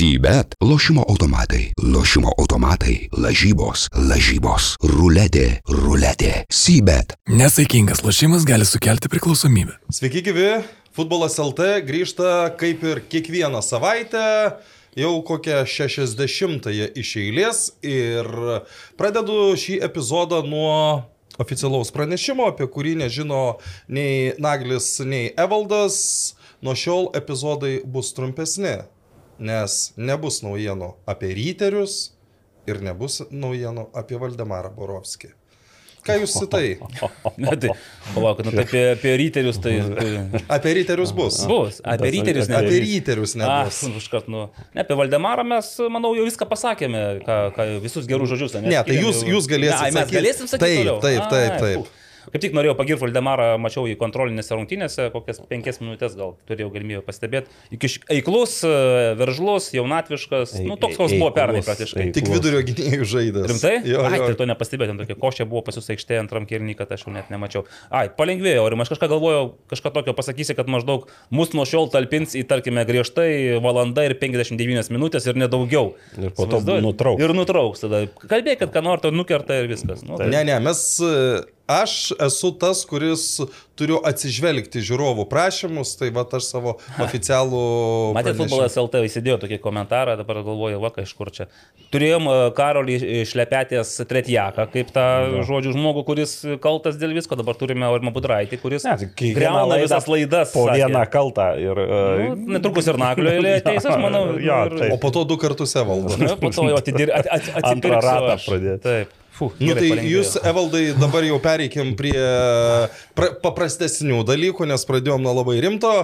Sybet. Lošimo automatai. Lošimo automatai. Lažybos. Lažybos. Ruletė. Ruletė. Sybet. Nesaikingas lošimas gali sukelti priklausomybę. Sveiki, gyvi. Futbolas LT grįžta kaip ir kiekvieną savaitę. Jau kokią 60-ąją iš eilės ir pradedu šį epizodą nuo oficialaus pranešimo, apie kurį nežino nei Naglis, nei Evaldas. Nuo šiol epizodai bus trumpesni, nes nebus naujienų apie ryterius ir nebus naujienų apie Valdemarą Borovskį. Ką jūs į tai? Ne, tai, palauk, nu, tai apie, apie ryterius tai... Apie ryterius bus. bus, apie ryterius ne. Apie ryterius nebus. Ah, užkart, nu. Ne, apie Valdemarą mes, manau, jau viską pasakėme, ką, ką, visus gerus žodžius. Ne, tai jūs, jūs galėsite sakyti. Mes galėsim sakyti. Taip, taip, taip, Ai, taip. Kaip tik norėjau pagirti Valdemarą, mačiau jį kontrolinėse rungtynėse, kokias penkias minutės gal turėjau galimybę pastebėti. Iki eiklus, e, veržlus, jaunatviškas, nu toks koks buvo pernai praktiškai. Tik vidurio gynėjų žaidęs. Rimtai? Jo, Ai, jo. tai to nepastebėjau, tokia košė buvo pas jūs aikštėje antram kirnį, kad aš jau net nemačiau. Ai, palengvėjo, ir aš kažką galvojau, kažką tokio pasakysi, kad maždaug mus nuo šiol talpins į, tarkime, griežtai valanda ir 59 minutės ir nedaugiau. Ir po to nutrauks. Ir nutrauks tada. Kalbėkit, ką nori, to nukerta ir viskas. Nu, Ne, ne, mes, e, aš esu tas, kuris turiu atsižvelgti žiūrovų prašymus, tai va aš savo oficialų... Matėte, futbolas LT įsidėjo tokį komentarą, dabar galvoju, va, iš kur čia. Turėjom e, Karolį Šlepetės Tretjaką, kaip tą žodžių žmogų, kuris kaltas dėl visko, dabar turime Ormą Budraitį, kuris Ne, tai greuna laidą visas laidas. Po sakė. vieną kaltą. Ir, Nu, uh, netrukus ir naklio eilė ateis, aš manau. Jo, ir. O po to du kartus evaldo. Po to jau atidir, at, at, Antrą ratą aš. pradėt. Taip. Fuh, Nu, tai palengvėjo. jūs, Evaldai, dabar jau pereikim prie pra, paprastesnių dalykų, nes pradėjom nuo labai rimto.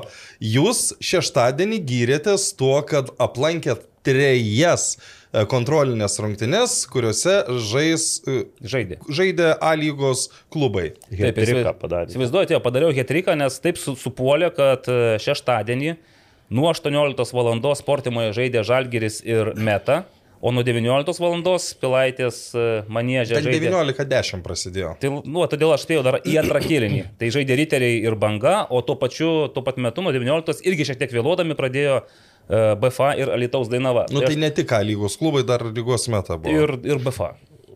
Jūs šeštadienį gyrėtės tuo, kad aplankėt trejas e, kontrolinės rungtynes, kuriuose žais, e, Žaidė. žaidė A lygos klubai. Taip, Hetriką padarė. Įsivaizduojate, jo, padariau hetriką, nes taip su, supuolė, kad e, šeštadienį nuo 18 val. sportimoje žaidė Žalgeris ir Meta, o nuo 19 val. Pilaitės e, manėžė žaidė. 19.10 prasidėjo. Tai, nu, todėl aš spėjau dar į antrą kėlinį. Tai žaidė riteriai ir banga, o tuo pačiu, tuo pat metu nuo 19 irgi šiek tiek vėluodami pradėjo uh, BFA ir Alitaus Dainava. Nu, Tai tai aš- ne tik A lygos klubai, dar lygos meta buvo. ir, ir BFA.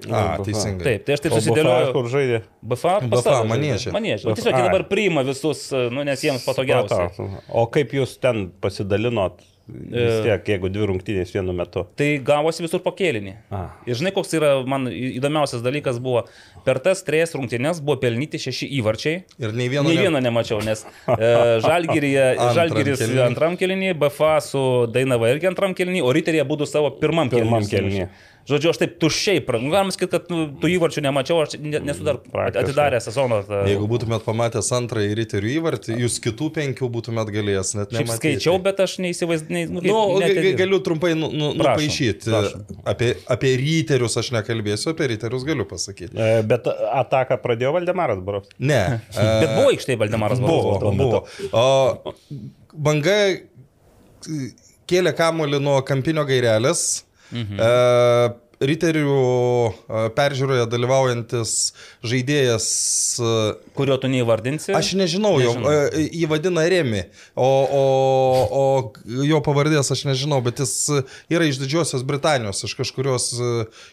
A, teisingai. Taip, tai aš taip O BFA susidėliojau. Kur žaidė? BFA, BFA. Nu, BFA. Tiesiog jie dabar priima visus, e, nu, nes jiems patogiausia. O kaip jūs ten pasidalinot? Vis E. tiek, jeigu dvi rungtynės vienu metu. Tai gavosi visur po kėlinį. A. Ir žinai, koks yra man įdomiausias dalykas buvo, per tas trejas rungtynės buvo pelnyti šeši įvarčiai. Ir nei vieno. Nei ne- vieno nemačiau, nes e, Antram Žalgiris kėliny. antram kėlinį, BFA su Dainava irgi antram kėlinį, o Riteriai būtų savo pirmam. Pirmam kėliny. Žodžiu, aš taip tuščiai, nu, galima sakyti, kad nu, tų įvarčių nemačiau, aš ne- nesu dar atidaręs sezoną. tą- Jeigu būtumėt pamatęs antrąjį riterių įvartį, jūs kitų penkių būtumėt galėjęs net nematyti. skaičiau, bet aš neįsivaizdinau. Nu, Nu, net- ga- ga- galiu trumpai nu, nu, nupaišyti. prašom. Apie, apie ryterius aš nekalbėsiu, apie ryterius galiu pasakyti. E, Bet ataką pradėjo Valdemaras Barovs. Ne. Bet buvo aikštėje Valdemaras Buvo, Varovas. buvo. O banga kėlė kamolį nuo kampinio gairelės. Mhm. E, Riterių peržiūroje dalyvaujantis žaidėjas Kurio tu neįvardinsi? Aš nežinau, jo, Nežinau. e, jį vadina Remi, o, o, o jo pavardės aš nežinau, bet jis yra iš Didžiosios Britanijos, iš kažkurios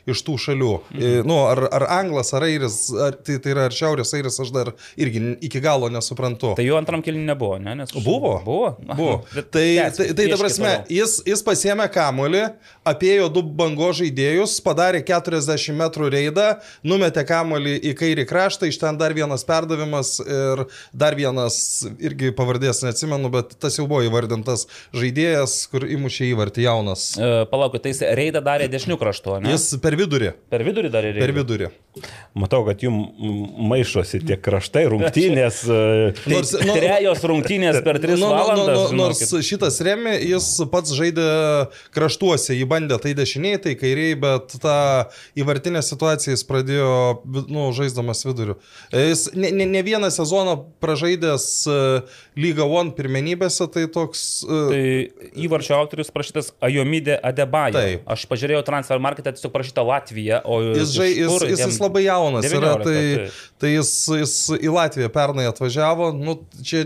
iš tų šalių. Mhm. Nu, ar, ar Anglas, ar Airis, ar, tai, tai yra ar Šiaurės Airis, aš dar irgi iki galo nesuprantu. Tai jo antram kėlinį nebuvo, ne? Nes... Buvo. Buvo. Buvo. Bet Tai, tęskit, tai, tai ta prasme, jis, jis pasėmė kamolį, apėjo du bango žaidėjus, padarė 40 metrų reidą, numetė kamolį į kairį kraštą, iš ten dar vienas perdavimas ir dar vienas, irgi pavardės neatsimenu, bet tas jau buvo įvardintas žaidėjas, kur įmušė įvartį jaunas. E, Palaukit, tai jis reidą darė dešinių kraštu, ne? Jis per vidurį. per vidurį darė reidą. Per vidurį. Matau, kad jums maišosi tie kraštai, rungtynės. e, Nors, nu, Trejos rungtynės per tris Nu, nu, valandas. nu, nors žinokit. šitas Remi, jis pats žaidė kraštuose, jį bandė tai dešiniai, tai kairiai, bet tą įvartinę situaciją jis pradėjo nu, žaisdamas viduriu. Jis ne, ne, ne vieną sezoną pražaidęs e, Lyga One pirmenybėse, tai toks... e, Tai įvarčio autorius parašytas Ajomidė Adebayo. Taip. Aš pažiūrėjau transfer marketą, tiesiog parašyta Latvija, o Jis, žai, iš jis, kur jis jam- labai jaunas yra, 19, tai, taip. tai jis, jis į Latviją pernai atvažiavo, nu, čia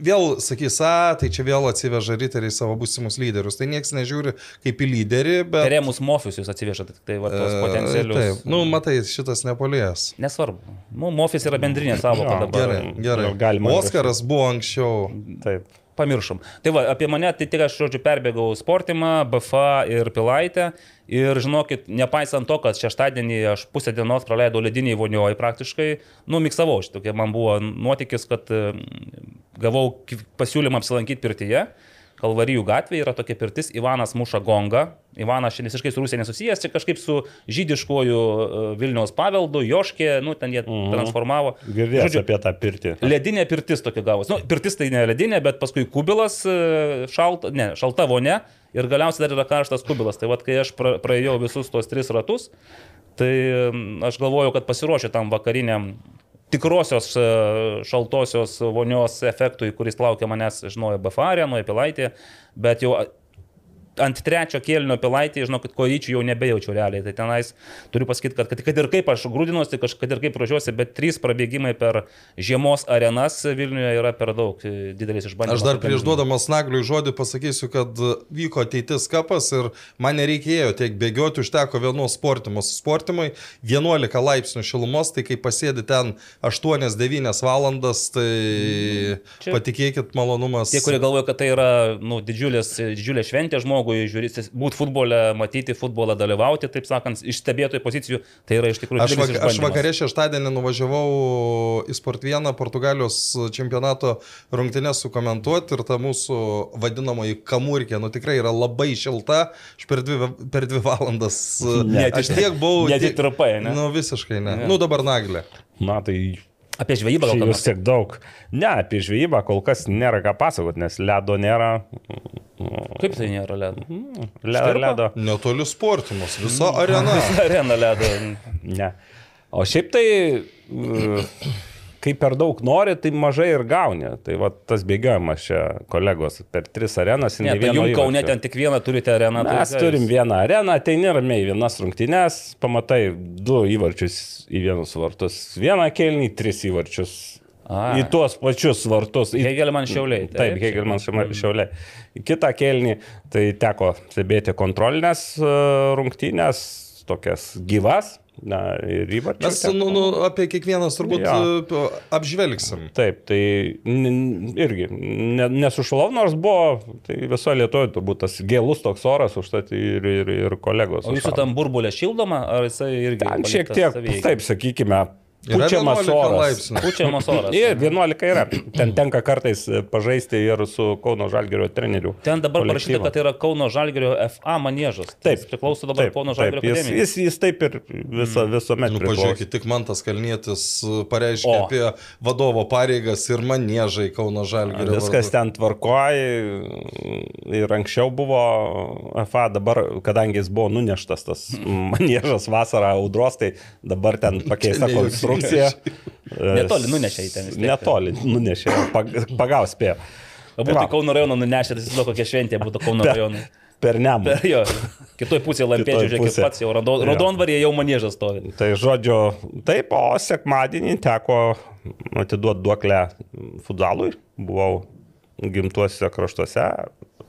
vėl sakys, a, tai čia vėl atsiveža riteriai savo būsimus lyderius. Tai niekas nežiūri kaip į lyderį, bet... Remus Mofis jūs atsiveža, tai, tai va, tos E, potencialius. Taip, nu, matai, šitas nepalės. Nesvarbu. Nu, Mofis yra bendrinė savoka Jo, dabar. Gerai, gerai. Galima Oskaras buvo anksčiau. Taip. Pamiršom. Tai va, apie mane, tai tik aš, žodžiu, perbėgau sportimą, BFA ir Pilaitę. Ir žinokit, nepaisant to, kad šeštadienį aš pusę dienos praleidau lediniai vonioje praktiškai, nu, miksavau šitokia, man buvo nuotykis, kad e, gavau pasiūlymą apsilankyti pirtyje. Kalvarijų gatvėje yra tokia pirtis, Ivanas muša gongą. Ivanas šiandien visiškai su Rusija nesusijęs, čia kažkaip su žydiškuoju e, Vilniaus paveldu, Joškė, nu, ten jie transformavo. Girdėjau apie tą pirtį. Ledinė pirtis tokia gavosi. Nu, pirtis tai ne ledinė, bet paskui kubilas, e, šalta, ne, šalta vonia ir galiausiai dar yra karštas kubilas. Tai vad, kai aš pra, praėjau visus tos tris ratus, tai mm, aš galvojau, kad pasiruošiu tam vakariniam tikrosios e, šaltosios vonios efektui, kuris laukia manęs, žinojau, Bafarė, nuo Pilaitė, bet jau ant trečio kėlinio pilaitį, žinokit, kojyčių jau nebejaučiu realiai. Tai tenais turiu pasakyti, kad, kad, kad ir kaip aš grūdinuosi, kad ir kaip ruošiuosi, bet trys prabėgimai per žiemos arenas Vilniuje yra per daug e, didelis išbandymas. Aš dar prieš duodamas nagliui žodį pasakysiu, kad vyko ateitis kapas ir man nereikėjo tiek bėgioti, užteko vienos sportimos. Sportimai 11 laipsnių šilumos, tai kai pasėdi ten 8-9 valandas, tai Čia- patikėkit malonumas. Tie, kurie galvoja, kad tai yra nu, didžiulės, didžiulė šventė žmogui, žiūrėti, būti futbole, matyti futbolą, dalyvauti, taip sakant, iš stebėtojų pozicijų, tai yra iš tikrųjų Aš, vak, aš vakarė šeštadienį nuvažiavau į Sport 1 Portugalijos čempionato rungtynės sukomentuoti ir ta mūsų vadinamoji kamurkė, nu tikrai yra labai šilta, aš per dvi, per dvi valandas. Net aš iš- tiek buvau. net tiek- trupai, ne? Nu visiškai ne. Ne. Nu dabar naglė. Na tai Apie žvejybą gal jūs tiek daug. Ne, apie žvejybą kol kas nėra ką pasakoti, nes ledo nėra. Kaip tai nėra ledo? Le, Štirpa? ledo. Netoli sportimus, visa arena. Arena ledo. Ne. O šiaip tai, e, kai per daug nori, tai mažai ir gauni. Tai va tas bėgiojimas čia, kolegos, per tris arenas. Ne, tai jums Kaune ten tik vieną turite areną. tai Mes ką turim vieną areną, tai neramiai vienas rungtynes, pamatai du įvarčius į vienus vartus, vieną kelnį, tris įvarčius. A. Į tuos pačius vartus. Į... Hegelman šiauliai. Taip, Hegelman šiauliai. Į kitą kelnį tai teko stebėti kontrolinės e, rungtynės, tokias gyvas. Na, ir įvarčius. Mes nu, nu, apie kiekvienas turbūt Jo. jo. apžvelgsim. Taip, tai irgi ne, nesušalau, nors buvo, tai viso Lietuvoje turbūt tas gėlus toks oras, užtat ir, ir, ir kolegos. O jūsų tam burbulė šildoma, ar jisai irgi? Ten šiek tiek, savieigai? taip sakykime, pučiamas 11 oras. Pučiamas oras. Ir 11 yra. Ten tenka kartais pažaisti ir su Kauno Žalgerio treneriu. Ten dabar parašyta, kolektyvu. kad tai yra Kauno Žalgerio FA manėžas. Taip. Jis priklauso dabar Taip, Kauno taip, Žalgerio jis, akademijai. jis, jis taip ir viso, visuomet Nu, pažiūrėkit, tik man tas kalnietis pareiškė O. apie vadovo pareigas ir manėžai Kauno Žalgirio. Viskas ten tvarkoja ir anksčiau buvo FA, dabar, kadangi jis buvo nuneštas tas manėžas vasarą audros, tai dabar ten pakeista ne konstrukcija. Netoli nunešė į ten. Netoli nunešė, pag, pagaus spėjo. O būtų Kauno rajoną nunešę, tai įsivaizduoju, kokia šventė būtų Kauno rajonui. Per nemą. Per jo. Kitoj pusėje lampėdžių, pusėj. pats jau raudon, Jo. raudonvarėje jau manėžas stovi. Tai žodžiu, taip, o sekmadienį teko atiduoti duoklę futbolui. Buvau gimtuosiuose kraštuose,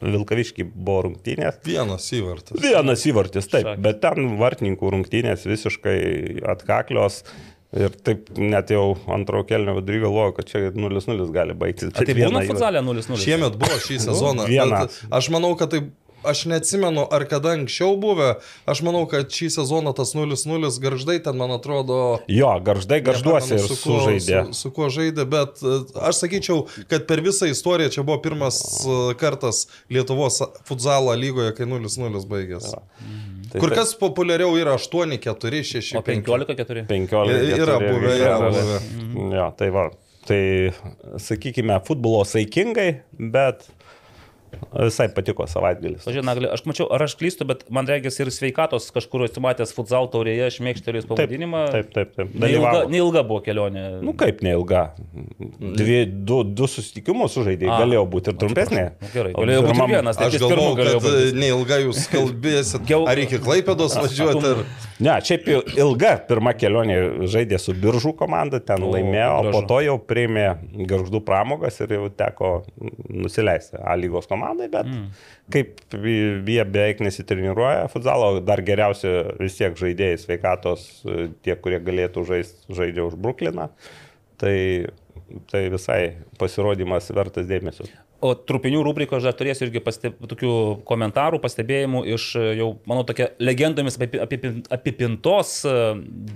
Vilkaviški buvo rungtynės. Vienas įvartas. Vienas įvartis, taip, Šakės. bet ten vartininkų rungtynės visiškai atkaklios. Ir taip net jau antro kelnio vidury galvoju, kad čia 0-0 gali baigtis. A, tai būna futzalė 0-0. Šiemet buvo šį sezoną. vieną. bet Aš manau, kad tai... Aš neatsimenu, ar kada anksčiau buvę. Aš manau, kad šį sezoną tas 0-0 garždai ten, man atrodo, Jo, garždai garžduosi ir Nepamenu, kuo- sužaidė. Su, su kuo žaidė, bet e, aš sakyčiau, kad per visą istoriją čia buvo pirmas e, kartas Lietuvos futzalo lygoje, kai 0-0 baigėsi. Tai Kur kas populiariau yra 8, 4, 6, O 15-4. 15 Yra buvę, yra buvę. Jo, tai va. Tai sakykime, futbolo saikingai, bet visai patiko savaitgalis. Pažiūrėjau, Nagli, aš mačiau, ar aš klystu, bet man regis ir sveikatos kažkur esi matęs futsal taurėje, šmėkštelėjus pavadinimą. Taip, taip, taip. Neilga, Dalyvavo. neilga buvo kelionė. Nu kaip neilga. Dvi, du, du susitikimus sužaidė, galėjo būti ir trumpesnė. Nu, Gerai, galėjo būti pirmam- vienas, tai Aš galvoju, galėjo kad būti. neilgai jūs kalbėsit. Geu- Ar iki Klaipėdos važiuoti? Ar... Ne, šiaip il- ilga pirma kelionė žaidė su biržų komanda, ten O, laimėjo, o po to jau priėmė garždų pramogas ir jau teko nusileisti A lygos komandai, bet mm. kaip jie beveik nesitreniruoja futzalo, dar geriausi vis tiek žaidėjai sveikatos, tie, kurie galėtų žaisti, žaidžia už Brukliną, tai, tai visai pasirodymas vertas dėmesio. O trupinių rubriko aš dar turėsiu irgi pasteb, tokių komentarų, pastebėjimų iš e, jau, manau, tokia legendomis apipi- apipin- apipintos e,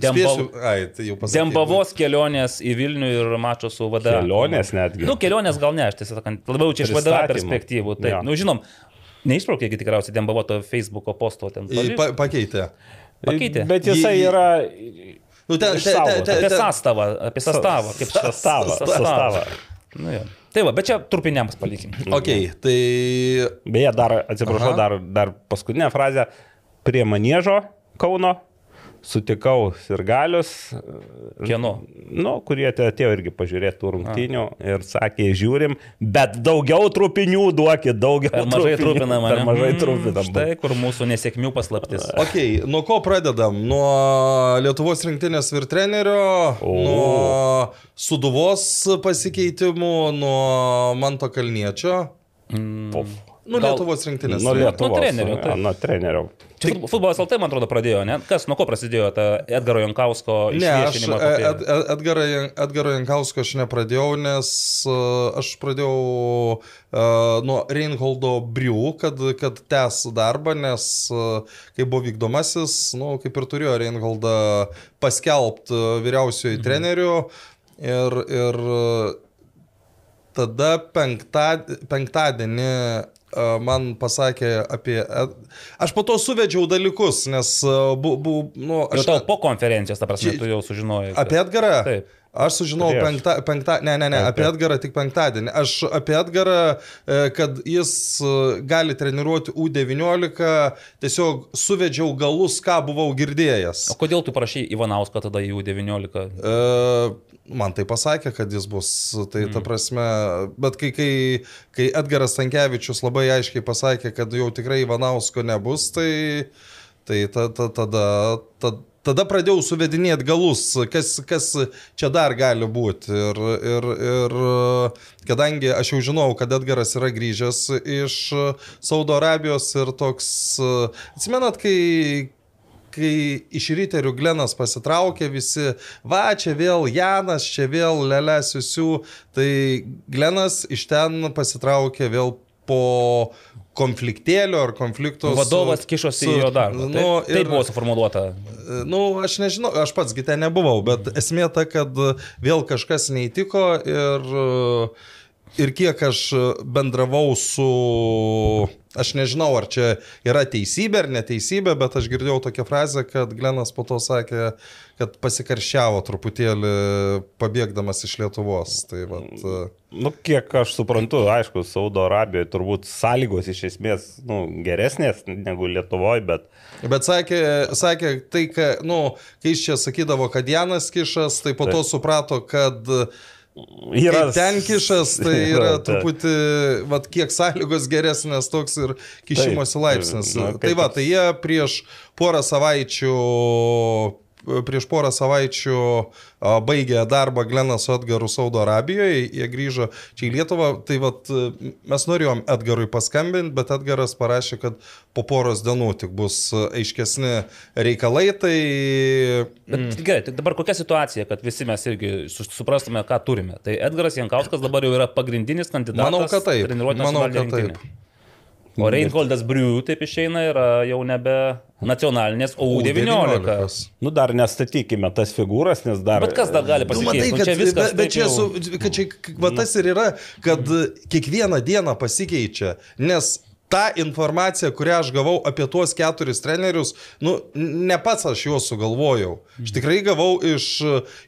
Spėsiu, Dembav... ai, tai. Dembavos kelionės į Vilnių ir mačo su VD. Kelionės netgi. Nu, kelionės gal ne, aš tiesą sakant, labiau čia iš VD perspektyvų. Taip, Jo. nu, žinom, neišbraukėgi tikriausiai Dembavo to Facebook'o posto ten. Pa, pakeitė. Pakeitė. Bet jisai yra Nu, ten, ten, ten, Išsaugotas. ten, Apie sastavą, apie sastavą. Kaip sastavą, sastavą. Nu, jo. Tai va, bet čia trupiniams palikim. Ok, tai Beje, dar, atsiprašau, Aha. dar, dar paskutinę frazę. Prie Maniežo Kauno sutikau ir galius, Kieno? nu, kurie atėjo irgi pažiūrėti tų rungtynių ir sakė, žiūrim, bet daugiau trupinių duokit, daugiau. Per mažai trupinių. trupinama. Per mažai Mm, trupinam. Štai kur mūsų nesėkmių paslaptis. Ok, nuo ko pradedam? Nuo Lietuvos rinktinės ir trenerio, O. nuo Suduvos pasikeitimų, nuo Manto Kalniečio. Puf. Nu, Gal- Lietuvos rinktinės. Nuo trenerio. Lietuvos. trenerio, jo, taip. Nuo trenerio. Čia fut- futbolas LT, man atrodo, pradėjo, ne? Kas, nuo ko prasidėjo ta Edgaro Jankausko Ne, aš išviešinimo? Ed, Ed, Edgarą, Jan- Edgarą Jankausko aš nepradėjau, nes uh, aš pradėjau uh, nuo Reinholdo Briu, kad, kad tęs darbą, nes uh, kai buvo vykdomasis, nu, kaip ir turėjo Reinholdą paskelbti vyriausiojo Mhm. treneriu ir, ir tada penktad, penktadienį uh, man pasakė apie... Ed... Aš po to suvedžiau dalykus, nes uh, bu, nu, Jau aš... tau po konferencijos, ta prasme, tu jau sužinojai. Apie Edgarą? Taip. Aš sužinojau penktą, penktą, ne, ne, ne, apie. Edgarą tik penktadienį. Aš apie Edgarą, e, kad jis e, gali treniruoti U19, tiesiog suvedžiau galus, ką buvau girdėjęs. O kodėl tu prašai Ivanauską tada į U19? E, Man tai pasakė, kad jis bus, tai ta prasme, bet kai, kai, kai Edgaras Tankievičius labai aiškiai pasakė, kad jau tikrai Ivanausko nebus, tai, tai ta, ta, tada, ta, tada pradėjau suvedinėti galus, kas, kas čia dar gali būti. Ir, ir, ir kadangi aš jau žinau, kad Edgaras yra grįžęs iš Saudo Arabijos ir toks, atsimenat, kai kai iš ryterių Glenas pasitraukė, visi, va, čia vėl Janas, čia vėl Lelesiusių, tai Glenas iš ten pasitraukė vėl po konfliktėlio ar konflikto. su- Vadovas kišosi su- į jo darbą. Nu, taip, ir, taip buvo suformuoluota. Nu, aš nežinau, aš pats gite nebuvau, bet esmė ta, kad vėl kažkas neįtiko ir, ir kiek aš bendravau su, aš nežinau, ar čia yra teisybė ar neteisybė, bet aš girdėjau tokią frazę, kad Glenas po to sakė, kad pasikarščiavo truputėlį pabėgdamas iš Lietuvos. Tai vat, Nu, kiek aš suprantu, aišku, Saudo Arabijoje turbūt sąlygos iš esmės nu, geresnės negu Lietuvoje, bet Bet sakė, sakė tai, kad, nu, kai jis čia sakydavo, kad Janas kišas, tai po to Taip. suprato, kad yra Kai ten kišas, tai yra taip. truputį, vat, kiek sąlygos geresnės toks ir kišimosi laipsnis. kaip tai va, tai jie prieš porą savaičių prieš porą savaičių a, baigė darbą Glenas su Edgaru Saudo Arabijoje, jie grįžo čia į Lietuvą, tai vat, mes norėjom Edgarui paskambinti, bet Edgaras parašė, kad po poros dienų tik bus aiškesni reikalai, tai... Bet mm. gerai, tai dabar kokia situacija, kad visi mes irgi su- suprastume, ką turime. Tai Edgaras Jankauskas dabar jau yra pagrindinis kandidatas. Manau, kad taip. Manau, kad taip. O Reinholdas Briu taip išeina yra jau nebe nacionalinės, o U19. U19. Nu, dar nestatykime tas figūras, nes dar... Bet kas dar gali Nu, pasakyti? matai, Nu, kad, čia viskas. bet, bet čia, jau- su, kad čia k- va, tas ir yra, kad kiekvieną dieną pasikeičia, nes ta informacija, kurią aš gavau apie tuos keturis trenerius, nu, ne pats aš juos sugalvojau. Aš tikrai gavau iš,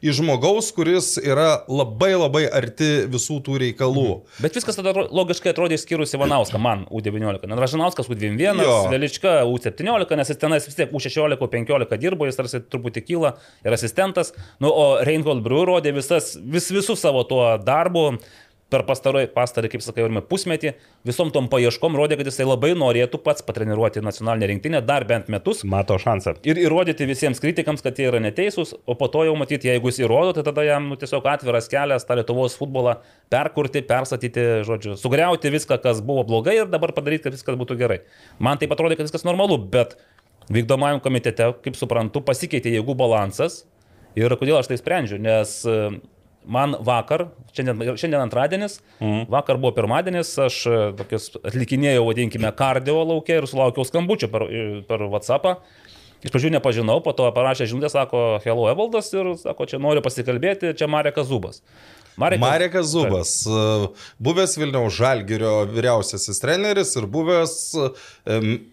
iš žmogaus, kuris yra labai labai arti visų tų reikalų. Bet viskas tada logiškai atrodė išskyrus Ivanauską, man U19. Nes Ražanauskas U21, Jo. Velička U17, nes jis tenais vis tiek U16, U15 dirbo, jis tarsi truputį kyla ir asistentas. Nu, o Reinhold Briu rodė visas, vis, visus savo tuo darbu. Per pastarąjį, pastarį, kaip sakai, pusmetį visom tom paieškom rodė, kad jisai labai norėtų pats patreniruoti nacionalinę rinktinę dar bent metus. Mato šansą. Ir įrodyti visiems kritikams, kad jie yra neteisūs, o po to jau matyti, jeigu jis įrodo, tai tada jam nu, tiesiog atviras kelias tą Lietuvos futbolą perkurti, perstatyti, žodžiu, sugriauti viską, kas buvo blogai ir dabar padaryti, kad viskas būtų gerai. Man tai atrodė, kad viskas normalu, bet vykdomajam komitete, kaip suprantu, pasikeitė jėgų balansas. Ir kodėl aš tai sprendžiu? Nes man vakar, šiandien, šiandien antradienis, mhm. vakar buvo pirmadienis, aš e, tokius atlikinėjau, vadinkime, kardio laukia ir sulaukiau skambučio per, e, per WhatsApp'ą. Iš pradžių nepažinau, po to parašė žinutę, sako, hello Evaldas ir sako, čia noriu pasikalbėti, čia Marekas Zubas. Marekas, Marekas Zubas, taip. buvęs Vilniaus Žalgirio vyriausiasis treneris ir buvęs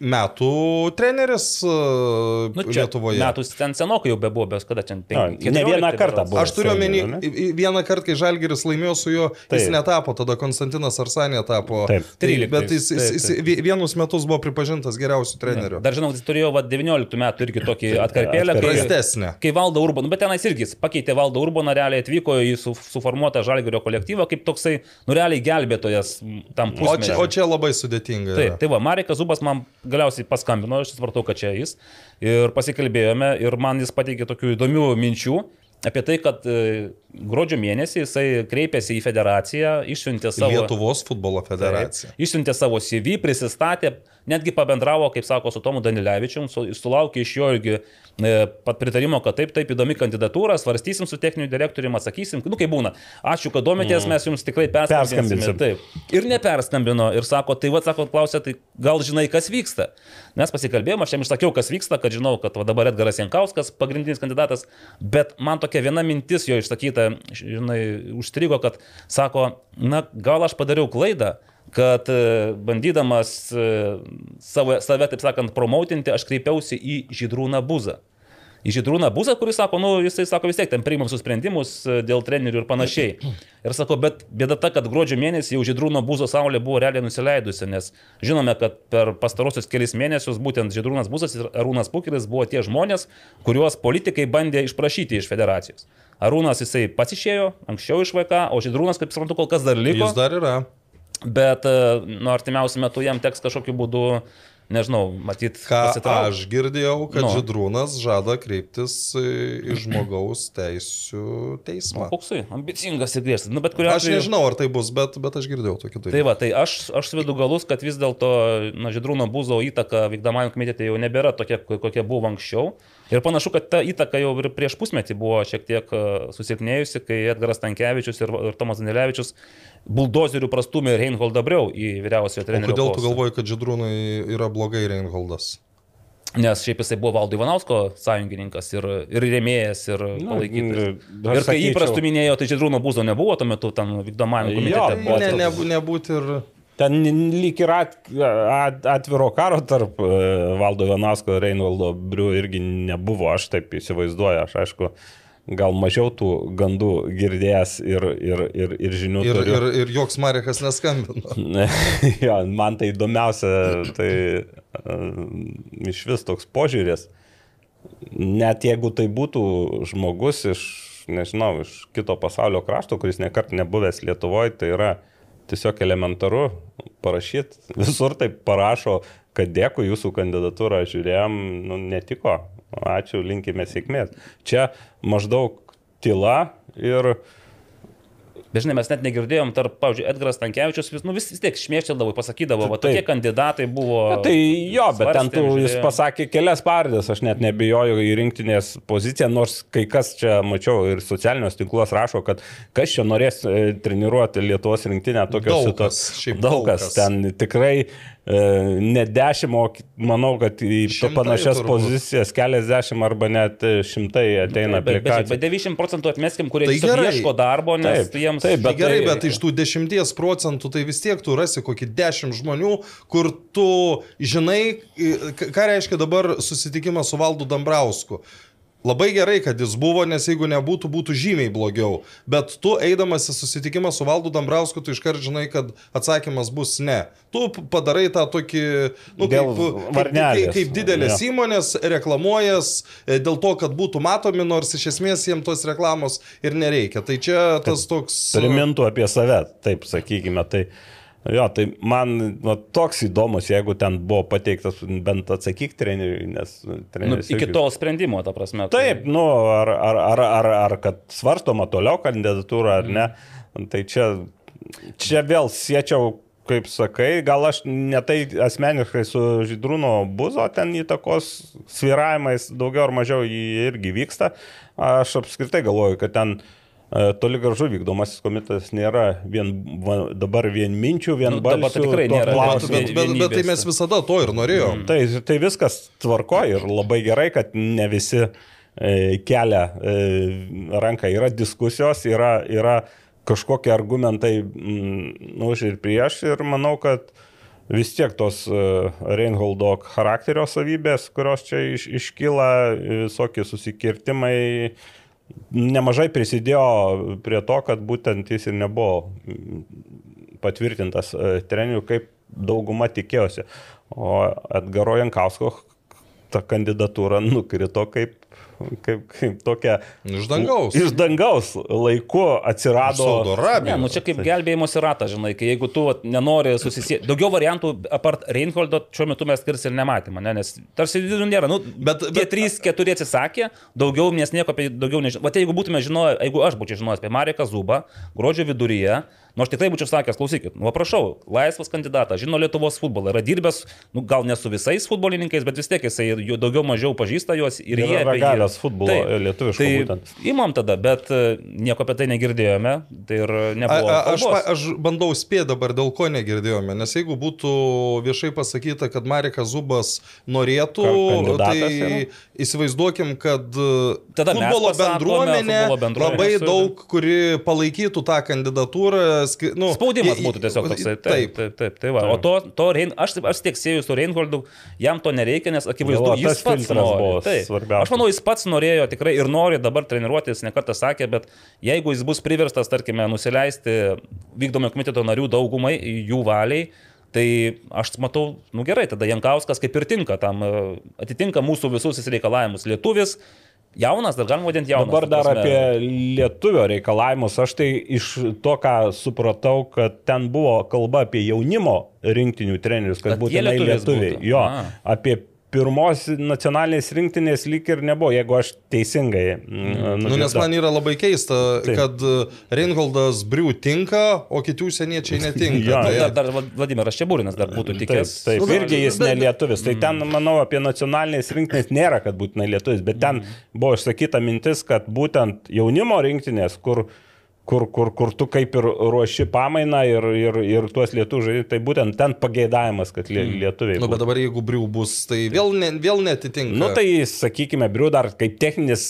metų treneris nu, Lietuvoje. Metus ten senokai jau bebuvo, bet kada ten penki. Ne vieną kartą buvo. Aš turiu omeny, vieną kartą, kai Žalgiris laimėjo su juo, taip. jis netapo, tada Konstantinas Arsanė tapo. Taip, 13. Bet jis, jis, jis taip, taip. vienus metus buvo pripažintas geriausiu treneriu. Dar žinau, jis turėjo va, 19 metų irgi tokį atkarpėlę. Prastesnė. Kai, kai valdo Urbaną, bet tenais irgi pakeitė valdo Urbaną, realiai atvyko į su, suformuotą tą žalgerio kolektyvą kaip toksai, nu realiai gelbėtojas tam pusmečiui. O čia, o čia labai sudėtinga. Taip, tai va, Marekas Zubas man galiausiai paskambino, aš supratau, kad čia jis. Ir pasikalbėjome ir man jis pateikė tokių įdomių minčių apie tai, kad e, gruodžio mėnesį jisai kreipėsi į federaciją, išsiuntė savo... Lietuvos futbolo federaciją. Taip, išsiuntė savo CV, prisistatė, netgi pabendravo, kaip sako, su Tomu Danilevičium, sulaukė iš jo irgi e, pat pritarimo, kad taip, taip įdomi kandidatūra, svarstysim su techniniu direktoriumi, atsakysim, nu kaip būna. Ačiū, kad domitės, mm. mes jums tikrai perskambinsime. Taip. Ir neperskambino ir sako, tai vad, sako, klausė, tai gal žinai, kas vyksta. Mes pasikalbėjome, aš jam išsakiau, kas vyksta, kad žinau, kad va, dabar Edgaras Jankauskas pagrindinis kandidatas, bet man tokia viena mintis jo išsakyta, žinai, užstrigo, kad sako, na gal aš padariau klaidą kad e, bandydamas e, savo, save, taip sakant, promautinti, aš kreipiausi į Žydrūną Buzą. Į Žydrūną Buzą, kuris sako, nu, jisai sako vis tiek, ten priimam sprendimus e, dėl trenerių ir panašiai. Ir sako, bet bėda ta, kad gruodžio mėnesį jau Žydrūno Buzo saulė buvo realiai nusileidusi, nes žinome, kad per pastarosius kelias mėnesius būtent Žydrūnas Buzas ir Arūnas Pukeris buvo tie žmonės, kuriuos politikai bandė išprašyti iš federacijos. Arūnas jisai pats išėjo, anksčiau iš VK, o Žydrūnas, kaip suprantu, kol kas dar liko. Jis dar yra bet e, nuo artimiausių metų jam teks kažkokiu būdu nežinau, matyt. Ką pasitrauk. aš girdėjau, kad nu. Židrūnas žada kreiptis į žmogaus teisų teismą. Nu, koksai, ambicingas ir griežtas. Nu, atveju... Aš nežinau, ar tai bus, bet, bet aš girdėjau tokį dalyką. Tai va, tai aš, aš suvedu galus, kad vis dėlto Židrūno Buzo įtaka vykdomajam komitete jau nebėra tokia, kokia buvo anksčiau. Ir panašu, kad ta įtaka jau ir prieš pusmetį buvo šiek tiek e, susilpnėjusi, kai Edgaras Tankievičius ir, ir Tomas Danilevičius buldozerių prastumė Reinholdą Briau į vyriausiojo trenerio. Kodėl tu galvoji, kad Židrūnai yra blogai Reinholdas? Nes šiaip jisai buvo Valdo Ivanausko sąjungininkas ir, ir rėmėjas, ir palaikytas. Ir kai jį prastuminėjo, tai Židrūno būzo nebuvo tuo metu tam vykdomajam komitete. Jo, ne, ne, nebūt ir... Ten lyg ir at, at, atviro karo tarp e, Valdo Ivanausko ir Reinvaldo Briu irgi nebuvo, aš taip įsivaizduoju, aš aišku gal mažiau tų gandų girdėjęs ir, ir, ir, ir žinių. Ir, turiu. ir, ir joks Marekas neskambino. jo, man tai įdomiausia, tai uh, iš vis toks požiūris. Net jeigu tai būtų žmogus iš, nežinau, iš kito pasaulio krašto, kuris nekart nebuvęs Lietuvoje, tai yra tiesiog elementaru parašyti. Visur tai parašo, kad dėkui jūsų kandidatūrą žiūrėjom, nu, netiko ačiū, linkime sėkmės. Čia maždaug tyla ir Dažnai mes net negirdėjom tarp, pavyzdžiui, Edgaras Tankievičius, vis, nu, vis, vis tiek šmėšteldavo, pasakydavo, va, tokie kandidatai buvo. Na, tai jo, bet ten tu, jis pasakė kelias pavardės, aš net nebijoju į rinktinės poziciją, nors kai kas čia mačiau ir socialinius tinklus rašo, kad kas čia norės e, treniruoti Lietuvos rinktinę tokios situacijos. Daug kas ten tikrai ne dešimt, o manau, kad į panašias turbūt. pozicijas keliasdešimt arba net šimtai ateina bet, aplikacijų. Bet, bet 90 procentų atmeskim, kurie tai gerai. ieško darbo, nes taip, jiems... Taip, bet tai gerai, tai... bet iš tų 10 procentų tai vis tiek tu rasi kokį 10 žmonių, kur tu žinai, ką reiškia dabar susitikimas su Valdu Dambrausku Labai gerai, kad jis buvo, nes jeigu nebūtų, būtų žymiai blogiau. Bet tu eidamas į susitikimą su Valdu Dambrausku, tu iškart žinai, kad atsakymas bus ne. Tu padarai tą tokį, nu, Dėl kaip, kaip, kaip, varnelės. kaip didelės Jo. įmonės reklamuojas e, dėl to, kad būtų matomi, nors iš esmės jiems tos reklamos ir nereikia. Tai čia tas toks... primintų apie save, taip sakykime. Tai, jo, tai man nu, toks įdomus, jeigu ten buvo pateiktas bent atsakyk treneriui, nes Nu, treneris. iki to sprendimo, ta prasme. tai- Taip, nu, ar, ar, ar, ar, ar kad svarstoma toliau kandidatūra ar ne, tai čia, čia vėl siečiau, kaip sakai, gal aš netai asmeniškai su Žydrūno buzo ten įtakos sviravimais daugiau ar mažiau irgi vyksta. Aš apskritai galvoju, kad ten e, toli gražu vykdomasis komitetas nėra vien, va, dabar vien minčių, vien Nu, tai tikrai nėra Bet, klausimas. bet, bet, bet tai mes visada to ir norėjom. Tai, tai viskas tvarko ir labai gerai, kad ne visi e, kelia e, ranką. Yra diskusijos, yra, yra kažkokie argumentai mm, už ir prieš ir manau, kad vis tiek tos Reinholdo charakterio savybės, kurios čia iš, iškyla, visokie susikirtimai, nemažai prisidėjo prie to, kad būtent jis ir nebuvo patvirtintas e, treneriu, kaip dauguma tikėjosi. O Edgaro Jankausko ta kandidatūra nukrito kaip, kaip, kaip tokia. Iš dangaus. Iš dangaus laiku atsirado. Saudo Arabija. Ne, nu čia kaip gelbėjimosi ratas, žinai, kai jeigu tu vat, nenori susisiekti. Daugiau variantų, apart Reinholdo, šiuo metu mes skirs ir nematėme, ne? nes tarsi vidurių nėra. Nu, Bet- bet, tie bet- trys, keturi atsisakė, daugiau mes nieko apie daugiau nežinome. O jeigu būtume žinoję, jeigu aš būčiau žinojęs apie Mareką Zubą, gruodžio viduryje, nors tikrai būčiau sakęs, klausykit, nu prašau, laisvas kandidatas, žino Lietuvos futbolą, yra dirbęs, nu, gal ne su visais futbolininkais, bet vis tiek jisai jų daugiau mažiau pažįsta juos ir Yra jie apie jį- ragavęs futbolo, lietuviško tai būtent. Imam tada, bet e, nieko apie tai negirdėjome, tai ir A, nebuvo. a, aš, kalbos. pa- aš bandau spėti dabar, dėl ko negirdėjome, nes jeigu būtų viešai pasakyta, kad Marekas Zubas norėtų, tai yra? įsivaizduokim, kad e, Tada mes futbolo bendruomenė futbolo bendruomenė labai daug, kuri palaikytų tą kandidatūrą. Ski- Nu, Spaudimas būtų tiesiog toksai. Taip, Taip. taip, taip. taip va. o to, to Rein, aš, aš tiek sėjau su Reinholdu, jam to nereikia, nes akivaizdu, Jo, jis pats nori. Taip. Aš manau, jis pats norėjo tikrai ir nori dabar treniruotis, nekartą sakė, bet jeigu jis bus priverstas, tarkime, nusileisti vykdomo komiteto narių daugumai, jų valiai, Tai aš matau, nu gerai, tada Jankauskas kaip ir tinka, tam atitinka mūsų visus reikalavimus. Lietuvis, jaunas, dar galima vadinti jaunas. Dabar dar apie lietuvio reikalavimus. Aš tai iš to, ką supratau, kad ten buvo kalba apie jaunimo rinktinių trenerius, kad, Kad lietuvės lietuviai. būtų. Jo, A. apie pirmos nacionalinės rinktinės lyg ir nebuvo, jeigu aš teisingai. Mm. Nu, nes man yra labai keista, Taip. kad e, Reinholdas Briu tinka, o kiti užsieniečiai netinka. Jo. Tai- Dar, dar Vladimiras Čiaburinas dar būtų Taip, tikęs. taip, Nu, irgi jis bet- ne lietuvis. Tai ten, manau, apie nacionalinės rinktinės nėra, kad būtinai lietuvis, bet ten buvo išsakyta mintis, kad būtent jaunimo rinktinės, kur kur, kur, kur tu kaip ir ruoši pamainą ir, ir, ir tuos lietuvių, tai būtent ten pageidavimas, kad lie, lietuviai. Nu, bet dabar jeigu Briu bus, tai vėl, ne, vėl netitinka. Nu tai, sakykime, Briu dar kaip techninis,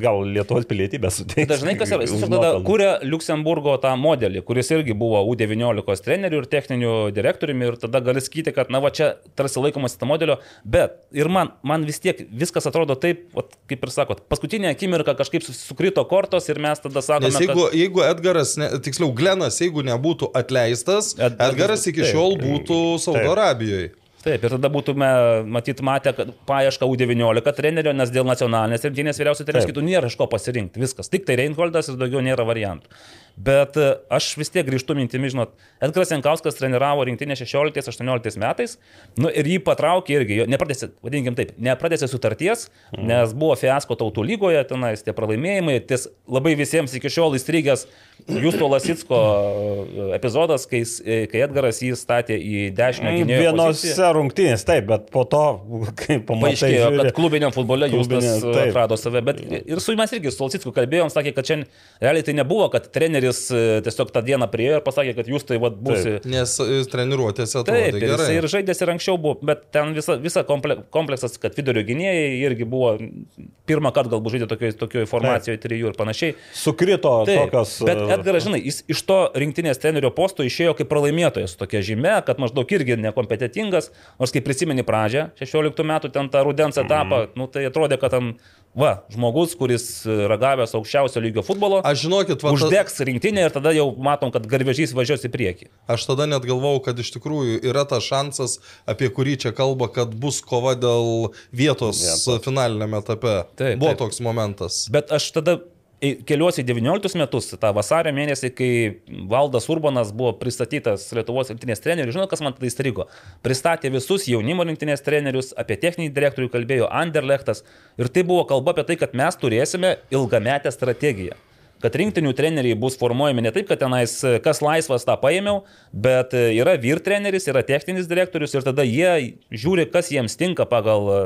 gal Lietuvos pilietybę suteikti. Dažnai kas yra, jis tada kūrė Luksemburgo tą modelį, kuris irgi buvo U19 trenerių ir techninių direktoriumi ir tada gali sakyti, kad na va čia tarsi laikomas tą modelio, bet ir man, man vis tiek viskas atrodo taip, vat, kaip ir sakot, paskutinė akimirka kažkaip sukrito kortos ir mes tada sakome, Nes jeigu, jeigu Edgaras, ne, tiksliau Glenas, jeigu nebūtų atleistas, Ed- Edgaras iki taip. šiol būtų Saudo Taip. Arabijoje. Taip, ir tada būtume, matyt, matę kad paiešką U19 trenerio, nes dėl nacionalinės rinktinės vyriausiai treneris Taip. kitų nėra iš ko pasirinkti. Viskas. Tik tai Reinholdas ir daugiau nėra variantų. Bet e, aš vis tiek grįžtu mintimi, žinot, Edgaras Jankauskas treniravo rinktinę 16-18 metais, nu ir jį patraukė irgi, nepradėsi, vadinkim taip, nepradėsi sutarties, Mhm. nes buvo fiasko tautų lygoje, tenais tie pralaimėjimai, ties labai visiems iki šiol įstrigęs Justo Lasitsko e, epizodas, kai, e, kai Edgaras jį statė į dešinę poziciją. Vienose rungtynės, taip, bet po to, kai pamatai, Paaiškėjo, žiūri, kad klubiniam futbole Justas atrado save, bet ir su jumis irgi, su Olsicku kalbėjom, sakė, kad čia realiai tai nebuvo, kad treneris e, tiesiog tą dieną priejo ir pasakė, kad jūs tai vad būsi. Nes e, treniruotėse Taip, atrodė ir gerai. ir žaidėsi ir anksčiau buvo, bet ten visa, visa komple, kompleksas, kad vidurio gynėjai irgi buvo pirmą kartą galbūt žaidė tokioje, tokioje formacijoje trijų ir panašiai. sukrito Taip, tokios. bet e, Edgaras, žinai, jis iš to rinktinės trenerio posto išėjo kaip pralaimėtojas su tokia žymė, kad maždaug irgi nekompetitingas, nors kai prisimeni pradžią, 16 metų ten tą rudens etapą, mm. nu, tai atrodė, kad ten, va, žmogus, kuris ragavęs aukščiausio lygio futbolo, Aš žinokit, va, ta- uždegs rinktinę ir tada jau matom, kad garvežys važiuos į priekį. Aš tada net galvau, kad iš tikrųjų yra tas šansas, apie kurį čia kalba, kad bus kova dėl vietos, vietos. finalinėme etape. Taip, Buvo taip. toks momentas. Bet aš tada keliuosi į 19 metus, tą vasario mėnesį, kai Valdas Urbanas buvo pristatytas Lietuvos rinktinės treneriu, žinot, kas man tada įstrigo? Pristatė visus jaunimo rinktinės trenerius, apie techninį direktorių kalbėjo Anderlechtas ir tai buvo kalba apie tai, kad mes turėsime ilgametę strategiją. Kad rinktinių treneriai bus formuojami ne taip, kad tenais e, kas laisvas tą paėmiau, bet e, yra vyr treneris, yra techninis direktorius ir tada jie žiūri, kas jiems tinka pagal e,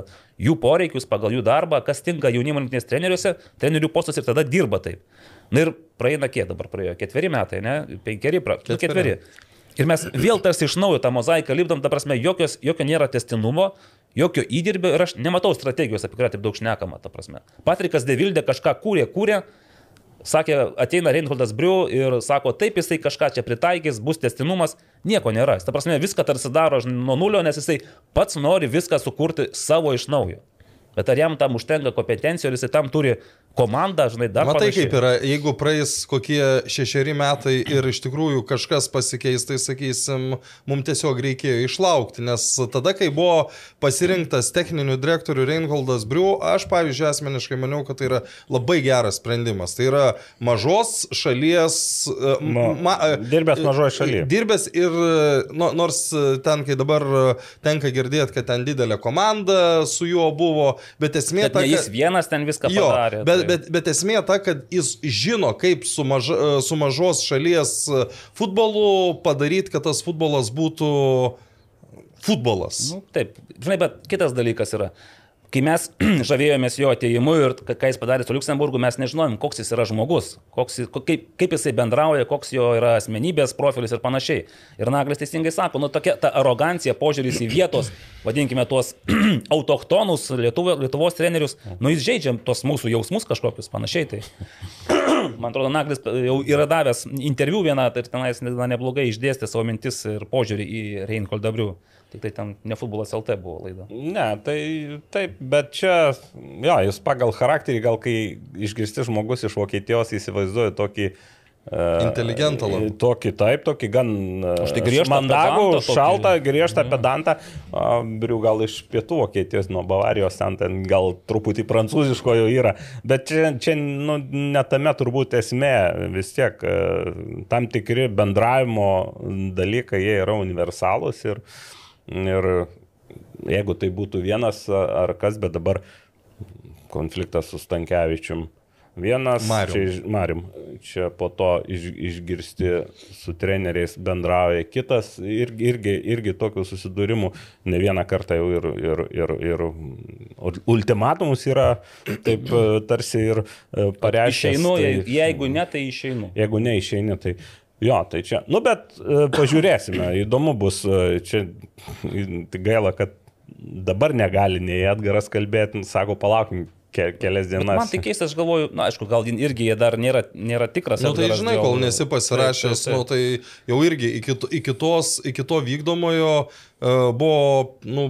jų poreikius, pagal jų darbą, kas tinka jaunimo rinktinės treneriuose, trenerių postus ir tada dirba taip. Na ir praeina kiek dabar praėjo? Ketveri metai, ne? Penkeri, pra... ketveri. Ketveri. ketveri. Ir mes vėl tarsi iš naujo tą mozaiką lipdom, ta prasme, jokios, jokio nėra testinumo, jokio įdirbio ir aš nematau strategijos, apie kurią taip daug šnekama, ta prasme. Patrikas Devildė kažką kūrė, kūrė, sakė, ateina Reinholdas Briu ir sako, taip jisai kažką čia pritaikys, bus testinumas, nieko nėra. Ta prasme, viską tarsi daro nuo nulio, nes jisai pats nori viską sukurti savo iš naujo. Bet ar jam tam užtenka kompetencijų, ar jisai tam turi komandą, žinai, dar Matai, panašiai? kaip yra, jeigu praeis kokie šešeri metai ir iš tikrųjų kažkas pasikeis, tai sakysim, mums tiesiog reikėjo išlaukti, nes tada, kai buvo pasirinktas techninių direktorių Reinholdas Briu, aš, pavyzdžiui, asmeniškai maniau, kad tai yra labai geras sprendimas. Tai yra mažos šalies... e, Nu, ma, e, dirbęs mažoje šalyje. Dirbęs ir e, no, nors ten, kai dabar tenka girdėti, kad ten didelė komanda su juo buvo, bet esmė Bet ta, ne jis kad... vienas ten viską Jo, padarė. Bet, bet, bet esmė ta, kad jis žino, kaip su, maža, su mažos šalies futbolu padaryti, kad tas futbolas būtų futbolas. Nu, taip, žinai, bet kitas dalykas yra. Kai mes žavėjomės jo ateimu ir ką jis padarė su Luxemburgu, mes nežinojom, koks jis yra žmogus, koks, kaip, kaip jisai bendrauja, koks jo yra asmenybės profilis ir panašiai. Ir Naglis teisingai sako, nu tokia ta arogancija, požiūris į vietos, vadinkime tuos autochtonus Lietuvo, Lietuvos trenerius, nu jis žaidžia tos mūsų jausmus kažkokius panašiai. Tai. Man atrodo, Naglis jau yra davęs interviu vieną tai tenais na, neblogai išdėstė savo mintis ir požiūrį į Reinhold Dabrių. Tik tai ten ne futbolas LT buvo laida. Ne, tai taip, bet čia, jo, jūs pagal charakterį, gal kai išgirsti žmogus iš Vokietijos įsivaizduoju tokį uh, Inteligentą labiau. Tokį taip, tokį gan uh, Aš tai griežtą mandagų, pedantą šaltą, griežtą pedantą. Uh, Briu gal iš pietų Vokietijos, nuo Bavarijos, ten, ten gal truputį prancūziško jau yra. Bet čia, čia nu, netame turbūt esmė vis tiek. Uh, tam tikri bendravimo dalykai, jie yra universalūs ir, ir jeigu tai būtų vienas ar kas, bet dabar konfliktas su Stankievičium. Vienas, Marium. čia, Marium, čia po to iš, išgirsti su treneriais bendrauja, kitas irgi, irgi, irgi tokių susidūrimų ne vieną kartą jau ir, ir, ir, ir ultimatumus yra taip tarsi ir e, pareiškęs. Išeinu, tai, jeigu ne, tai išeinu. Jeigu neišeini, tai jo, tai čia. Nu, bet e, pažiūrėsime, įdomu bus. e, Čia tai gaila, kad dabar negali nei Edgaras kalbėti, sako, palaukim ke kelias Bet dienas. man tai keista, aš galvoju, na aišku, gal irgi jie dar nėra, nėra tikras. Na nu, tai žinai, kol nesi pasirašęs, Taip, taip, nu, tai jau irgi iki, to- iki, tos, iki to vykdomojo uh, buvo, nu,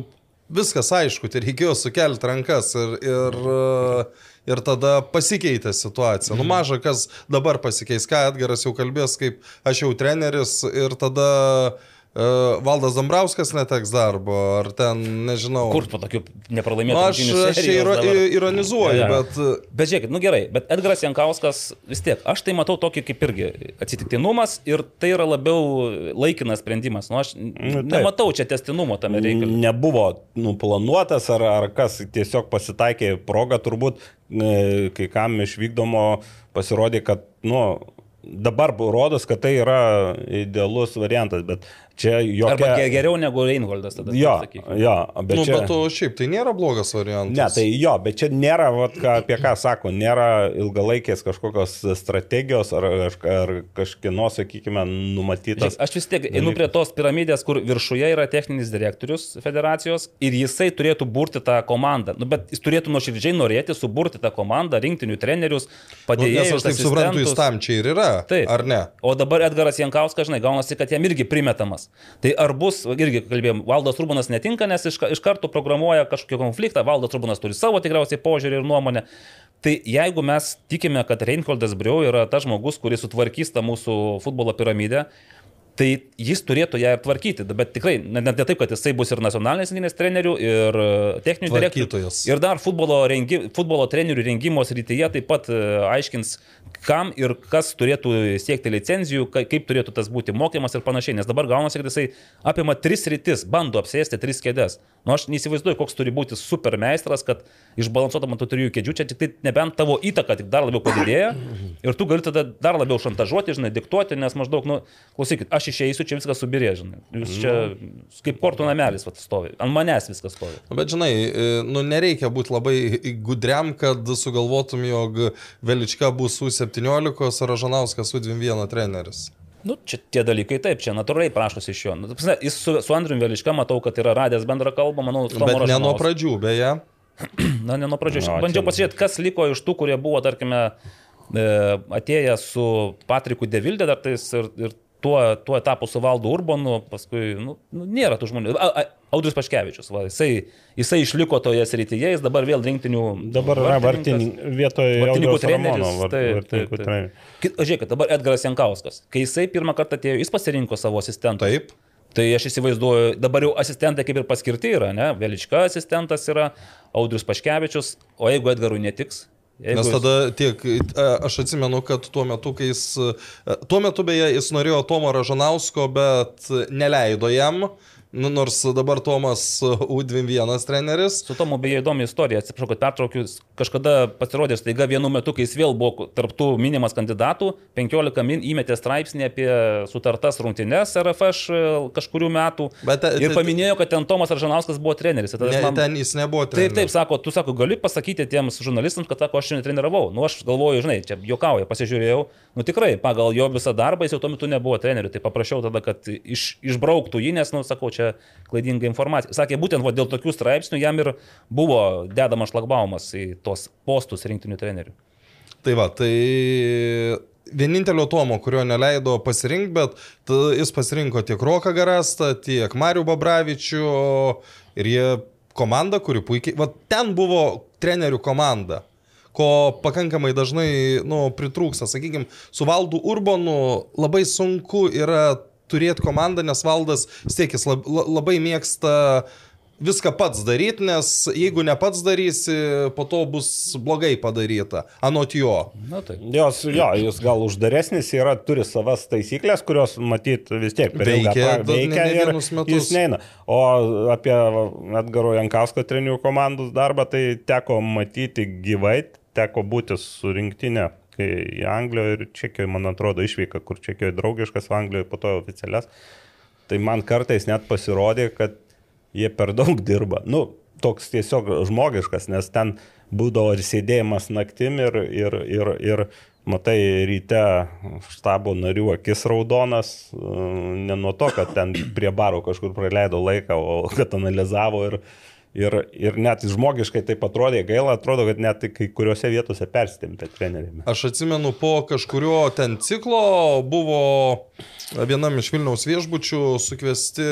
viskas aišku, tai reikėjo sukelti rankas ir, ir, uh, ir tada pasikeitė situacija. Nu, maža kas dabar pasikeis, ką Edgaras jau kalbės, kaip aš jau treneris ir tada Valdas Dambrauskas neteks darbo, ar ten, nežinau. Kur po tokių Nu, nepralaimėtų aš, rungtynių aš čia iro, ironizuoju, Jo, jo. bet... uh, Bet žiūrėkit, nu gerai, bet Edgaras Jankauskas vis tiek, aš tai matau tokį kaip irgi atsitiktinumas ir tai yra labiau laikinas sprendimas. Nu, aš taip. nematau čia testinumo tame reikale. Nebuvo nuplanuotas ar, ar kas, tiesiog pasitaikė proga turbūt, e, kai kam iš vykdomo pasirodė, kad, nu, dabar rodos, kad tai yra idealus variantas, bet Čia Arba jokia... ge- geriau negu Reinholdas tada. Jo, jo, bet Nu, čia... bet o šiaip tai nėra blogas variantas. Ne, tai jo, bet čia nėra, vat, ką, apie ką sako, nėra ilgalaikės kažkokios strategijos ar, ar kažkieno, sakykime, numatytas. Žiūrėk, Aš vis tiek einu prie tos piramidės, kur viršuje yra techninis direktorius federacijos ir jisai turėtų burti tą komandą. Nu, bet jis turėtų nuoširdžiai norėti suburti tą komandą, rinktinių trenerius, Nu, padėjėjus. nes aš taip suprantu, jis tam čia ir yra. Taip. Ar ne? O dabar Edgaras Jankauskas, žinai, gaunasi, kad jam irgi primetamas. Tai ar bus, irgi kalbėjom, Valdas Rubanas netinka, nes iš, iš karto programuoja kažkokį konfliktą, Valdas Rubanas turi savo tikriausiai požiūrį ir nuomonę. Tai jeigu mes tikime, kad Reinholdas Briau yra tas žmogus, kuris sutvarkys tą mūsų futbolo piramidę, tai jis turėtų ją ir tvarkyti. Bet tikrai, ne, ne taip, kad jisai bus ir nacionalinės rinktinės trenerių, ir e, techninių direktorių. Ir dar futbolo, rengi, futbolo trenerių rengimo srityje taip pat e, aiškins, kam ir kas turėtų siekti licenzijų, ka- kaip turėtų tas būti mokymas ir panašiai. Nes dabar gaunasi, kad jisai apima tris rytis, bando apsėsti tris kėdės. Nu, aš neįsivaizduoju, koks turi būti supermeistras, kad išbalansuotam ant tų trijų kėdžių, čia tik tai nebent tavo įtaka tik dar labiau padidėja ir tu gali tada dar labiau šantažuoti, žinai, diktuoti, nes maždaug, nu, klausykit, aš išeisiu, čia viskas subirė, žinai. Jūs čia kaip kortų namelis vat, stovi, ant manęs viskas stovi. Bet žinai, e, nu nereikia būti labai gudriam, kad sugalvotum, jog Velička bus U17, o Ražanauskas U21 treneris. Nu, čia tie dalykai taip, čia natūraliai prašosi iš jo. Nu, prasme, jis su, su Andriu Veliška matau, kad yra radęs bendrą kalbą, manau, su Tomu Bet ne nuo pradžių, beje. Na, ne nuo pradžių. Aš Nu, bandžiau pasižiūrėti, kas liko iš tų, kurie buvo, tarkime, e, atėję su Patriku Devildė dar tais ir, ir tuo, tuo etapu su Valdu Urbanu, paskui, nu, nu, nėra tų žmonių. A, a, Audrius Paškevičius, va, jisai, jisai išliko toje srityje, jis dabar vėl rinktinių. Dabar yra vartin, vietoje Vartininkų treneris. vart- vartininkų. Kit- Žiūrėkit, dabar Edgaras Jankauskas. Kai jisai pirmą kartą atėjo, jis pasirinko savo asistentą. Taip. Tai aš įsivaizduoju, dabar jau asistentai kaip ir paskirti yra, ne? Velička asistentas yra, Audrius Paškevičius, o jeigu Edgarui netiks? Jeigu Nes tada tiek, e, aš atsimenu, kad tuo metu, kai jis, e, tuo metu beje, jis norėjo Tomo Ražanausko, bet neleido jam, nu, nors dabar Tomas U21 treneris. Su Tomu beje įdomi istorija, atsiprašau, kad pertraukiu, kažkada pasirodė staiga vienu metu, kai jis vėl buvo tarptų minimas kandidatų, 15 min įmetė straipsnį apie sutartas rungtynes RFŠ e, kažkurių metų Bet te- ir te- paminėjo, kad ten Tomas Aržanauskas buvo treneris. Ne, man- ten jis nebuvo Taip, treneris. taip, sako, tu sako, gali pasakyti tiems žurnalistams, kad sako, aš čia netreniravau. Nu, aš galvoju, žinai, čia juokauja, pasižiūrėjau, nu tikrai, pagal jo visą darbą jis jau tuo metu nebuvo treneriu, tai paprašiau tada, kad iš, išbrauktų jį, nes, nu, sakau, čia klaidinga informacija. Sakė, būtent va, dėl tokių straipsnių jam ir buvo dedamas šlagbaumas į tos postus rinktinių trenerių. Tai va, tai vienintelio Tomo, kurio neleido pasirinkti, bet jis pasirinko tiek Roką Garastą, tiek Marių Babravičių ir jie komanda, kuri puikiai, va ten buvo trenerių komanda ko pakankamai dažnai nu, pritrūksta. Sakykime, su Valdu Urbanu labai sunku yra turėti komandą, nes Valdas la- labai mėgsta viską pats daryti, nes jeigu ne pats darysi, po to bus blogai padaryta, anot jo. Na tai. Jos, jo, jis gal uždaresnis yra, turi savas taisyklės, kurios matyt vis tiek per ilgą Veikia, pra- dar ne- veikia ne ir metus. jis neina. O apie Edgaro Jankausko trenių komandos darbą tai teko matyti gyvai, teko būti su rinktinė, į Angliją ir Čekijoje, man atrodo, išvyka, kur Čekijoje draugiškas, o Anglijoje po to oficialias. Tai man kartais net pasirodė, kad jie per daug dirba. Nu, toks tiesiog žmogiškas, nes ten būdavo ir sėdėjimas naktim ir, ir, ir, ir matai ryte štabo narių akis raudonas, e, ne nuo to, kad ten prie baro kažkur praleido laiką, o kad analizavo ir, ir, ir net žmogiškai tai atrodė gaila, atrodo, kad net kai kuriuose vietose persitempė treneriami. Aš atsimenu, po kažkurio ten ciklo buvo vienam iš Vilniaus viešbučių sukviesti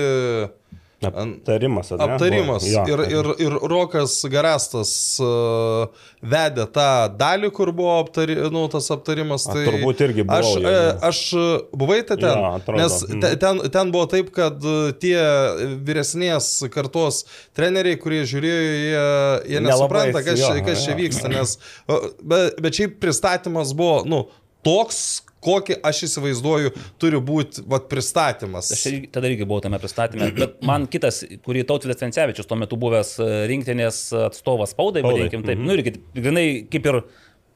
Aptarimas, ar ne? Aptarimas. Jo. Ir, ir, ir Rokas Garastas uh, vedė tą dalį, kur buvo aptari, nu, tas aptarimas. A, Tai turbūt irgi buvau Aš, jau, e, aš e, buvai te ten, Jo, atrodo. nes Mhm. te, ten, ten buvo taip, kad e, tie vyresnės kartos treneriai, kurie žiūrėjo, jie, jie Nelabai nesupranta, kas, jo, čia, kas čia vyksta, nes, e, bet, bet šiaip pristatymas buvo, nu, toks, kokį aš įsivaizduoju, turi būti vat, pristatymas. Aš irgi- tada irgi buvau tame pristatymė, bet man kitas, kurį Tautvidas Vencevičius, tuo metu buvęs rinktinės atstovas spaudai, vadinkim taip, mhm. nu irgi grinai kaip ir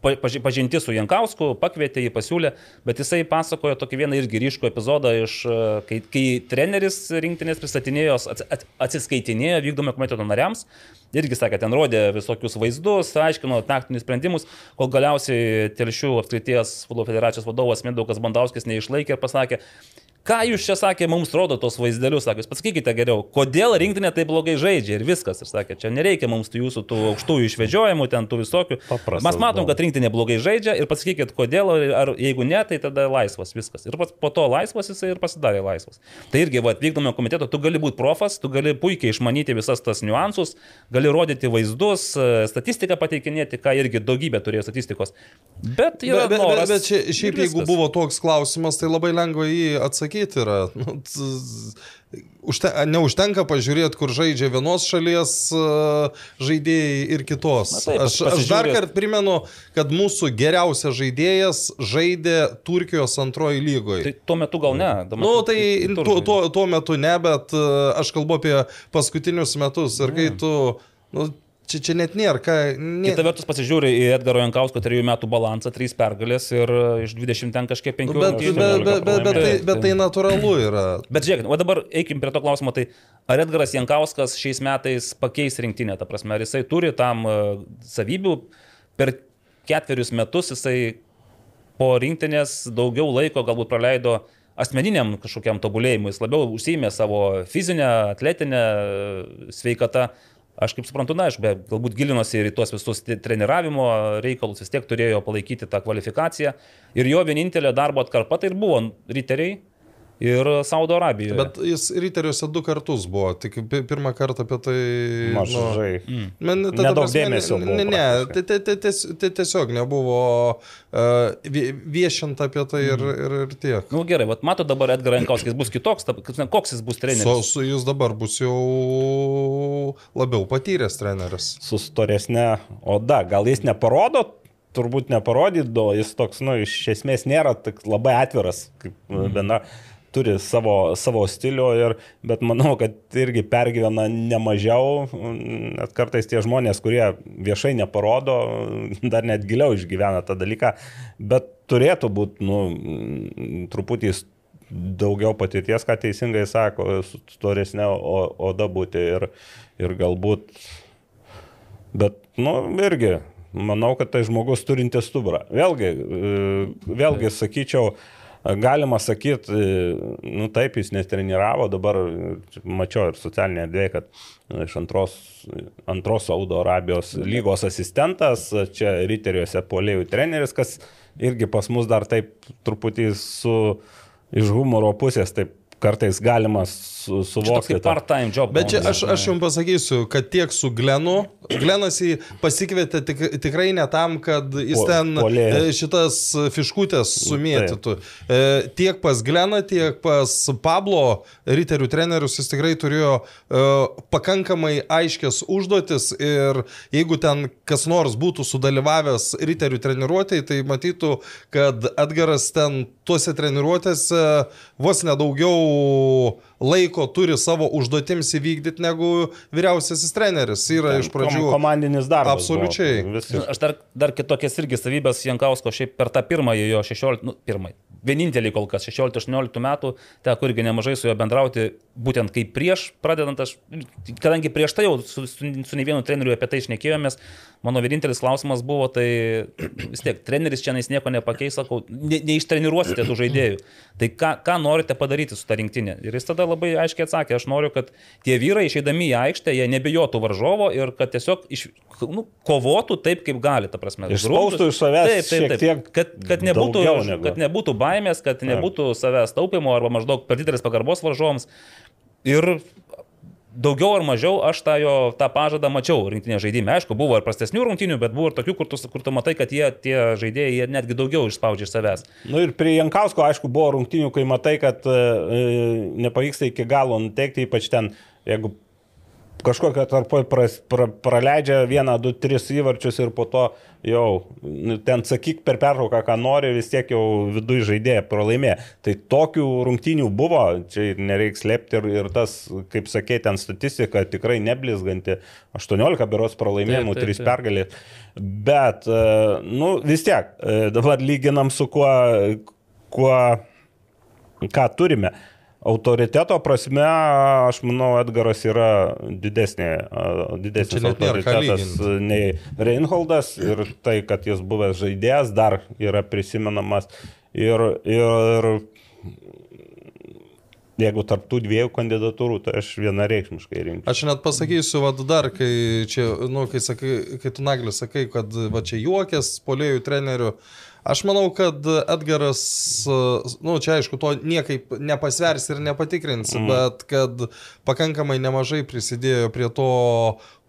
pažinti su Jankausku, pakvietė jį, pasiūlė, bet jisai pasakojo tokį vieną irgi ryškų epizodą, iš, e, kai, kai treneris rinktinės pristatinėjo, ats- ats- atsiskaitinėjo vykdomo komiteto nariams. Irgi sakė, ten rodė visokius vaizdus, aiškino taktinius sprendimus, kol galiausiai Telšių apskrities futbolo federacijos vadovas Mindaugas Bandauskis neišlaikė ir pasakė, Ką jūs čia sakė, mums rodo tos vaizdelius, sakė, pasakykite geriau, kodėl rinktinė taip blogai žaidžia ir viskas. Ir sakė, čia nereikia mums tų jūsų tų aukštųjų išvedžiojimų, ten tų visokių. Paprastas Mes matom, kad rinktinė blogai žaidžia ir pasakykit, kodėl, ar jeigu ne, tai tada laisvas viskas. Ir po to laisvas jisai ir pasidarė laisvas. Tai irgi, va, vykdomo komiteto, tu gali būti profas, tu gali puikiai išmanyti visas tas niuansus, gali rodyti vaizdus, e, statistiką pateikinėti, ką irgi daugybė turėjo statistikos. Bet yra Bet, bet, bet, bet čia, šiaip jeigu buvo toks klausimas, tai labai lengva jį atsakyti yra. Nu, užte, neužtenka pažiūrėti, kur žaidžia vienos šalies uh, žaidėjai ir kitos. Na taip, aš, aš dar kartą primenu, kad mūsų geriausias žaidėjas žaidė Turkijos antroji lygoje. Tai tuo metu gal ne. Na, nu, tai tuo, tuo, tuo metu ne, bet uh, aš kalbu apie paskutinius metus. Ir kai tu, nu, čia, čia net nėra, ką... Nė... Kita vertus pasižiūri į Edgaro Jankausko trijų metų balansą, trys pergalės ir e, iš 20 ten kažkiek 5 Nu, Bet, bet, bet, bet, bet, bet, tai, bet tai natūralu yra. Bet žiūrėkit, o dabar eikim prie to klausimo, tai ar Edgaras Jankauskas šiais metais pakeis rinktinę, ta prasme, ar jisai turi tam e, savybių, per ketverius metus jisai po rinktinės daugiau laiko galbūt praleido asmeniniam kažkokiam tobulėjimui, jis labiau užsijėmė savo fizinę, atletinę e, sveikatą. Aš kaip suprantu, na, aš be, galbūt gilinosi ir į tuos visus treniravimo reikalus, vis tiek turėjo palaikyti tą kvalifikaciją. Ir jo vienintelė darbo atkarpa tai ir buvo riteriai ir Saudo Arabijoje. Bet jis riteriuose du kartus buvo, tik pi- pirmą kartą apie tai... Mažai. Nu, ta Nedaug dėmesio Ne, ne, tai- tai- tai ties- tai tiesiog nebuvo uh, viešinta apie tai ir, ir, ir tiek. Na nu, gerai, vat mato dabar Edgar Jankauskis bus kitoks, ta- koks jis bus treneris. su jis dabar bus jau labiau patyręs treneris. su storesnė oda. Gal jis neparodo, turbūt neparodydo, jis toks, nu, iš esmės nėra tik labai atviras, kaip Mhm. viena turi savo, savo stilių, ir, bet manau, kad irgi pergyvena nemažiau, net kartais tie žmonės, kurie viešai neparodo, dar net giliau išgyvena tą dalyką, bet turėtų būti, nu, truputį daugiau patirties, ką teisingai sako, su storesnė oda būti ir, ir galbūt Bet, nu, irgi, manau, kad tai žmogus turintis stuburą. Vėlgi, e, vėlgi sakyčiau, galima sakyti, nu taip, jis netreniravo, dabar e, mačiau ir socialinėje erdvėje, kad e, iš antros, antros Saudo Arabijos lygos asistentas, čia riteriuose polėjų treneris, kas irgi pas mus dar taip truputį su iš humoro pusės taip kartais galima suvokti. tą- part-time job. Bet čia aš, aš jums pasakysiu, kad tiek su Glenu, Glenas jį pasikvietė tik, tikrai ne tam, kad jis Po- ten puolėjas. e, šitas fiškutės sumėtytų. E, tiek pas Gleną, tiek pas Pablo riterių trenerius jis tikrai turėjo e, pakankamai aiškias užduotis ir jeigu ten kas nors būtų sudalyvavęs riterių treniruotėje, tai matytų, kad Edgaras ten tuose treniruotėse vos nedaugiau laiko turi savo užduotims įvykdyti negu vyriausiasis treneris. Yra iš pradžių. Kom- Komandinis darbas. Absoliučiai. Aš dar, dar kitokias irgi savybės Jankausko šiaip per tą pirmąjį jo 16, nu, pirmąjį. Vienintelį kol kas 16-18 metų teko irgi nemažai su juo bendrauti, būtent kaip prieš pradedant aš, kadangi prieš tai jau su, su, su ne vienu treneriu apie tai išnekėjomės, mano vienintelis klausimas buvo, tai vis tiek treneris čia nieko nepakeis, sakau, ne, neištreniruosite tų žaidėjų. Tai ką, ką norite padaryti su ta rinktinė? Ir jis tada labai aiškiai atsakė, aš noriu, kad tie vyrai išeidami į aikštę, jie nebijotų varžovo ir kad tiesiog iš, nu, kovotų taip, kaip gali, ta prasme. Išspaustų iš savęs šiek tiek kad, kad, nebūtų, negu- kad nebūtų baimės, kad nebūtų savęs taupimo arba maždaug per didelis pagarbos varžovams. Ir daugiau ar mažiau aš tą jo tą pažadą mačiau rinktinė žaidime. Aišku, buvo ir prastesnių rungtynių, bet buvo ir tokių, kur tu, kur tu matai, kad jie, tie žaidėjai, jie netgi daugiau išspaudžia iš savęs. Nu ir prie Jankausko, aišku, buvo rungtinių, kai matai, kad e, nepavyksta iki galo nuteikti, ypač ten, jeigu kažkokią tarpo pras, pra, praleidžia vieną, du, tris įvarčius ir po to jau nu, ten sakyk per pertrauką, ką nori, vis tiek jau viduje žaidėja pralaimė. Tai tokių rungtynių buvo, čia nereiks slėpti ir, ir tas, kaip sakė, ten statistika tikrai neblizganti. 18 beros pralaimėjimų, Taip, taip, 3 taip. pergalės. Bet, e, nu, vis tiek, e, dabar lyginam su kuo, kuo ką turime. Autoriteto prasme, aš manau, Edgaras yra didesnė, didesnis autoritetas nei Reinholdas ir tai, kad jis buvęs žaidėjas, dar yra prisimenamas. Ir, ir jeigu tarptų dviejų kandidatūrų, tai aš vienareikšmiškai rinkčiau. Aš net pasakysiu, vad dar, kai čia, nu, kai, sakai, kai tu naglis sakai, kad va čia juokės polėjų trenerių. Aš manau, kad Edgaras, nu, čia aišku, to niekaip nepasvers ir nepatikrinsi, mm. bet kad pakankamai nemažai prisidėjo prie to,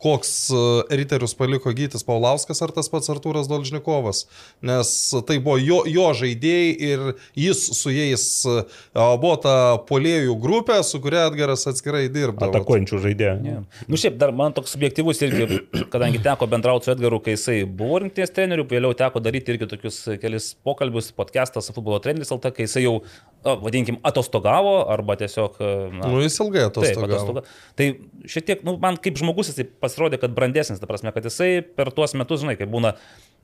koks e, riterius paliko Gytis Paulauskas ar tas pats Artūras Dolžnikovas. Nes tai buvo jo, jo žaidėjai ir jis su jais e, buvo ta polėjų grupė, su kuria Edgaras atskirai dirbdavo. Atakuojančių žaidėjų. Yeah. Nu šiaip dar man toks subjektivus irgi, kadangi teko bendrauti su Edgaru, kai jisai buvo rinkties treneriu, vėliau teko daryti irgi tokius kelis pokalbius, podcastą su futbolo treneris LT, kai jisai jau, o, vadinkim, atostogavo arba tiesiog... Na, Nu, jis ilgai Taip, atostogavo. atostoga. Tai šiek tiek, nu, man kaip žmogus jisai pasirodė, kad brandesnis, ta prasme, kad jisai per tuos metus, žinai, kai būna,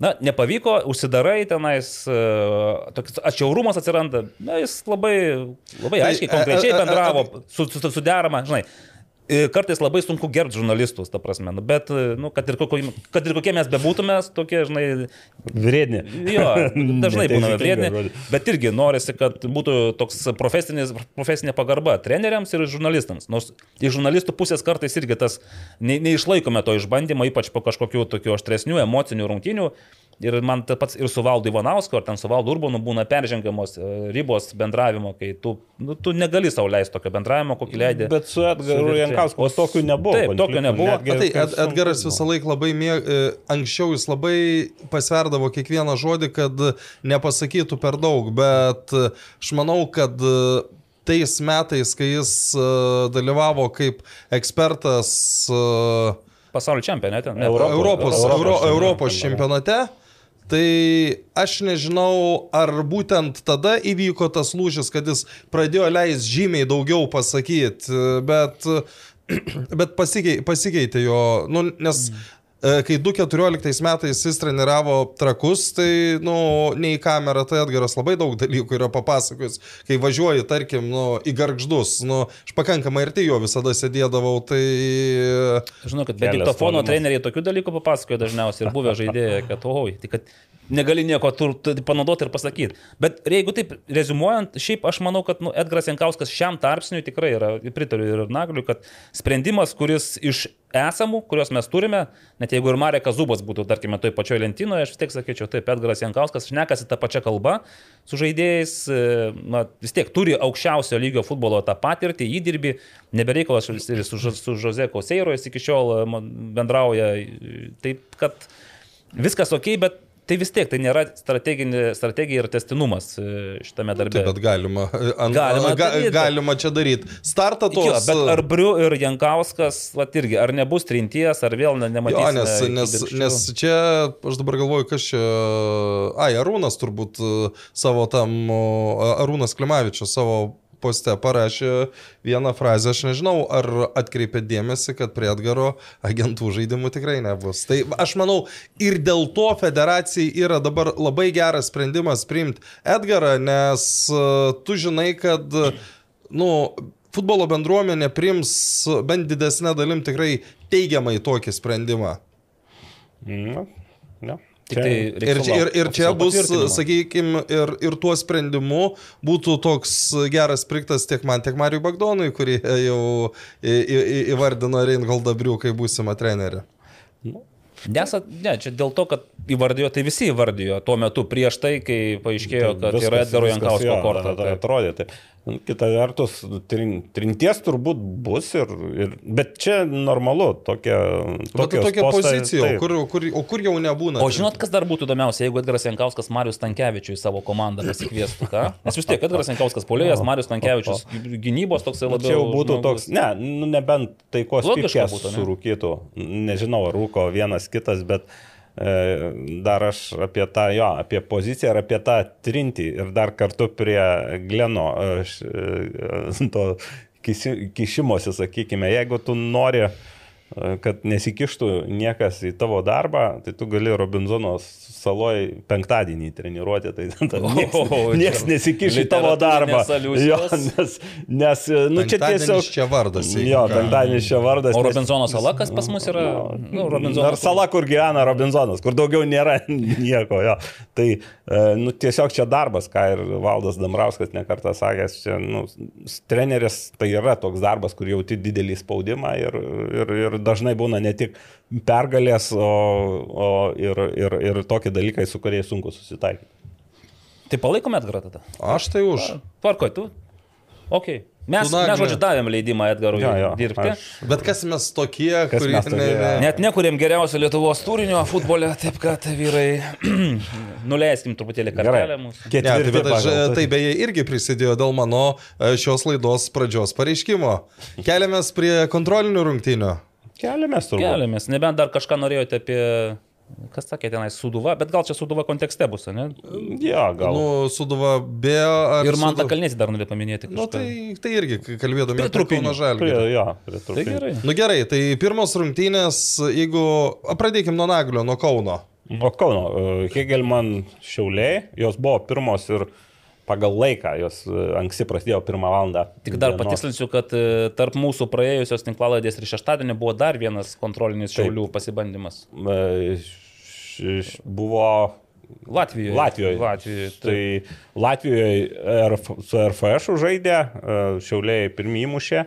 na, nepavyko, užsidarai tenais, uh, toks atšiaurumas atsiranda, na, jis labai, labai Tai, aiškiai, e, konkrečiai e, e, bendravo, su, su, su derama, žinai. E, Kartais labai sunku gerbti žurnalistus, ta prasme, nu, bet, e, nu, kad, ir kokio, kad ir kokie mes bebūtume, tokie, žinai, Vredni. Jo, dažnai būna Neteisingas vėdinė, žodis. bet irgi norisi, kad būtų toks profesinis- profesinė pagarba treneriams ir žurnalistams. Nors iš žurnalistų pusės kartais irgi tas ne, neišlaikome to išbandymo, ypač po kažkokių tokių aštresnių emocinių rungtynių. Ir man tas pats ir su Valdu Ivanausku, ar ten su Valdu Urbanu būna peržengiamos e, ribos bendravimo, kai tu, nu, tu negali sau leisti tokio bendravimo, kokį leidė. Bet su Edgaru Jankausku O tokių nebuvo. Taip, tokio nebuvo. Netgi tai Ed, Edgaras visą laiką labai mėg... e, Anksčiau jis labai pasverdavo kiekvieną žodį, kad nepasakytų per daug, bet aš manau, kad tais metais, kai jis e, dalyvavo kaip ekspertas Pasaulio čempionė, ten. ne, Europos- Europos, Europos Euro, čempionate. Europos čempionate, tai aš nežinau, ar būtent tada įvyko tas lūžis, kad jis pradėjo leis žymiai daugiau pasakyti, bet, bet pasikeitė, pasikeitė jo, nu, nes e, kai 2014 metais jis treniravo trakus, tai, nu, ne į kamerą, tai Edgaras labai daug dalykų yra papasakojęs. Kai važiuoji, tarkim, nu, į garždus, nu, aš pakankamai arti jo visada sėdėdavau, tai... Žinau, kad be diktofono treneriai tokių dalykų papasakoja dažniausiai ir buvę žaidėjai, kad oi, tai kad negali nieko tur, tu, panaudoti ir pasakyti. Bet jeigu taip rezumuojant, šiaip aš manau, kad nu, Edgaras Jankauskas šiam tarpsniui tikrai yra, pritariu ir Nagliui, kad sprendimas, kuris iš esamų, kuriuos mes turime, net jeigu ir Mareka Zubas būtų, tarkime, toj pačioj lentynoje, aš vis tiek sakyčiau, taip, Edgaras Jankauskas šnekasi tą pačią kalbą su žaidėjais, e, na, vis tiek turi aukščiausio lygio futbolo tą patirtį, įdirbį, nebereikalas ir su, su Jose Koseiro jis iki šiol e, bendrauja, e, taip kad viskas ok, bet tai vis tiek tai nėra strateginė- strategija ir testinumas e, šitame darbe. Taip, bet galima, ant, Galima ga, daryt, bet- galima čia daryti. Startą. Jo, bet ar Briu ir Jankauskas, vat irgi, ar nebus trinties, ar vėl nematysime. nes, nes, nes čia, aš dabar galvoju, kas čia. Ai, Arūnas turbūt e, savo tam, Arūnas Klimavičius savo poste parašė vieną frazę, aš nežinau, ar atkreipė dėmesį, kad prie Edgaro agentų žaidimų tikrai nebus. Tai aš manau, ir dėl to federacijai yra dabar labai geras sprendimas priimti Edgarą, nes e, tu žinai, kad, nu, futbolo bendruomenė priims bent didesnė dalim tikrai teigiamai tokį sprendimą. Nu, ne. Čia- tai Ir, ir, ir čia bus, sakykime, ir, ir tuo sprendimu būtų toks geras priktas tiek man, tiek Mariui Bagdonui, kurį jau į- į- įvardino Reingoldą Briu kaip būsimą trenerį. Nes, ne, čia dėl to, kad įvardijo, tai visi įvardijo tuo metu prieš tai, kai paaiškėjo, kad Viskas- yra Edgaro Jankausko a- a- taip. Atrodė. Tai. Kita vertus, trin, trinties turbūt bus, ir, ir, bet čia normalu, tokia, tokia postai- pozicija, o taip. kur, kur, o kur jau nebūna. O žinot, kas dar būtų įdomiausia, jeigu Edgaras Jankauskas Marius Tankievičius į savo komandą pasikviestų, ką? Nes vis tiek Edgaras Jankauskas polėjas, Marius Tankievičius gynybos toksai labiau. Čia jau būtų nu, toks, ne, nu, nebent taikos ne? surūkytų. Nežinau, rūko vienas kitas, bet dar aš apie tą, jo, apie poziciją ir apie tą trintį ir dar kartu prie Gleno aš, e, to kisi- kišimosi, sakykime, jeigu tu nori e, kad nesikištų niekas į tavo darbą, tai tu gali Robinzono saloj penktadienį treniruoti, tai tada nieks čia nesikiš į tavo darbą. Jo, nes, nes, nu, čia tiesiog... čia vardas, Jo, penktadienis čia vardas. O Robinzono sala, kas pas mus yra? Nu, Robinzono Ar sala, kur gyvena Robinzonas, kur daugiau nėra nieko. Jo. Tai e, nu, tiesiog čia darbas, ką ir Valdas Damrauskas nekartą sakęs, čia nu, treneris tai yra toks darbas, kur jauti didelį spaudimą ir, ir, ir dažnai būna ne tik pergalės, o, o ir, ir, ir tokie dalykai, su kuriais sunku susitaikyti. Tai palaikome Edgarą tada. Aš tai už. Tvarkoj, tu? Ok. Mes, Tu, Nagne. mes žodžiu, davėm leidimą Edgarui Jo, jo, dirbti. aš- Bet kas mes tokie, Kas kurie... mes tokie? Net nekuriam geriausio Lietuvos turinio futbole, taip kad vyrai, nuleiskim truputėlį kartelę mūsų. Ne, tai, bet aš, tai beje irgi prisidėjo dėl mano e, šios laidos pradžios pareiškimo. Keliamės prie kontrolinių rungtynių. Keliamės turbūt. Keliamės, nebent dar kažką norėjote apie, kas sakė tenai, suduva, bet gal čia suduva kontekste bus, ne? Jo, gal. Nu, suduva be... ar Ir man tą kalnėsi dar norėjau paminėti. Nu, kažką. tai, tai irgi kalbėdami apie. Kauno Žalgirį. Jo, prie Tai trupinių. gerai. Nu gerai, tai pirmos rungtynės, jeigu... a, Pradėkim nuo Naglio, nuo Kauno. O Kauno, e, Hegelman šiauliai, jos buvo pirmos ir pagal laiką, jos e, anksti prasidėjo pirmą valandą. Tik dar dienos. patikslinsiu, kad e, tarp mūsų praėjusios tinklaladės ir šeštadienį buvo dar vienas kontrolinis Taip. šiaulių pasibandymas. E, Buvo Latvijoje. Latvijoje. Latvijoje. Tai... Latvijoje RF, su RFŠ žaidė, šiauliai pirmie įmušė.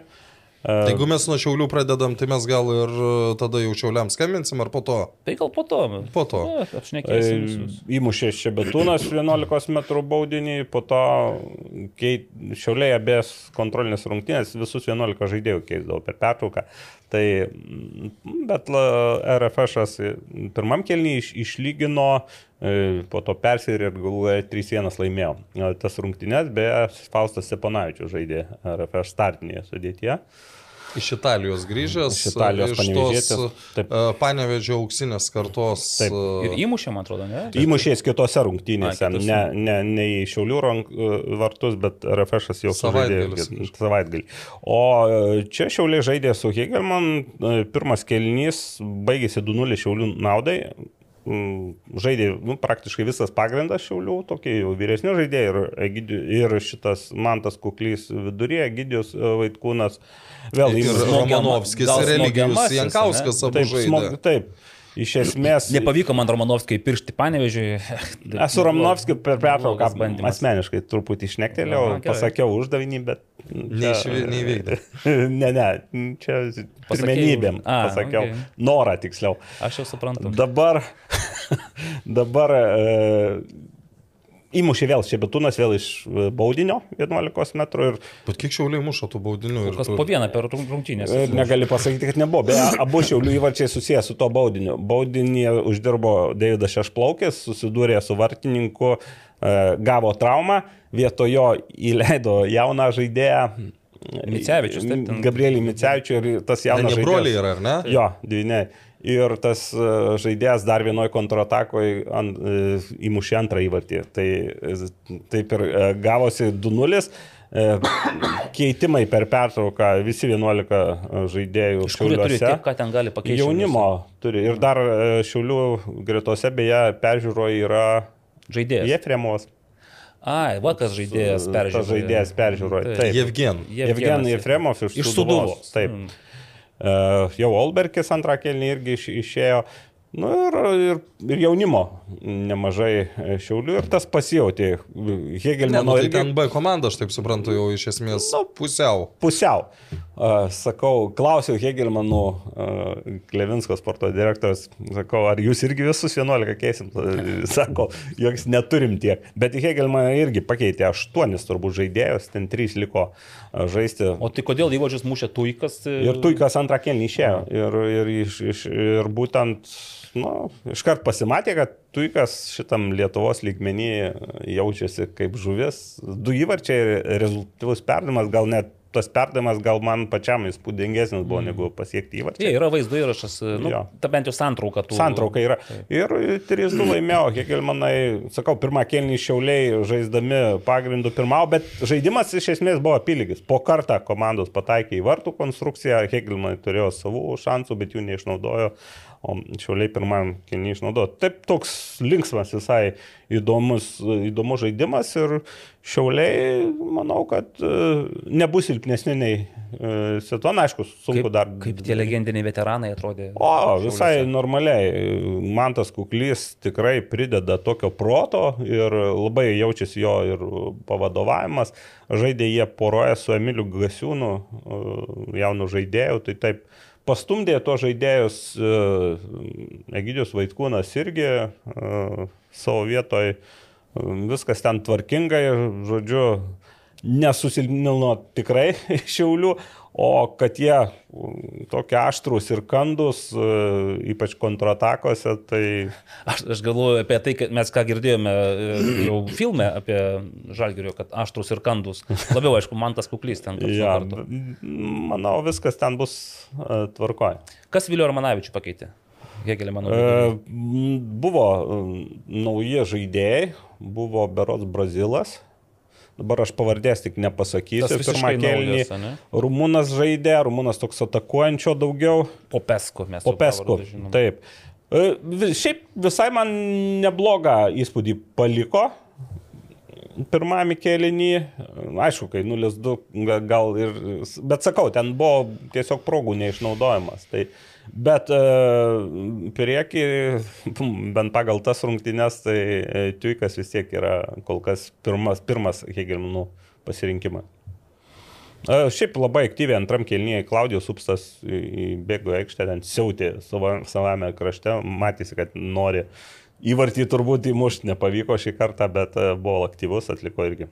Tai Jeigu mes nuo Šiaulių pradedam, tai mes gal ir e, tada jau Šiauliams skambinsim, ar po to? tai gal po to. Po to. Na, Apšnekėsim E, visus. Įmušė Šebetūnas 11 m baudinį, po to keit, šiauliai abės kontrolinės rungtynės visus 11 žaidėjų keisdavo per pertrauką. Tai, mm, bet RFŠ pirmam kelnį iš, išlygino, e, po to persirė ir galų gale 3-1 laimėjo. E, Tas rungtynės, beje, Faustas Steponavičius žaidė RFŠ startinėje sudėtyje. Iš Italijos grįžęs. Iš Italijos panevėžietis, taip. e, auksinės kartos. Taip. e, Ir įmušė, man atrodo, ne? Įmušės kitose rungtynėse, kitose. ne, ne, ne į Šiaulių rank, vartus, bet RFŠ jau kit- savaitgalį. O e, čia Šiauliai žaidė su Hegelman, e, pirmas kelnys baigėsi 2-0 Šiaulių naudai. Žaidė nu, praktiškai visas pagrindas Šiaulių, tokie jau vyresni žaidėjai ir, ir šitas Mantas Kuklys viduryje, Egidijus e, Vaitkūnas. Vėl Ir Romanovskis, gal ir Eligijus smogiamasis, Jankauskas abu Taip, žaidė. smog, taip, iš esmės. Nepavyko man Romanovskai piršti panevežiui. Esu Ramnovskiu per pertrauką asmeniškai truputį išnektelėjau, pasakiau uždavinį, bet... Neįvykdė. ne, ne, čia pirmenybėm A, pasakiau. okei. Norą tiksliau. Aš jau suprantu. Dabar, dabar e, įmušė vėl Šebetūnas, vėl iš e, baudinio 11 metrų ir Bet kiek Šiauliai muša tų baudinių? ir Kas po vieną per rung- rungtynės. Ir negali pasakyti, kad nebuvo. Beje, abu šiaulių įvarčiai susijęs su to baudiniu. Baudinį uždirbo Davidas Šešplaukis, susidūrė su vartininku, e, gavo traumą, vietojo įleido jauną žaidėją. Micevičius, taip, ten- Gabrielį Micevičių ir tas jaunas ne broliai yra, ar ne? Jo, dvyniai. Ir tas e, žaidėjas dar vienoje kontratakoje ant, e, įmušė antrą įvartį. Tai e, taip ir gavosi 2-0. E, Keitimai per pertrauką, visi 11 žaidėjų Iš kur jie turi šiauliuose. tiek, ką ten gali pakeisti? Jaunimo turi. Ir dar šiaulių gretose beje peržiūroje yra Žaidėjas. Jefremovas. Ai, va kas žaidėjas peržiūrėjo. Tas žaidėjas peržiūroje. Taip. Jevgen. Evgenij Jefremov iš, Iš. Sūduvos. Taip. Mm. Uh, jau Olberkis antrą kelnį irgi iš, išėjo. Nu ir, ir, ir jaunimo nemažai e, šiaulių ir tas pasijauti. Ne, Hegelmano nu, tai irgi ten B komanda, aš taip suprantu, jau iš esmės Nu, pusiau. pusiau. Sakau, klausiau Hegelmanų, Klevinsko sporto direktorius, sakau, ar jūs irgi visus 11 keisim? Sako, joks neturim tiek. Bet Hegelmaną irgi pakeitė 8 turbūt žaidėjus, ten 3 liko žaisti. O tai kodėl įvažius mušė tuikas? Ir Tuikas antrą kelnį išėjo. Ir, ir, iš, iš, ir būtent, nu, iškart pasimatė, kad Tuikas šitam Lietuvos lygmenį jaučiasi kaip žuvis. Du įvarčiai ir rezultatyvus perdavimas, gal net tas perdavimas gal man pačiam įspūdingesnis buvo negu pasiekti įvarčiai. Jie yra vaizdo įrašas, nu, Jo. ta bent jau santrauka tų. Santrauka yra. Ir 3-2 laimėjo, kiek ir manai, sakau, pirmą kelnį šiauliai žaisdami pagrindų pirmavo, bet žaidimas iš esmės buvo apylygis. Po kartą komandos pataikė į vartų konstrukciją, Hegelmanai turėjo savų šansų, bet jų neišnaudojo, o šiauliai pirmam kelnį išnaudojo. Taip toks linksmas visai įdomus, įdomus žaidimas ir šiauliai, manau, kad e, nebus silpnesni nei e, Sitona, aišku, sunku Kaip, dar. kaip tie legendiniai veteranai atrodė. O, visai Šiauliuose. normaliai. Mantas Kuklys tikrai prideda tokio proto ir labai jaučiasi jo ir pavadovavimas. Žaidė jie poroje su Emiliu Gasiūnu, e, jaunu žaidėju, tai taip pastumdė to žaidėjus e, Egidijus Vaitkūnas irgi e, savo vietoje. Viskas ten tvarkingai, žodžiu, nesusilpnino tikrai šiaulių, o kad jie mm, tokie aštrus ir kandus, e, ypač kontratakose, tai Aš, aš galvoju apie tai, kad mes ką girdėjome e, jau filme apie Žalgirio, kad aštrus ir kandus. Labiau, aišku, man tas kuklys ten. ja, manau, viskas ten bus e, tvarkoje. Kas Vilio Romanavičių pakeitė? Hegelė, mano. E, Buvo nauji žaidėjai, buvo Berots Brazilas. Dabar aš pavardės tik nepasakysiu. Pirmą naujas, ane? Rumunas žaidė, Rumunas toks atakuojančio daugiau. Popesku mes. Popesku. Taip. E, Šiaip visai man neblogą įspūdį paliko. Pirmame kėlinį, aišku, kai 0-2 ga- gal ir, bet sakau, ten buvo tiesiog progų neišnaudojimas. Tai, bet e, prieki, bent pagal tas rungtynes, tai e, Tuikas vis tiek yra kol kas pirmas, pirmas Hegelmanų pasirinkimas. E, Šiaip labai aktyviai antram kelnyje Klaudijos Upstas į aikštę, ten siautė savo, savame krašte, matėsi, kad nori įvartį turbūt įmušti, nepavyko šį kartą, bet buvo aktyvus, atliko irgi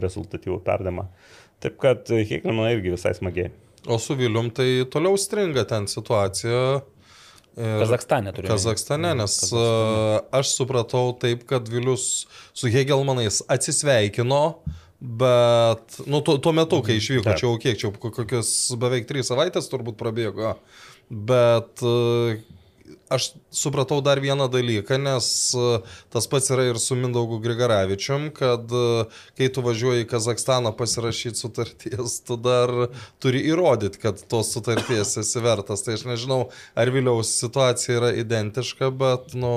rezultatyvų perdamą. Taip kad Hegelmanų irgi visai smagiai. O su Vilium tai toliau stringa ten situacija. Ir- Kazakstane turėjo. Kazakstane, nes Kazakstane. aš supratau taip, kad Vilius su Hegelmanais atsisveikino, bet, nu, tuo, tuo metu, kai išvyko, Taip. čia jau kiek, čia kokios beveik trys savaitės turbūt prabėgo, bet e, aš supratau dar vieną dalyką, nes e, tas pats yra ir su Mindaugu Grigaravičium, kad e, kai tu važiuoji į Kazakstaną pasirašyti sutarties, tu dar turi įrodyti, kad tos sutarties esi vertas. Tai aš nežinau, ar Viliaus situacija yra identiška, bet, nu,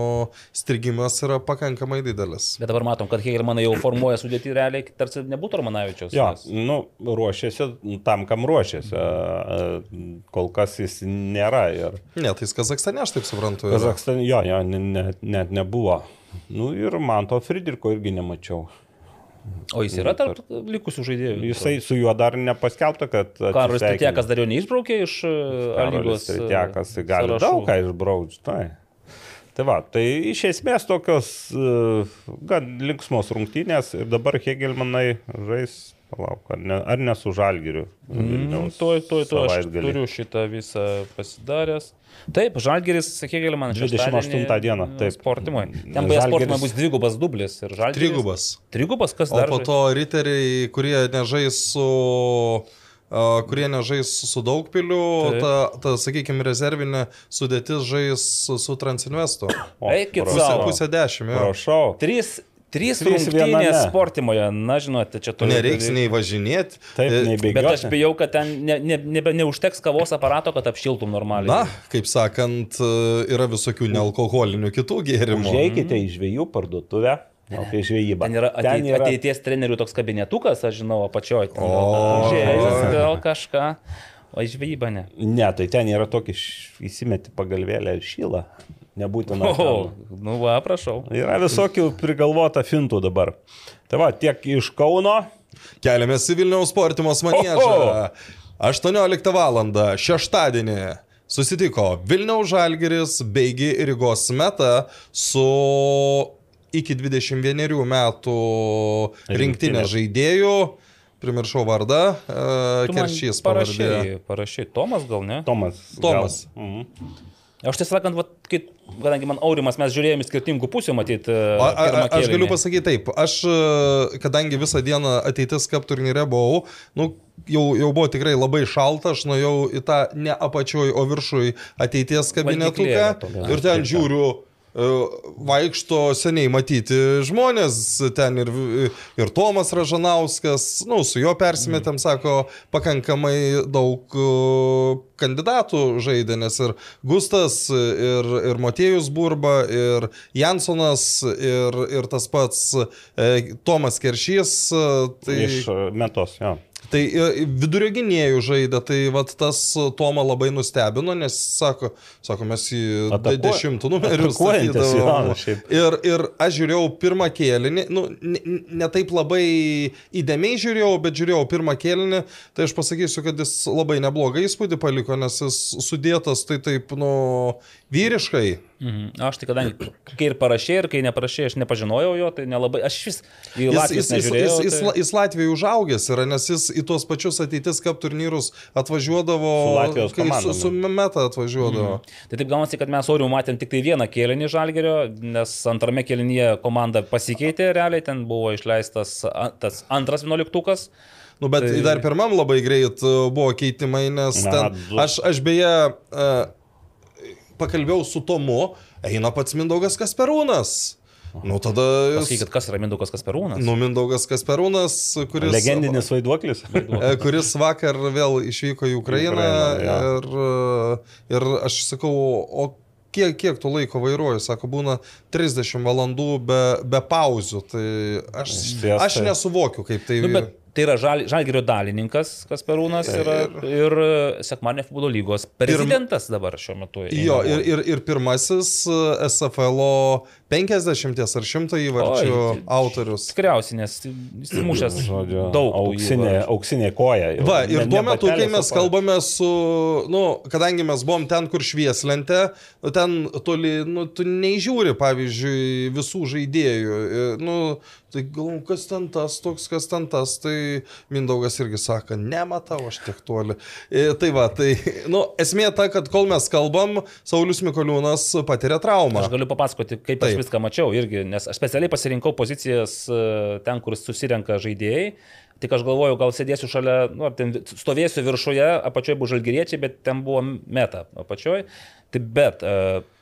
strigimas yra pakankamai didelis. Bet dabar matom, kad Hegelmanai jau formuoja sudėti realiai, tarsi nebūtų Romanavičiaus. Jo, nes- nu, ruošiasi tam, kam ruošiasi. Kol kas jis nėra ir Ne, tai jis Kazakstane, aš taip suprantu. Yra. Kazakstane, jo, jo, net ne, net nebuvo. Nu ir man to Friedricho irgi nemačiau. O jis yra tarp likusių žaidėjų. Jisai su juo dar nepaskelbta, kad... Atsisveikino. Titiekas dar jo neišbraukė iš e, A Karolis lygos. e, Tretjakas gali sąrašų. daug ką išbraukti. Tai. tai va, tai iš esmės tokios uh, gan linksmos rungtynės ir dabar Hegelmanai žais, palauk, ar ne, ar ne su Žalgiriu. Mm, Tuoj, tuoj, tuoj, aš turiu šitą visą pasidaręs. Taip, Žalgeris, sakykime, man 28 dieną, taip. Sportimui. Ten beje, Žalgiris- sportimui bus dvigubas dublis ir Žalgeris. Trigubas. Trigubas, kas O dar? po to riteriai, kurie nežais su... a, kurie nežais su daugpiliu, ta, ta sakykime, rezervinė sudėtis žais su, su Transinvestu. O, Eikit sau. Pusę dešimt, jo. Prašau. Trys, trys, Trys rungtynės sportimoje, na žinote, čia toliau. Nereiks nei važinėti. Taip, nei Bet aš bėgioti. bijau, kad ten ne, ne, ne, neužteks kavos aparato, kad apšiltum normaliai. Na, kaip sakant, yra visokių nealkoholinių kitų gėrimų. Užeikite į žvėjų parduotuvę. Apie žvejybą. Ten yra, ateit, ten yra ateities trenerių toks kabinetukas, aš žinau, apačioj. Ten, O. Užėjus, gal kažką. O į žvejybą ne. Ne, tai ten yra tokia įsimeti pagalvėlę ir šyla. Nebūtina. O, ten. nu va, prašau. Yra visokių prigalvota fintų dabar. Tai va, tiek iš Kauno. Keliamės į Vilniaus sportimos manėžą. Oho! 18 val. šeštadienį susitiko Vilniaus Žalgeris beigi Rygos meta su iki 21 metų rinktinės žaidėjų. Primiršau vardą, man Keršys parašei, parašei. Tomas gal ne? Tomas. Tomas. Gal. Mhm. Aš tiesą sakant, vat, kai, kadangi man aurimas, mes žiūrėjome skirtingų pusių, matyt. A, a, a, aš galiu pasakyti taip, aš, e, kadangi visą dieną ateitis kap turnyre buvau, nu, jau, jau buvo tikrai labai šalta, aš nuėjau į tą ne apačioj, o viršui ateities kabinetuką ir ten žiūriu e, vaikšto seniai matyti žmonės, ten ir, ir Tomas Ražanauskas, nu, su juo persimetėm, sako, pakankamai daug e, kandidatų žaidė, nes ir Gustas, ir, ir Motiejus Burba, ir Jansonas, ir, ir tas pats e, Tomas Keršys. e, Tai... Iš e, metos, jo. Tai e, vidurio gynėjų žaidė, tai vat, tas Tomą labai nustebino, nes sako, sako mes į Atakuo- dešimtų numerių statydavom. šiaip. Ir, ir aš žiūrėjau pirmą kėlinį, nu, ne, ne taip labai įdėmiai žiūrėjau, bet žiūrėjau pirmą kėlinį, tai aš pasakysiu, kad jis labai neblogą įspūdį paliko, nes jis sudėtas tai taip, nu, vyriškai. Mhm. Aš tai kadangi, kai ir parašė, ir kai neparašė, aš nepažinojau jo, tai nelabai, aš vis į Jis, Latvijos jis, jis, jis, jis, tai... jis Latvijoje užaugęs yra, nes jis į tuos pačius ateitis kap turnyrus atvažiuodavo. Su Latvijos kai komandom. Su, su meta atvažiuodavo. Mm. Tai taip gaunasi, kad mes Orių matėm tik tai vieną kėlinį Žalgerio, nes antrame kėlinyje komanda pasikeitė realiai, ten buvo išleistas tas antras vienuoliktukas. Nu, bet tai... dar pirmam labai greit uh, buvo keitimai, nes Na, ten, du. aš, aš beje uh, pakalbėjau su Tomu, eina pats Mindaugas Kasperūnas. Nu, tada jis... Pasakykit, kas yra Mindaugas Kasperūnas. Nu, Mindaugas Kasperūnas, kuris... Legendinis vaiduoklis. E, kuris vakar vėl išvyko į Ukrainą Ukrainą, ir, e, ir aš sakau, o kiek, kiek tu laiko vairuoji, sako, būna 30 valandų be, be pauzių, tai aš, Ties aš nesuvokiu, kaip tai... Nu, bet tai yra žal, Žalgerio dalininkas Kasperūnas yra, ir Sekmanė futbolo lygos prezidentas dabar šiuo metu. Jo, ir, ir, ir pirmasis e, SFL 50 ar 100 įvarčių Oi, autorius. Tikriausiai, nes jis mušęs daug. auksinė, auksinė koja. jau. Va, ir Ne- tuo metu, kai mes koja. kalbame su, nu, kadangi mes buvom ten, kur švieslentė, nu, ten toli, nu, tu neižiūri, pavyzdžiui, visų žaidėjų. Ir, Nu, tai galvom, kas ten tas, toks, kas ten tas, tai Mindaugas irgi sako, nematau aš tiek toli. E, tai va, tai, nu, esmė ta, kad kol mes kalbam, Saulis Mikoliūnas patiria traumą. Aš galiu papasakoti, kaip Taip. aš viską mačiau irgi, nes aš specialiai pasirinkau pozicijas e, ten, kur susirenka žaidėjai. Tik aš galvoju, gal sėdėsiu šalia, nu, ten stovėsiu viršuje, apačioje buvo žalgeriečiai, bet ten buvo meta apačioje. Tai bet e,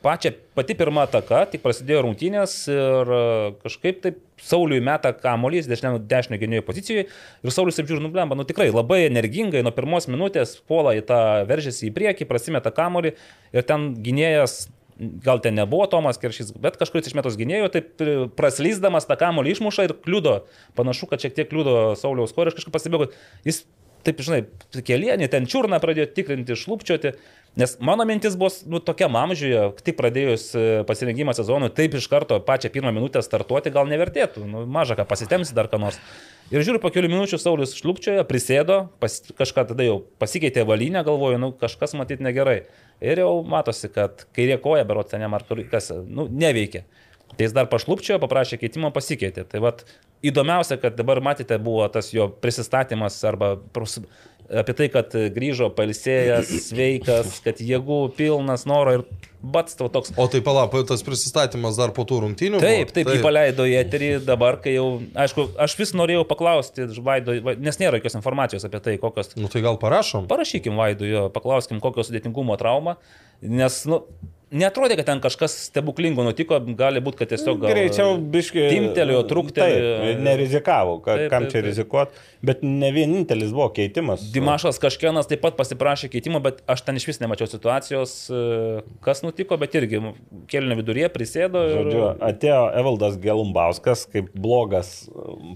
pačia, pati pirma ataka, tik prasidėjo rungtynės ir e, kažkaip taip Sauliui meta kamuolys dešinio, dešinio gynėjo pozicijoje ir Saulis apžiūri, nu, blemba, nu tikrai labai energingai nuo pirmos minutės puola į tą veržėsi į priekį, prasimeta kamuolį ir ten gynėjas gal ten nebuvo Tomas Keršys, bet kažkuris iš metos gynėjų, taip e, praslysdamas tą kamolį išmuša ir kliudo. Panašu, kad šiek tiek kliudo Sauliaus korį, aš kažkaip pastebėjau, kad jis taip, žinai, kelienį ten čiurną pradėjo tikrinti, šlupčioti. Nes mano mintis buvo, nu, tokia amžiuje, tik pradėjus e, pasirengimą sezonui, taip iš karto pačią pirmą minutę startuoti gal nevertėtų. Nu, maža ką pasitemsi dar ką nors. Ir žiūriu, po kelių minučių Saulis šlupčiojo, prisėdo, pas, kažką tada jau pasikeitė valinę, galvoju, nu kažkas matyti negerai. Ir jau matosi, kad kairė koja, berots ten ar kas, nu, neveikia. Tai jis dar pašlupčiojo, paprašė keitimo, pasikeitė. Tai vad įdomiausia, kad dabar matėte, buvo tas jo prisistatymas arba apie tai, kad grįžo palsėjęs, sveikas, kad jėgų pilnas noro ir bats tau toks. O tai palap, tas prisistatymas dar po tų rungtynių. buvo? Taip, taip, jį paleido į eterį dabar, kai jau, aišku, aš vis norėjau paklausti Vaido, nes nėra jokios informacijos apie tai, kokios. Nu tai gal parašom. Parašykim Vaidu, jo, paklauskim, kokio sudėtingumo trauma, nes, nu, netrodė, kad ten kažkas stebuklingo nutiko, gali būti, kad tiesiog gal... Greičiau biški. Timtelėjo, truktelėjo. Taip, nerizikavo, ka, Taip, kam taip, čia taip. rizikuot. Bet ne vienintelis buvo keitimas. Dimašas kažkienas taip pat pasiprašė keitimo, bet aš ten iš vis nemačiau situacijos, e, kas nutiko, bet irgi kelnių viduryje prisėdo. Ir... Žodžiu, atėjo Evaldas Gelumbauskas kaip blogas.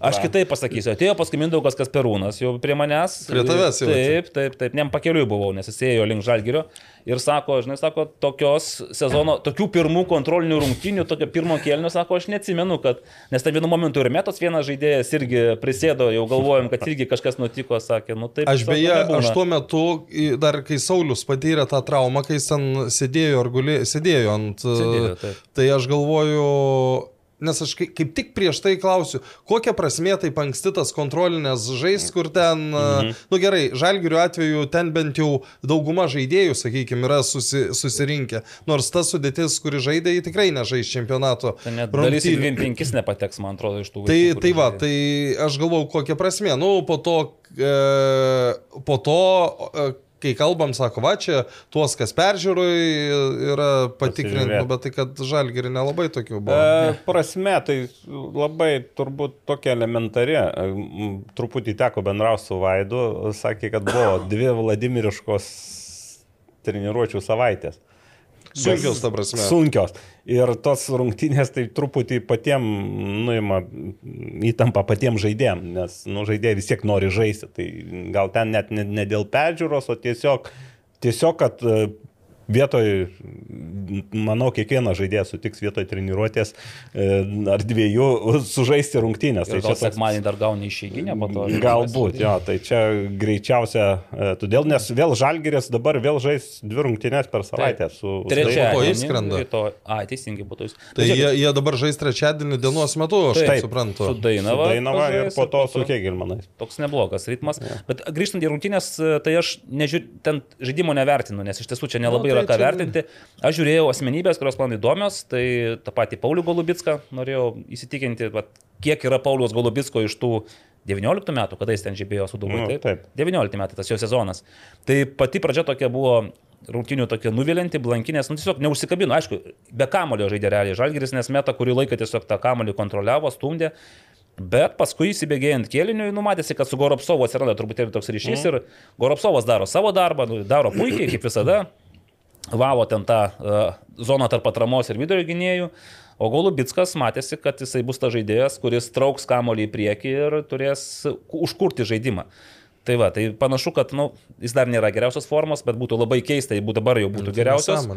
Aš kitaip pasakysiu, atėjo paskui Mindaugas Kasperūnas jau prie manęs. Prie tavęs jau Taip, taip, taip, nem pakeliui buvau, nes jis ėjo link Žalgirio ir sako, žinai, sako, tokios sezono, tokių pirmų kontrolinių rungtynių, tokio pirmo kėlinio, sako, aš neatsimenu, kad, nes ten vienu momentu ir metos vienas žaidėjas irgi prisėdo, jau galvojom, kad irgi kažkas nutiko, sakė, nu taip. Aš beje, nebūna. aš tuo metu, dar kai Saulis patyrė tą traumą, kai jis ten sėdėjo, gulė, sėdėjo ant... Sėdėjo, taip. tai aš galvoju, nes aš kaip, tik prieš tai klausiu, kokia prasmė taip anksti tas kontrolinės žais, kur ten, mhm. nu gerai, žalgirių atveju ten bent jau dauguma žaidėjų, sakykime, yra susi, susirinkę, nors ta sudėtis, kuri žaidė, ji tikrai nežais čempionato. Ten net dalis į rungtynių. 25 nepateks, man atrodo, iš tų. Tai, vaikų, tai va, žaidė. tai aš galvau, kokia prasmė. Nu, po to, e, po to e, kai kalbam, sako, va čia tuos, kas peržiūrui, yra patikrinti, nu, bet tai kad žalgiri nelabai tokių buvo. E, prasme, tai labai turbūt tokia elementari. E, Truputį teko bendrauti su Vaidu, sakė, kad buvo dvi Vladimiriškos treniruočio savaitės. Sunkios, ta prasme. Sunkios. Ir tos rungtynės tai truputį patiem nuima įtampa patiem žaidėjim, nes nu, žaidėjai vis tiek nori žaisti. Tai gal ten net ne, ne dėl peržiūros, o tiesiog, tiesiog kad vietoj, manau, kiekvienas žaidėjas sutiks vietoj treniruotės e, ar dviejų sužaisti rungtynės. Tai Tai čia sekmanį dar gauni išeiginę po to. Galbūt, jo, tai čia greičiausia, e, todėl, nes vėl Žalgirės dabar vėl žais dvi rungtynės per savaitę su Trečia. po to išskrenda. A, teisingai būtų jis. Tai jie, jie dabar žais trečiadienį dienos metu, aš taip, taip suprantu. Su Dainava. Su Dainava ir po to su Hegelmanais. Toks neblogas ritmas. Ja. Bet grįžtant į rungtynės, tai aš nežiūr, ten žaidimo nevertinu, nes iš tiesų čia nelabai yra ką vertinti. Aš žiūrėjau asmenybės, kurios man įdomios, tai tą patį Paulių Golubitską norėjau įsitikinti, vat, kiek yra Paulius Golubitsko iš tų 19 metų, kada jis ten žibėjo su Dubai. Nu, taip? taip. 19 metai tas jo sezonas. Tai pati pradžia tokia buvo rungtinių tokia nuvilinti, blankinės, nu tiesiog neužsikabino, aišku, be kamulio žaidė realiai Žalgiris, nes metą kurį laiką tiesiog tą kamulį kontroliavo, stumdė. Bet paskui įsibėgėjant kėliniui, numatėsi, kad su Goropsovu atsiranda truputėlį toks ryšys mm. ir Goropsovas daro savo darbą, nu, daro puikiai, kaip visada, valo ten tą uh, zoną tarp atramos ir vidurio gynėjų, o Golubitskas matėsi, kad jisai bus ta žaidėjas, kuris trauks kamolį į priekį ir turės užkurti žaidimą. Tai va, tai panašu, kad nu, jis dar nėra geriausios formos, bet būtų labai keista, jeigu dabar jau būtų geriausias.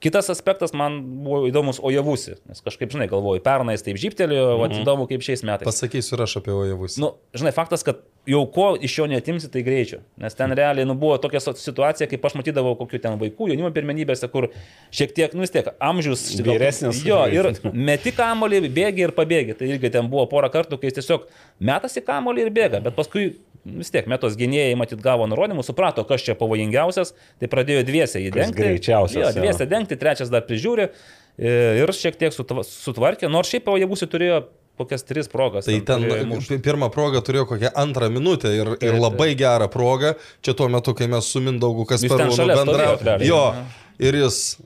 Kitas aspektas man buvo įdomus Ojavusi, nes kažkaip, žinai, galvoju, pernai jis taip žyptelėjo, mm -hmm. įdomu kaip šiais metais. Pasakysiu ir aš apie Ojavus. Nu, žinai, faktas, kad jau ko iš jo netimsi, tai greičio. Nes ten realiai nu, buvo tokia situacija, kaip aš matydavau kokių ten vaikų, jaunimo pirmenybėse, kur šiek tiek, nu vis tiek, amžius Vyresnis. Jo, ir meti kamolį, bėgi ir pabėgi. Tai irgi ten buvo porą kartų, kai jis tiesiog metasi kamolį ir bėga, bet paskui vis tiek metos gynėjai matyt gavo nurodymus, suprato, kas čia pavojingiausias, tai pradėjo dviese jį Kas dengti. greičiausias, Jo, jo. dviese dengti, trečias dar prižiūri e, ir šiek tiek sutva- sutvarkė, nors šiaip būsi turėjo kokias tris progas. Tai ten pi- pirmą progą turėjo kokią antrą minutę ir, ir taip. labai gerą progą. Čia tuo metu, kai mes su Mindaugu ten Kasparu šalia bendravo. stovėjot realiai, Jo, ir jis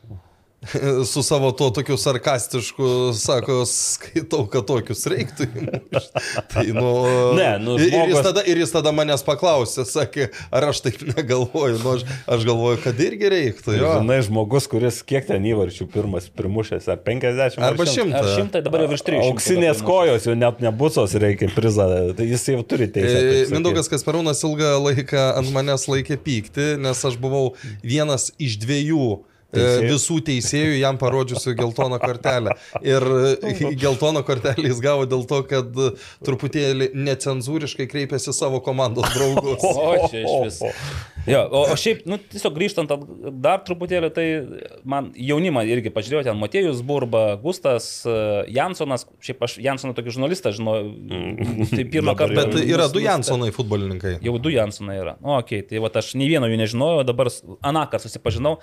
su savo tuo tokiu sarkastišku, sako, skaitau, kad tokius reiktų įmušti. Tai, nu, Ne, nu, ir, ir, jis žmogus- tada, ir jis tada manęs paklausė, sakė, ar aš taip negalvoju. Nu, aš, aš galvoju, kad irgi reiktų. Jo. Žinai, žmogus, kuris kiek ten įvarčių pirmas primušęs, ar 50 ar Arba 100. Ar 100. šimtai dabar jau virš 300. Auksinės kojos jau net nebusos reikia prizą, tai jis jau turi teisę. E. Mindaugas Kasparūnas ilgą laiką ant manęs laikė pykti, nes aš buvau vienas iš dviejų Teisėjų? visų teisėjų jam parodžiusių geltoną kortelę. Ir e, geltoną kortelę jis gavo dėl to, kad e, truputėlį necenzūriškai kreipėsi savo komandos draugus. O, čia iš vis. Jo, o, o šiaip, nu, tiesiog grįžtant at- dar truputėlį, tai man jaunimą irgi pažiūrėjau, ten Matėjus Burba, Gustas, e, Jansonas, šiaip aš Jansoną tokį žurnalistą žinau, tai pirmą Dabar kartą. Bet yra du Jansonai futbolininkai. Jau du Jansonai yra. O, okei, okay, tai va aš nei vieno jų nežinojau, dabar anakar susipažinau.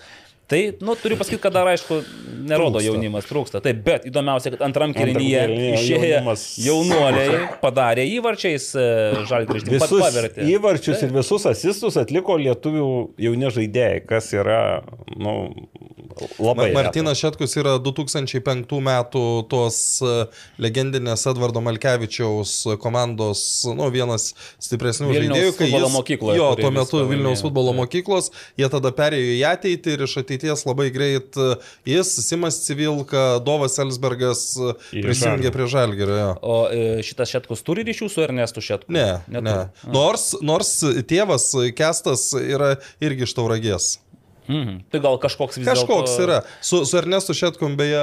Tai, nu, turiu pasakyti, kad dar, aišku, nerodo Trūksta. jaunimas, trūksta. Taip, bet įdomiausia, kad antram kėlinyje išėję jaunuoliai padarė įvarčiais žalgrįžtimą. Visus pavertė. įvarčius ir visus asistus atliko lietuvių jauni žaidėjai, kas yra nu, labai. Ma- Martinas Šetkus yra 2005 metų tos e, legendinės Edvardo Malkevičiaus komandos, nu, vienas stipresnių Vilniaus žaidėjų, kai jis, mokykloje, jo, tuo metu Vilniaus futbolo Taip. mokyklos, jie tada perėjo į ateitį ir iš ateities labai greit e, jis, Simas Civilka, Dovas Elsbergas e, prisijungė prie Žalgirio. jo. O e, šitas Šetkus turi ryšių su Ernestu Šetku? Ne, ne. Neturi. Nors, nors tėvas Kestas yra irgi iš tauragės. Mhm. Tai gal kažkoks vis dėlto... Kažkoks yra. Su, su Ernestu Šetkum beje,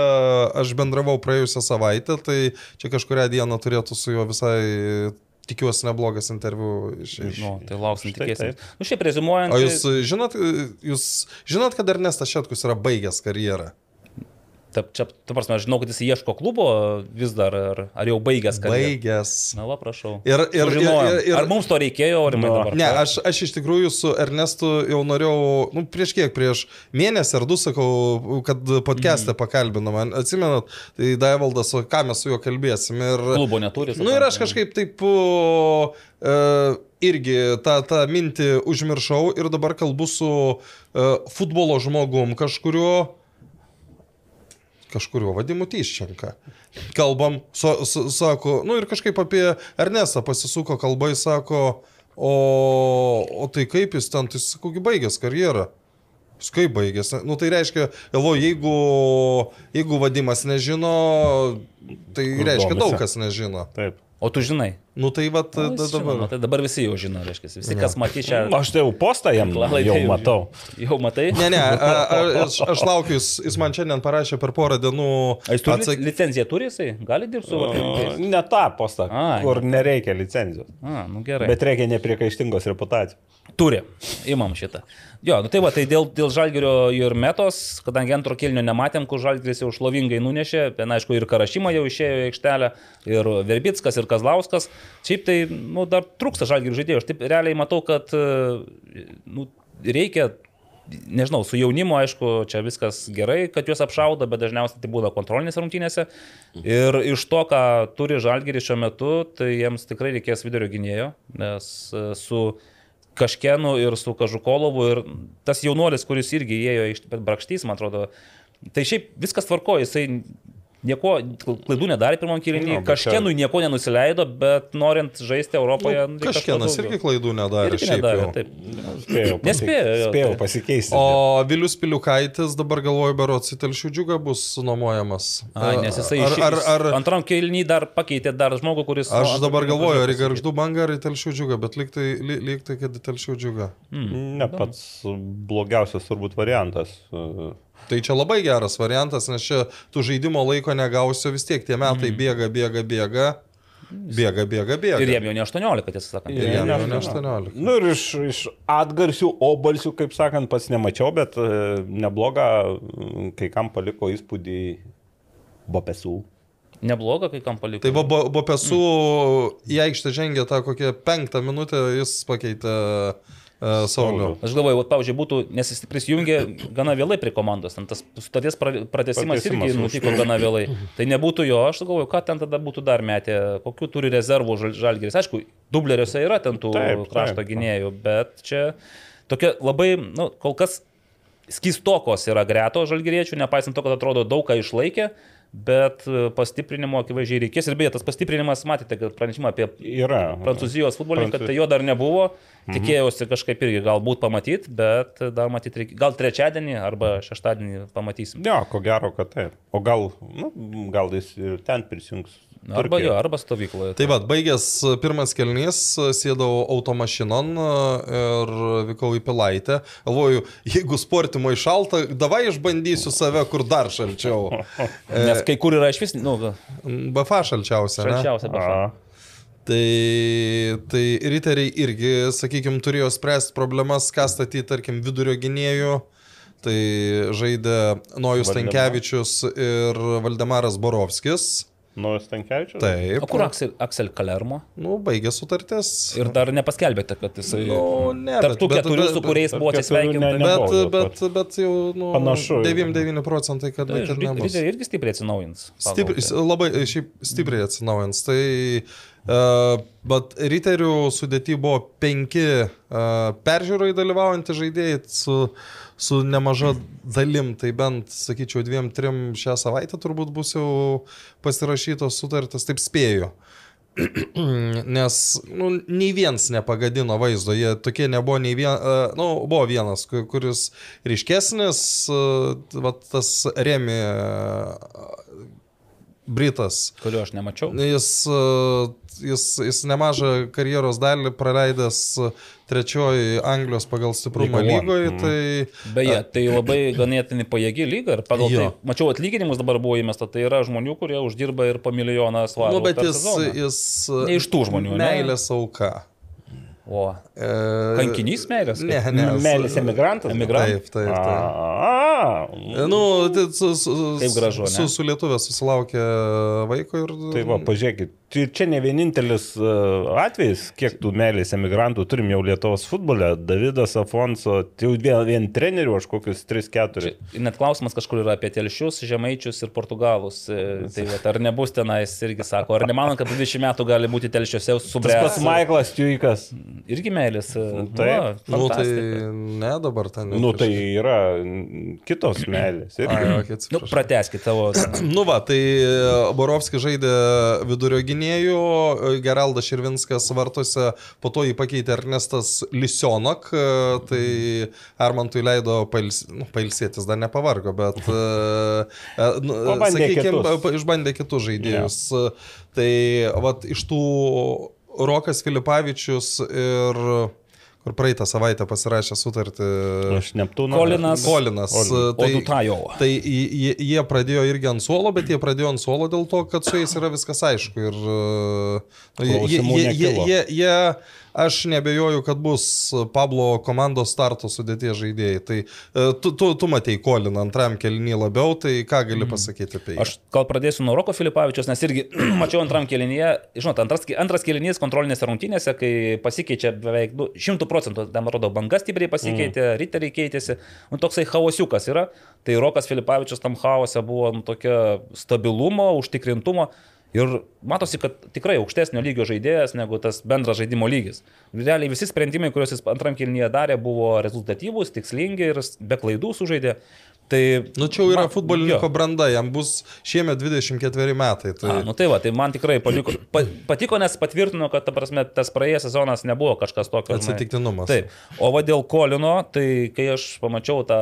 aš bendravau praėjusią savaitę, tai čia kažkuria diena turėtų su juo visai, tikiuosi, neblogas interviu iš... iš... Nu, tai lauksim tikėsim. taip. Nu, šiaip rezimuojant. O jūs žinot, jūs žinot, kad Ernestas Šetkus yra baigęs karjerą? Ta, čia, ta prasme, aš žinau, kad jis ieško klubo vis dar, ar, ar jau baigęs karjerą. Baigęs. Na, va, prašau. Ir, ir, ir, ir, ir, Ar mums to reikėjo, ar Nu, dabar? Ne, aš, aš iš tikrųjų su Ernestu jau norėjau, nu, prieš kiek, prieš mėnesį ar du sakau, kad podcast'e Mhm. pakalbino man. Atsimenat, tai Daivaldas, ką mes su juo kalbėsim. Ir, Klubo neturi. nu ir aš kažkaip taip e, irgi tą, tą mintį užmiršau ir dabar kalbu su e, futbolo žmogum kažkurio kažkurio vadimu Tyščenka. Kalbam, su, su, sako, nu ir kažkaip apie Ernestą pasisuko kalbai, sako, o, o tai kaip jis ten, tai sakau, gi baigęs karjerą. Jis kaip baigęs? Nu tai reiškia, galvoju, jeigu, jeigu vadimas nežino, tai Kur reiškia domisi. daug kas nežino. Taip. O tu žinai. Nu tai va, Nu, jis žino, dabar. tai dabar visi jau žino, reiškia. Visi, kas matys čia. Aš tai jau postą jam Tinklalaidė jau jau matau. Jau matai? Ne, ne, a, a, aš, aš laukiu, jis, jis man šiandien parašė per porą dienų. A, jis turi atsak- lic- licenciją, turi jisai? Gali dirbti su O, vartininkais? Ne tą postą, Ai. kur nereikia licenzijos. A, nu gerai. Bet reikia nepriekaištingos reputacijos. Turi. Imam šitą. Jo, nu tai va, tai dėl, dėl žalgerio ir metos, kadangi antro kilnio nematėm, kur žalgeris jau šlovingai nunešė, ten aišku ir Karašyma jau išėjo į aikštelę, ir Verbickas, ir Kazlauskas. Šiaip tai, nu, dar trūksta žalgerio žaidėjų. Aš taip realiai matau, kad, e, nu, reikia nežinau, su jaunimu, aišku, čia viskas gerai, kad juos apšaudo, bet dažniausiai tai būna kontrolinės rungtynėse. Ir iš to, ką turi Žalgiris šiuo metu, tai jiems tikrai reikės vidurio gynėjo, nes e, su Kažkenu ir su Kažukolovu ir tas jaunuolis, kuris irgi įėjo iš Brakštys, man atrodo, tai šiaip viskas tvarko, jisai nieko, klaidų nedarė pirmam kilinį, bet čia- Kažkenui nieko nenusileido, bet norint žaisti Europoje... nu, kažko Kažkienas irgi klaidų nedarė. Irgi šiaip nedarė, taip. Spėjau, Nespėjo, jo, spėjau tai- pasikeisti. O Vilius Piliukaitis dabar galvoju, berots į Telšių džiugą bus nuomojamas. Ai, nes jisai ar, ar, ar, antram kelnį dar pakeitė dar žmogų, kuris... Aš nu, dabar galvoju, ar į garždų bangą, ar į telšių džiugą, bet lyg tai, ly- lyg tai kad į telšių džiugą. Ne pats blogiausias turbūt variantas. Tai čia labai geras variantas, nes čia tų žaidimo laiko negausiu, vis tiek tie metai bėga, bėga, bėga. Bėga, bėga, bėga. Ir jiem jau ne 18, tiesą sakant. Ir jam jau ne Ne, 18. Nu ir iš, iš atgarsių, obalsių, kaip sakant, pats nemačiau, bet e, neblogą, kai kam paliko įspūdį bopesų. Nebloga, kai kam paliko. Tai buvo bo, pesų į aikštę žengė tą kokią penktą minutę, jis pakeitė uh, Saulių. Aš galvoju, vat, pavyzdžiui, būtų, nes jis prisijungė gana vėlai prie komandos, ten tas sutarties pra- pratesimas irgi nutiko gana vėlai. Tai nebūtų jo, aš galvoju, ką ten tada būtų dar metę, kokiu turi rezervų žal- žalgeris. Aišku, dubleriuose yra ten tų Taip, krašto taip. gynėjų, bet čia tokia labai, nu, kol kas skystokos yra greto žalgeriečių, nepaisant to, kad atrodo daug ką išlaikė. Bet e, pastiprinimo akivaizdžiai reikės ir beje, tas pastiprinimas, matėte, kad pranešimą apie Yra. Prancūzijos futbolininką, Prancūz- tai jo dar nebuvo. Tikėjausi kažkaip irgi galbūt pamatyti, bet dar matyti reikia. Gal trečiadienį arba šeštadienį pamatysim. Jo, ko gero, kad taip. O gal, nu, gal jis ir ten prisijungs. Arba jo, arba stovykloje. Tai vad, baigęs pirmas kelnys, sėdau automašinon ir vykau į Pilaitę. Galvoju, jeigu sportimo išalta, davai išbandysiu save, kur dar šalčiau. Nes kai kur yra iš vis, nu, BFA šalčiausia. šalčiausia. be A, Tai, tai riteriai irgi, sakykime, turėjo spręsti problemas, ką statyti, tarkim, vidurio gynėjų. Tai žaidė Nojus. Tankievičius ir Valdemaras Borovskis. Naujas Tankievičius? Taip. O kur Aksel, Aksel Kalermo? Nu, baigė sutartis. Ir dar nepaskelbėte, kad jisai... Nu, ne, Tarp tų bet- bet- keturių, bet- su kuriais buvo atsisveikinta. ne- Bet, nebuvo, bet, bet jau nu, Panašu. 99 procentai, kad, Tai kad nebus. Riteriai irgi stipriai atsinaujins. Stipri, tai. labai šiaip stipriai atsinaujins. Tai, uh, bet riterių sudėti buvo penki uh, peržiūrai dalyvaujantys žaidėjai su, su nemaža dalim, tai bent, sakyčiau, dviem, trim šią savaitę turbūt bus jau pasirašytos sutartis, taip spėju. Nes nu, nei vienas nepagadino vaizdo, jie tokie nebuvo nei vienas, uh, nu, buvo vienas, ku- kuris ryškesnis, uh, va, tas remi uh, Britas. kurio aš nemačiau. Jis, e, jis, jis nemažą karjeros dalį praleidęs e, trečioji Anglijos pagal stiprumą lygoje, Mhm. tai Beje, tai labai ganėtinai pajėgi lyga ir pagal Jo. tai, mačiau atlyginimus dabar buvo įmesta, tai yra žmonių, kurie uždirba ir po milijoną svarų. Nu, bet jis, sezoną. jis Ne iš tų žmonių, ne? Meilės auka. O, E, kankinys meilės? Ne, ne. Meilės emigrantas. Emigrantas. Taip, taip, taip. A, Nu, tai su, su, Kaip gražu, ne? su, su lietuvė susilaukė vaiko ir... Tai va, pažiūrėkit, tai čia ne vienintelis uh, atvejis, kiek tų meilės emigrantų turim jau Lietuvos futbole. Davidas Afonso, tai jau vien, vien trenerių, aš kokius 3-4. Net klausimas kažkur yra apie telšius, žemaičius ir portugalus. E, Tai vat, ar nebus tenais irgi sako, ar nemanot, kad 20 metų gali būti telšiuose Tas pats? Maiklas Tuikas. Irgi meilės. e, Taip. Nu, tai fantastika. ne dabar ten. Nu, tai yra kitos meilės. Ai, irgi. okei, Nu, prateskit tavo. Nu va, tai Borovskis žaidė vidurio gynėjų, Geraldas Širvinskas vartuose, po to jį pakeitė Ernestas Lisionok, tai Armantui leido pails, nu, pailsėtis, dar nepavargo, bet e, nu, Pabandė sakykim, kitus. pa- išbandė kitus žaidėjus. Tai vat, iš tų Rokas Filipavičius ir kur praeitą savaitę pasirašė sutartį. Aš Neptūną. Kolinas. Kolinas. Kolin. Tai, tai jie, jie- pradėjo irgi ant suolo, bet jie pradėjo ant suolo dėl to, kad su jais yra viskas aišku. Ir, uh, nu, jie, jie, jie, jie, jie, aš nebejoju, kad bus Pablo komandos starto sudėties žaidėjai. Tai uh, tu, tu, tu matei Koliną antram kelnį labiau, tai ką gali pasakyti apie jį? Aš gal pradėsiu nuo Roko Filipavičius, nes irgi mačiau antram kelinyje, žinot, antras, antras kelinys kontrolinėse rungtynėse, kai pasikeičia beveik nu, 100 procentų, ten rodo, bangas stipriai pasikeitė, mm. riteriai keitėsi, nu, toksai chaosiukas yra, tai Rokas Filipavičius tam chaose buvo nu, tokia stabilumo, užtikrintumo. Ir matosi, kad tikrai aukštesnio lygio žaidėjas negu tas bendras žaidimo lygis. Realiai visi sprendimai, kuriuos jis antram kilnyje darė, buvo rezultatyvūs, tikslingi ir be klaidų sužaidė. Tai, Nu, čia jau yra man- futbolininko jo. branda, jam bus šiemet 24 metai. Tai... A, nu tai va, tai man tikrai patiko, pa, patiko, nes patvirtino, kad ta prasme, tas praėjęs sezonas nebuvo kažkas tokio. Atsitiktinumas. Taip. O va dėl Kolino, tai kai aš pamačiau tą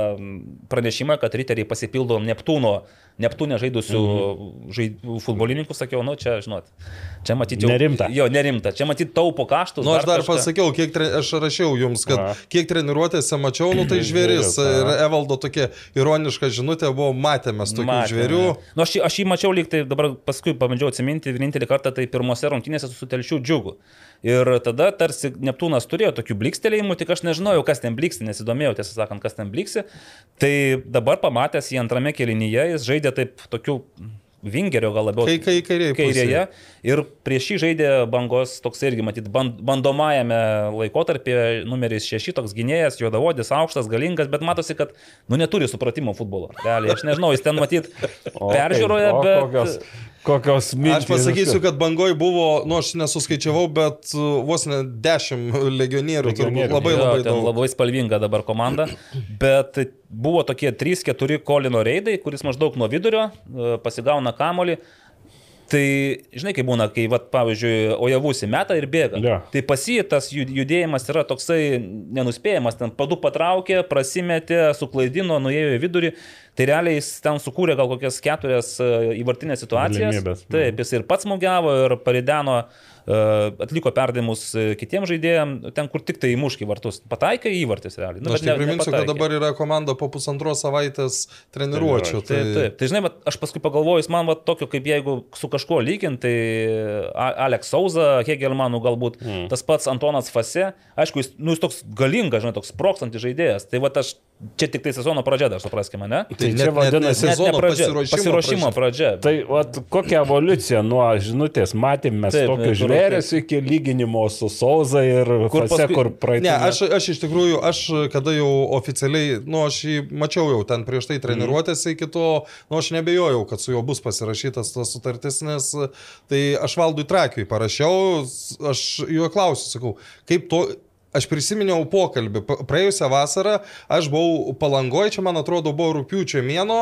pranešimą, kad riteriai pasipildo Neptūno, Neptūne žaidusių mhm. žaid, futbolininkų, sakiau, nu čia, žinot, čia matyti jau. Nerimta. Jo, nerimta. Čia matyti taupo kaštus. Nu, aš dar kažką. pasakiau, kiek tre... aš rašiau jums, kad Va. kiek treniruotėse mačiau, nu tai žvėris. A. Ir Evaldo tokia ironiška žinutė buvo, matėmės tokių Matėme. žvėrių. Nu, aš, aš jį mačiau lyg tai dabar paskui pabandžiau atsiminti vienintelį kartą, tai pirmose rungtynėse su telšių džiugu. Ir tada tarsi Neptūnas turėjo tokių blikstelėjimų, tik aš nežinojau, kas ten bliksti, nesidomėjau, tiesą sakant, kas ten bliksi. Tai dabar pamatęs jį antrame kelinyje, jis žaidė taip tokių vingerio gal labiau. Kai, kai kairiai. Kairėje. Ir prieš jį žaidė bangos toks irgi, matyt, band, bandomajame laikotarpyje numeris 6, toks gynėjas, juodavodis, aukštas, galingas, bet matosi, kad, nu, neturi supratimo futbolo. Realiai, aš nežinau, jis ten matyt peržiūroje, bet... Kokios, kokios mintys. Aš pasakysiu, kad bangoj buvo, nu aš nesuskaičiavau, bet uh, vos ne 10 legionierių, turbūt Legionierių. labai Jo, labai daug. Labai spalvinga dabar komanda, bet buvo tokie 3-4 kolino reidai, kuris maždaug nuo vidurio e, pasigauna kamolį. Tai, žinai, kaip būna, kai, vat, pavyzdžiui, ojavus įmeta ir bėga. Jo. Tai pasitas judėjimas yra toksai nenuspėjamas, ten padu patraukė, prasimetė, suklaidino, nuėjo į vidurį. Tai realiai jis ten sukūrė gal kokias keturias e, įvartinės situacijas. Galimybes. Taip, jis ir pats smūgiavo, ir parideno, e, atliko perdavimus e, kitiems žaidėjams, ten kur tik tai įmuški vartus. Pataikė įvartis realiai. Na, aš tik priminsiu, kad dabar yra komanda po pusantros savaitės treniruočio. Tai... Taip, taip. Tai žinai, vat, aš paskui pagalvojus, man va tokio, kaip jeigu su kažkuo lyginti, tai A- Alex Sauza, Hegelmanų galbūt, mm. tas pats Antonas Fase, aišku, jis, nu, jis toks galingas, žinai, toks sprokstantis žaidėjas. Tai va aš, čia tik tai sezono pradžia, dar supraskime, ne? Tai net- čia vadinasi sezono pradžia, pasiruošimo pasiruošimo pradžia. Tai vat, kokia evoliucija nuo žinutės matėme tokius žvėrės iki lyginimo su Sauza ir Kur kur, paskui- kur praeitį. Ne, aš, aš iš tikrųjų, aš kada jau oficialiai, nu, aš jį mačiau jau ten prieš tai treniruotėse iki to, nu, aš nebejojau, kad su juo bus pasirašytas tas sutartis, nes tai aš valdui trakiui parašiau, aš juo klausiu, sakau, kaip to... Aš prisiminiau pokalbį. Praėjusią vasarą aš buvau palangoje, čia man atrodo buvo rūpiučio mėno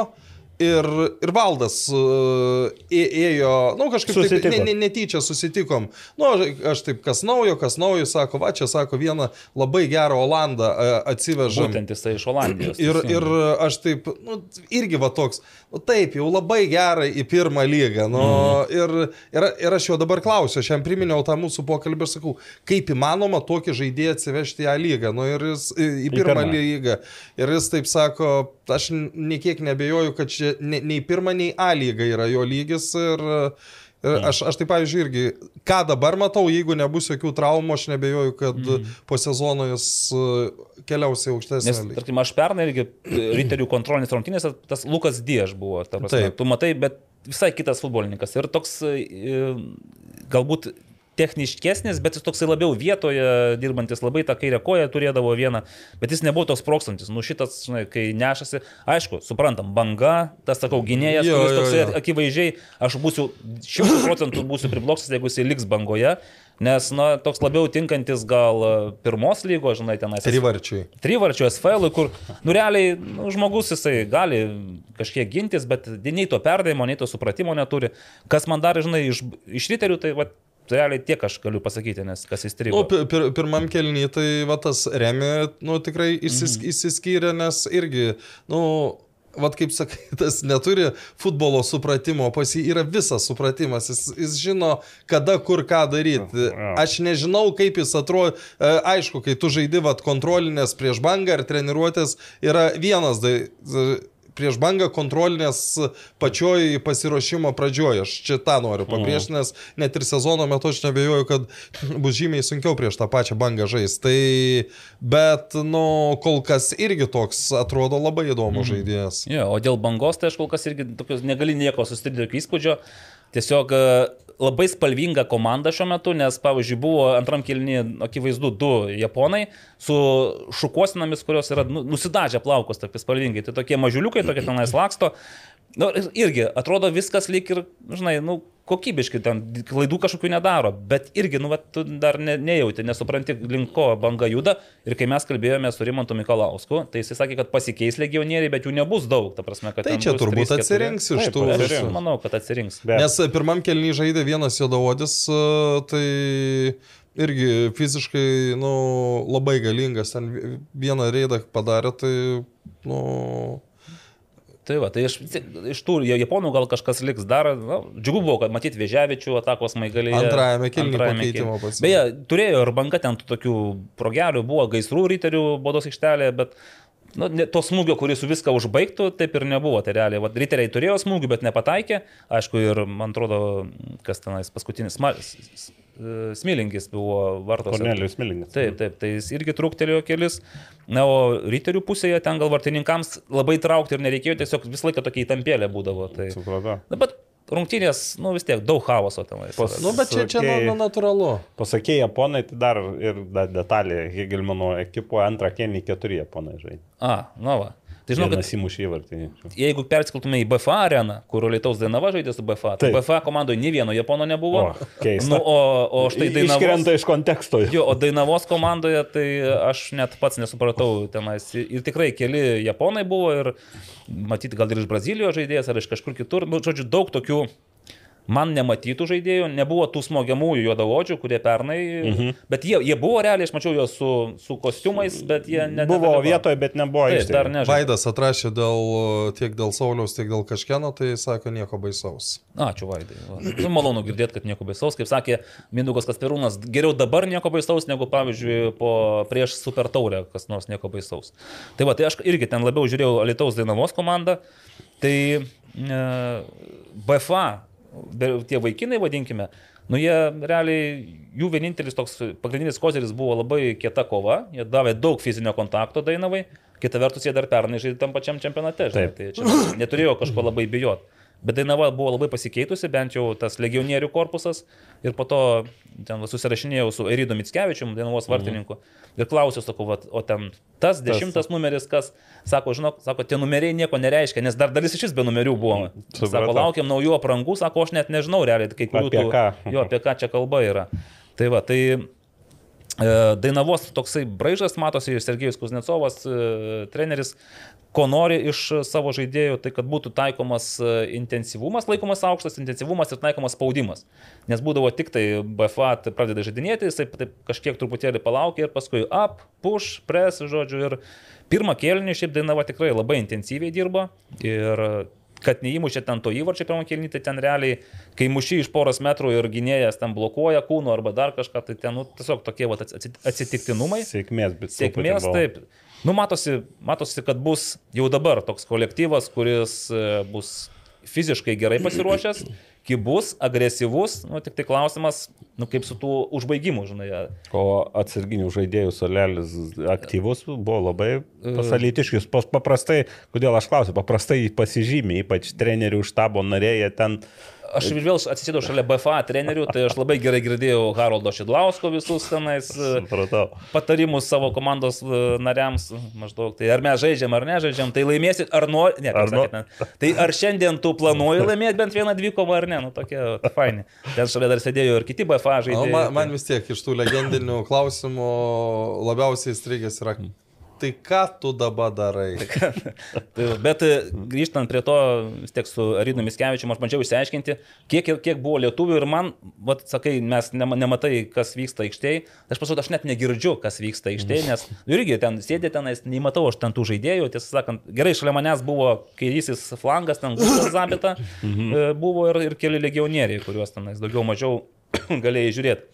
Ir, ir valdas uh, ėjo, na, nu, kažkaip taip, ne, ne, netyčia susitikom. Na, nu, aš taip, kas naujo, kas naujo, sako, va, čia sako, vieną labai gerą Olandą uh, atsivežam. Būtent jisai iš Olandijos. Ir, ir aš taip, nu, irgi va toks, taip, jau labai gerai į pirmą lygą. Nu, mm. ir, ir, ir aš jau dabar klausiu, aš jam priminiau tą mūsų pokalbį ir sakau, kaip įmanoma tokį žaidėją atsivežti į A lygą, nu, ir jis, į, į pirmą pirmą. lygą. Ir jis taip sako, aš niekiek nebejoju, kad čia ne, nei pirmą, nei A lyga yra jo lygis. Ir, Ir aš, aš tai, pavyzdžiui, irgi, ką dabar matau, jeigu nebus jokių traumų, aš nebejoju, kad mm. po sezono jis uh, keliaus į aukštesnį Nes, lygį. tarkim, aš pernai irgi e, riterių kontrolinės rungtynės, tas Lukas Diež buvo, ta prasme, tu matai, bet visai kitas futbolininkas. Ir toks e, galbūt techniškesnis, bet jis toksai labiau vietoje dirbantis, labai tą kairę koją turėdavo vieną, bet jis nebuvo toks prokstantis. Nu šitas, žinai, kai nešasi, aišku, suprantam, banga, tas, sakau, gynėjas, Jo, kuris jo, toksai jo. akivaizdžiai, aš būsiu šimtų procentų būsiu pribloksas, jeigu jis liks bangoje. Nes, na, toks labiau tinkantis gal e, pirmos lygos, žinai, tenais. Trivarčiai. Trivarčio SFL, kur, nu, realiai, nu, žmogus jisai gali kažkiek gintis, bet nei to perdavimo, nei to supratimo neturi. Kas man dar, žinai, iš, iš riterių, tai, va, realiai tiek aš galiu pasakyti, nes kas įstrigo. Nu, pi- pir, pirmam kelny tai va tas Remi, nu, tikrai išsis, Mhm. išsiskyrė, nes irgi, nu, Vat kaip sakai, tas neturi futbolo supratimo, pas jį yra visas supratimas, jis, jis žino, kada, kur ką daryti. Aš nežinau, kaip jis atrodo, E, aišku, kai tu žaidi vat kontrolinės prieš bangą ar treniruotės, yra vienas, da, prieš bangą kontrolinės pačioj pasiruošimo pradžioje. Aš čia tą noriu pabrėžti, nes net ir sezono metu aš nebejoju, kad bus žymiai sunkiau prieš tą pačią bangą žaisti. Tai, bet, nu, kol kas irgi toks atrodo labai įdomus žaidėjas. Jo, o dėl bangos, tai aš kol kas irgi tokios, negali nieko susidaryti tokio įspūdžio. Tiesiog labai spalvinga komanda šiuo metu, nes, pavyzdžiui, buvo antram kilni, akivaizdu, du japonai su šukuosinomis, kurios yra nu, nusidažę plaukus, taip spalvingai. Tai tokie mažiuliukai, tokie tenais laksto. Nu, ir- irgi atrodo viskas lyg ir, žinai, nu, kokybiškai, ten klaidų kažkokių nedaro, bet irgi, nu, va, tu dar ne, nejauti, nesupranti, link ko banga juda. Ir kai mes kalbėjome su Rimantu Mikalausku, tai jis sakė, kad pasikeis legionieriai, bet jų nebus daug. Ta prasme, kad Tai čia turbūt 3-4. atsirinks iš Taip, tų Aš atsirinks. visų. manau, kad atsirinks. Bet Nes pirmam kelny žaidė vienas jodavodis, e, tai irgi fiziškai, nu, labai galingas, ten vieną reidą padarė, tai, nu, Tai va, tai iš, iš tų japonų gal kažkas liks dar. Na, džiugu buvo, kad matyti Vėžiavičių atakos maigalėje. Antrajame pasiėmė. Beje, turėjo ir banga ten tų tokių progelių, buvo gaisrų ryterių bodos aikštelėje, bet nu, to smūgio, kuris viską užbaigtų, taip ir nebuvo. Tai realiai, va, riteriai turėjo smūgių, bet nepataikė. Aišku, ir man atrodo, kas tenais paskutinis, Smilingis buvo vartos. Kornelijus Milinis. Taip, taip, tai jis irgi truktelėjo kelis. Na, o ryterių pusėje ten gal vartininkams labai traukti ir nereikėjo, tiesiog visą laiką tokia įtampėlė būdavo. Tai... Supratau. Na, bet rungtynės, nu vis tiek, daug chaoso ten. Pas- nu, bet čia, čia nu, nu, natūralu. Pasakė Japonai, tai dar ir dar detalė, Hegelmano ekipoje antrą kėlinį keturi Japonai žaidė. A, na va. Tai žinau, kad įmušė įvartį. jeigu persikeltume į BFA areną, kur Lietuvos Dainava žaidė su BFA, tai Taip. BFA komandoje nei vieno Japono nebuvo. O, keista. Nu, o, o štai Dainavos. Iškrenta iš konteksto. Jo, o Dainavos komandoje tai aš net pats nesupratau tenais. Ir tikrai keli japonai buvo ir matyti gal ir iš Brazilijos žaidėjas ar iš kažkur kitur. Nu, žodžiu, daug tokių man nematytų žaidėjų, nebuvo tų smogiamųjų juodavodžių, kurie pernai, mhm. bet jie, jie buvo realiai, aš mačiau juos su, su kostiumais, bet jie net Buvo nedalyvavo. vietoje, bet nebuvo dar nežinau. Vaidas atrašė dėl, tiek dėl Sauliaus, tiek dėl kažkieno, tai sako nieko baisaus. Ačiū, Vaidai. Va. Nu, malonu girdėti, kad nieko baisaus. Kaip sakė Mindaugas Kasperūnas, geriau dabar nieko baisaus, negu, pavyzdžiui, po, prieš Super Taurę, kas nors nieko baisaus. Tai va, tai aš irgi ten labiau žiūrėjau Lietuvos Dainavos komandą. Tai e, BFA, tie vaikinai, vadinkime, nu jie realiai, jų vienintelis toks pagrindinis kozeris buvo labai kieta kova, jie davė daug fizinio kontakto Dainavai, kita vertus jie dar pernai žaidė tam pačiam čempionate, žinai, tai čia neturėjo kažko labai bijot. Bet Dainava buvo labai pasikeitusi, bent jau tas legionierių korpusas. Ir po to ten va, susirašinėjau su Eridu Mitskevičium, Dainavos vartininku. Ir klausiau, sakau, va, o ten tas dešimtas numeris, kas, sako, žinok, sako, tie numeriai nieko nereiškia, nes dar dalis iš vis be numerių buvo. Sako, Supratau. laukiam naujų aprangų, sako, aš net nežinau realiai, kai kurių Apie ką? Jo, apie ką čia kalba yra. Tai va, tai Dainavos toksai braižas matosi, Sergejus Kuznecovas, e, treneris, ko nori iš savo žaidėjų, tai kad būtų taikomas e, intensyvumas, laikomas aukštas intensyvumas ir taikomas spaudimas. Nes būdavo tik tai BFA tai pradeda žaidinėti, jisai taip kažkiek truputėlį palaukia ir paskui up, push, press, žodžiu. Ir pirmą kėlinį šiaip Dainava tikrai labai intensyviai dirba ir kad neįmušė ten to įvarčio pirmą kelnį, tai ten realiai, kai muši iš poros metrų ir gynėjas ten blokuoja kūną arba dar kažką, tai ten nu, tiesiog tokie vat, atsitiktinumai. Sėkmės, bet Sėkmės, taip. Nu, matosi, matosi, kad bus jau dabar toks kolektyvas, kuris e, bus fiziškai gerai pasiruošęs, kibus, agresyvus, nu, tik tai klausimas, nu, kaip su tų užbaigimu, žinai. O atsarginių žaidėjų solelis aktyvus buvo labai pasalytiškis. Paprastai, kodėl aš klausiu, paprastai pasižymė, ypač trenerių štabo nariai, jie ten Aš ir vėl atsisėdau šalia BFA trenerių, tai aš labai gerai girdėjau Haroldo Šidlausko visus tenais e, Supratau. patarimus savo komandos e, nariams maždaug. Tai ar mes žaidžiam ar nežaidžiam, tai laimėsit ar nori. Ne, Ar sakėt, ne. Tai ar šiandien tu planuoji laimėti bent vieną dvikovą ar ne? Nu, tokie faini. Ten šalia dar sėdėjo ir kiti BFA žaidėjai. man, man vis tiek iš tų legendinių klausimų labiausiai įstrigęs yra, tai ką tu dabar darai? Tai, bet e, grįžtant prie to, vis tiek su Arinu Miskevičiu, aš bandžiau išsiaiškinti, kiek, kiek buvo lietuvių ir man, vat, sakai, mes nema- nematai, kas vyksta aikštėje. Aš pasakau, aš net negirdžiu, kas vyksta aikštėje, nes nu, irgi ten sėdė tenais, neįmatau aš ten tų žaidėjų, tiesą sakant, gerai, šalia manęs buvo kairysis flangas, ten Zabita, e, buvo ir, ir keli legionieriai, kuriuos tenais daugiau mažiau galėjai žiūrėti.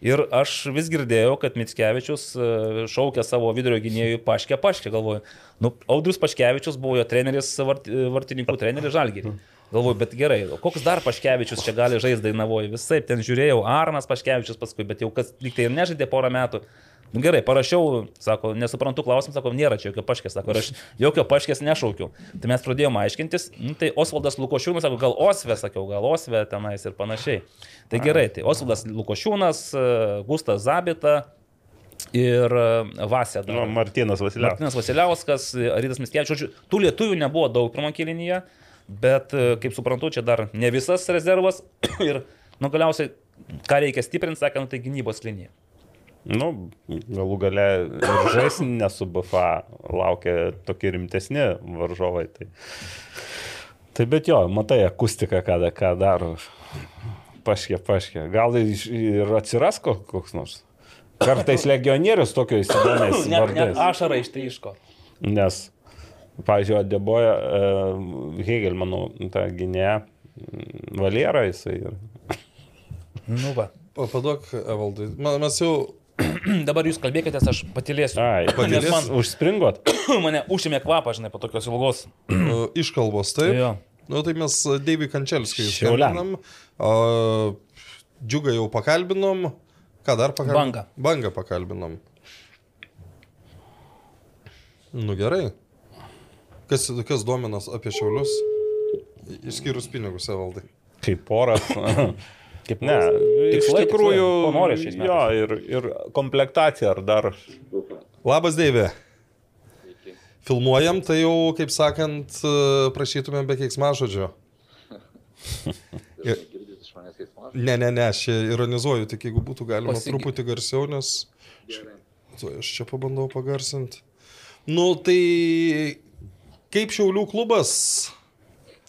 Ir aš vis girdėjau, kad Mitskevičius e, šaukė savo vidurio gynėjų paškę paškę, galvoju. Nu, Audrius Paškevičius buvo jo treneris, vart, vartininkų treneris Žalgirį. Galvoju, bet gerai, koks dar Paškevičius čia gali žaisti Dainavoje? Visai ten žiūrėjau, Arnas Paškevičius paskui, bet jau kas lyg tai ir nežaidė porą metų. Nu, gerai, parašiau, sako, nesuprantu klausimą, sako, nėra čia jokio paškės, sako, aš jokio paškės nešaukiau. Tai mes pradėjome aiškintis, nu, tai Osvaldas Lukošiūnas, sako, gal Osve, sakiau, gal Osve tenais ir panašiai. Tai gerai, tai Osvaldas Lukošiūnas, e, Gustas Zabita ir e, Vasė. nu, Martinas Vasiliauskas. Martinas Vasiliauskas, Rytas Miskievičius, žodžiu, tų lietuvių nebuvo daug pirmą kėlinyje, bet, e, kaip suprantu, čia dar ne visas rezervas ir, nu, galiausiai, ką reikia stiprinti, sakė, nu, tai gynybos linija. Nu, galų gale ir žaisti nesu BFA, laukia tokie rimtesni varžovai. Tai, tai bet jo, matai akustiką, kada ką daro. Paškė, paškė. Gal ir atsiras ko- koks nors. Kartais legionierius tokiais įdomiais vardais. ašara ištryško. Nes, pavyzdžiui, Deboja uh, Hegel, manau, tą gynėją Valierą jisai. ir- Nu, va. Pa- Paduok, Evaldai. Ma- Mes jau Dabar jūs kalbėkite, aš patilėsiu. Ai, Patylės? man Užspringot? mane užėmė kvapą, žinai, po tokios ilgos. uh, iškalbos, taip? Jo. Nu, tai mes Deivi Kančelskį Šiauliam. skambinam. o Džiugą jau pakalbinom. Ką dar pakalbinom? Bangą. Bangą pakalbinom. Nu gerai. Kas, kas dominas apie šiaulius? Išskyrus pinigus, Evaldai. Kaip poras. Kaip Ne, iš Tikslai, tikrųjų, tikslai. Ko nori šiais jo, ir, ir komplektacija ar dar. Labas, Deivė. Filmuojam, tai jau, kaip sakant, e, prašytumėm be keiksmažodžio. Iš? Ne, ne, ne, aš ironizuoju, tik jeigu būtų galima Pasigi- truputį garsiau, nes Gerai. Aš čia pabandau pagarsinti. Nu, tai kaip Šiaulių klubas?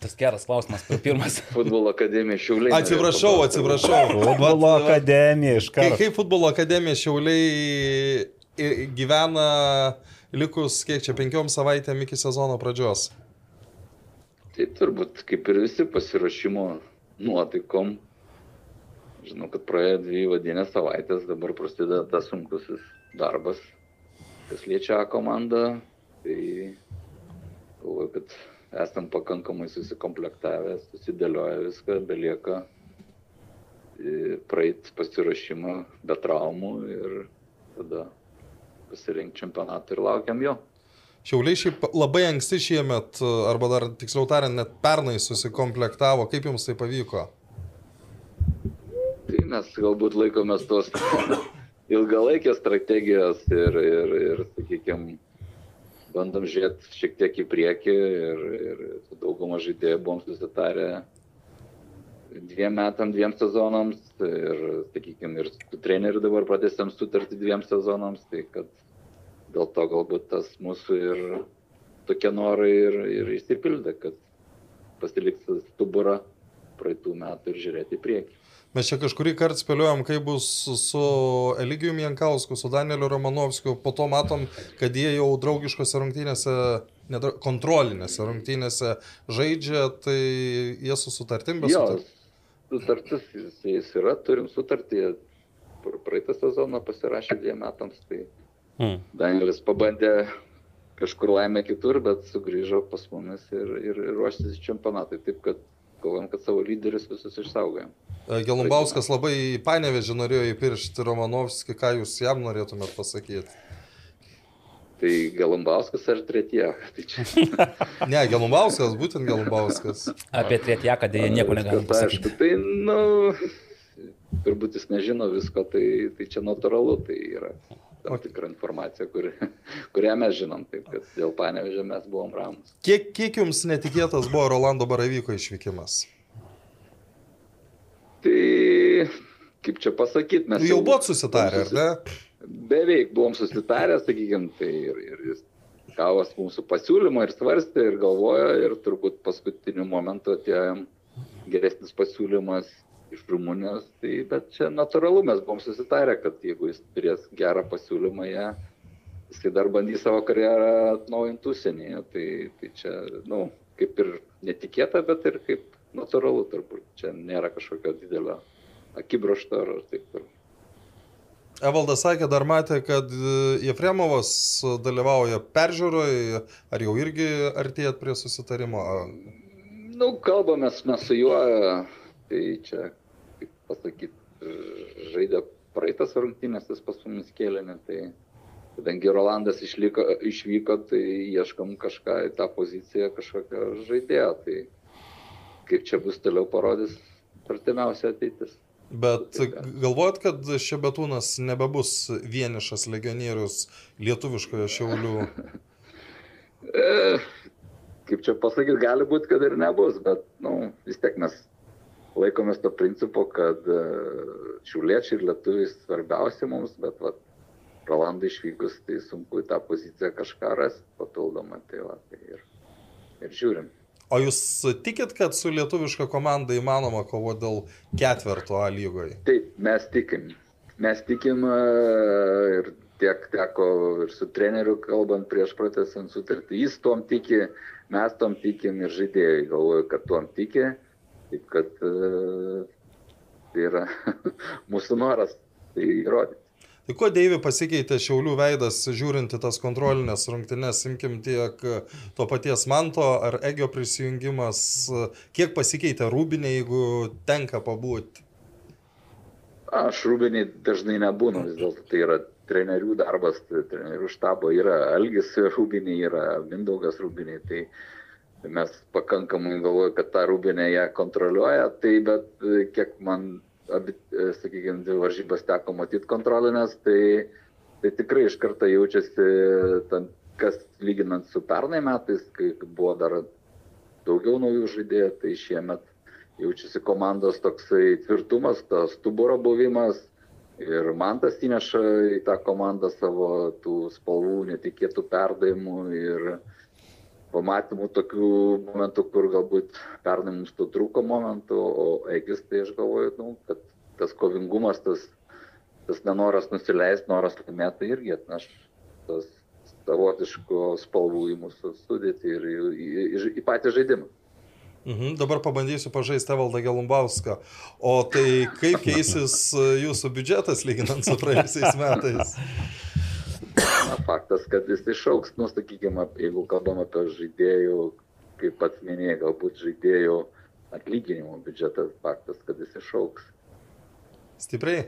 Tas geras klausimas, pirmas. Futbolo akademija Šiauliai. Atsiprašau, atsiprašau. Futbolo akademija iš karto. kaip futbolo akademija Šiauliai gyvena likus, kiek čia, penkiom savaitėm iki sezono pradžios? Tai turbūt kaip ir visi pasiruošimo nuotaikom. Žinau, kad praėjo dvi vadinės savaitės, dabar prasideda tas sunkusis darbas, kas liečia A komandą. Tai galvoju, kad esam pakankamai susikomplektavę, susidėlioję viską, belieka praeit pasiruošimą be traumų ir tada pasirinkti čempionatą ir laukiam jo. Šiauliai šiaip labai anksti šiemet, arba dar tiksliau tariant, net pernai susikomplektavo. Kaip jums tai pavyko? Tai mes galbūt laikomės tos ilgalaikės strategijos ir, ir, ir sakykime, bandom žiūrėti šiek tiek į priekį ir, ir su dauguma žaidėjų buvom susitarę dviem metam, dviem sezonams ir, sakykime, ir su treneriu dabar pratęsėm sutartį dviem sezonams, tai kad dėl to galbūt tas mūsų ir tokie norai ir, ir išsipildė, kad pasiliks stuburą praeitų metų ir žiūrėti į priekį. Mes čia kažkurį kartą spėliojom, kaip bus su Eligijum Jankausku, su Danieliu Romanovskiu, po to matom, kad jie jau draugiškose rungtynėse, nedra, kontrolinėse rungtynėse žaidžia, tai jie su sutartim be Jo, sutartim. sutartis jis, jis yra, turim sutartį, pr- praeitą sezoną pasirašė dviem metams, tai Hmm. Danielis pabandė kažkur laimę kitur, bet sugrįžo pas mumis ir, ir, ir ruoštis čempionatui. Taip kad galvojam, kad savo lyderius visus išsaugojam. E, Gelumbauskas labai į panevežį norėjo įpiršti Romanovskį, ką jūs jam norėtumėt pasakyti? Tai Galumbauskas ar Tretie. Tai čia Ne, Gelumbauskas, būtent Gelumbauskas. Apie Trietjaką dėje nieko negalim viskas pasakyti. aišku. Tai, nu, turbūt jis nežino visko, tai, tai čia natūralu, tai yra tam tikra informacija, kuri, kurią mes žinom, taip kad dėl panevežė mes buvom ramus. Kiek, kiek jums netikėtas buvo Rolando Baravyko išvykimas? Tai, kaip čia pasakyti, mes... Jau buvot susitarę, ar ne? Beveik buvom susitarę, sakykime, tai ir, ir jis gavos mūsų pasiūlymą ir svarstė ir galvojo ir turbūt paskutiniu momentu atėjo geresnis pasiūlymas iš Rumunijos, tai bet čia natūralu, mes buvom susitarę, kad jeigu jis turės gerą pasiūlymą, ją, jisai dar bandys savo karjerą atnaujinti užsienyje, tai, tai čia, na, nu, kaip ir netikėta, bet ir kaip natūralu turbūt, čia nėra kažkokio didelio akibrašto ar taip toliau. Evaldas sakė, dar matė, kad e, Jefremovas dalyvauja peržiūroje, ar jau irgi artėjat prie susitarimo? Nu, kalbamės mes su juo, tai čia, pasakyti, žaidė praeitas rungtynės, jis pas mumis kėlinė, tai kadangi Rolandas išliko, išvyko, tai ieškom kažką į tą poziciją, kažkokio žaidėjo, tai kaip čia bus toliau parodys artimiausia ateitis. Bet galvojat, kad Šebetūnas nebebus vienišas legionierius lietuviškoje šiaulių? E, kaip čia pasakyti, gali būti, kad ir nebus, bet nu, vis tiek mes laikomės to principo, kad e, šiuliečiai ir lietuviai svarbiausi mums, bet vat, Rolandai išvykus, tai sunku į tą poziciją kažką rasti papildomą. Tai va, tai ir, ir žiūrim. O jūs tikit, kad su lietuviška komanda įmanoma kovo dėl ketverto A lygoje? Taip, mes tikim. Mes tikim e, ir tiek teko ir su treneriu kalbant prieš pratęsant sutartį. Jis tom tiki, mes tom tikim ir žaidėjai galvoju, kad tom tiki. Taip kad e, tai yra mūsų noras tai įrodyti. Tai kuo Deivi pasikeitė Šiaulių veidas, žiūrint į tas kontrolinės rungtynes, imkim tiek to paties Manto ar Egio prisijungimas, kiek pasikeitė Rūbinė, jeigu tenka pabūti? Aš rūbiniai dažnai nebūnu, vis dėlto tai yra trenerių darbas, tai trenerių štabo yra Algis rūbiniai, yra Mindaugas rūbiniai, tai mes pakankamai galvoju, kad tą rūbinę ją kontroliuoja, tai bet e, kiek man, abi, e, sakykime, dvi varžybas teko matyti kontrolinės, tai, tai tikrai iš karto jaučiasi, tam, kas lyginant su pernai metais, kai buvo dar daugiau naujų žaidėjų, tai šiemet jaučiasi komandos toksai tvirtumas, tas stuburo buvimas ir man tas įneša į tą komandą savo tų spalvų, netikėtų perdavimų ir pamatymų tokių momentų, kur galbūt pernai mums to trūko momentų, o Egis tai aš galvoju, nu, kad tas kovingumas, tas, tas nenoras nusileisti, noras laimėti tai irgi atneš tas savotiško spalvų į mūsų sudėtį ir į, į, į, į patį žaidimą. Mhm, dabar pabandysiu pažaisti Evaldą Gelumbauską. O tai kaip keisis jūsų biudžetas lyginant su praėjusiais metais? Na, faktas, kad jis išauks, nu, sakykime, jeigu kalbam apie žaidėjų, kaip pats minėjai, galbūt žaidėjų atlyginimo biudžetas, faktas, kad jis išauks. Stipriai?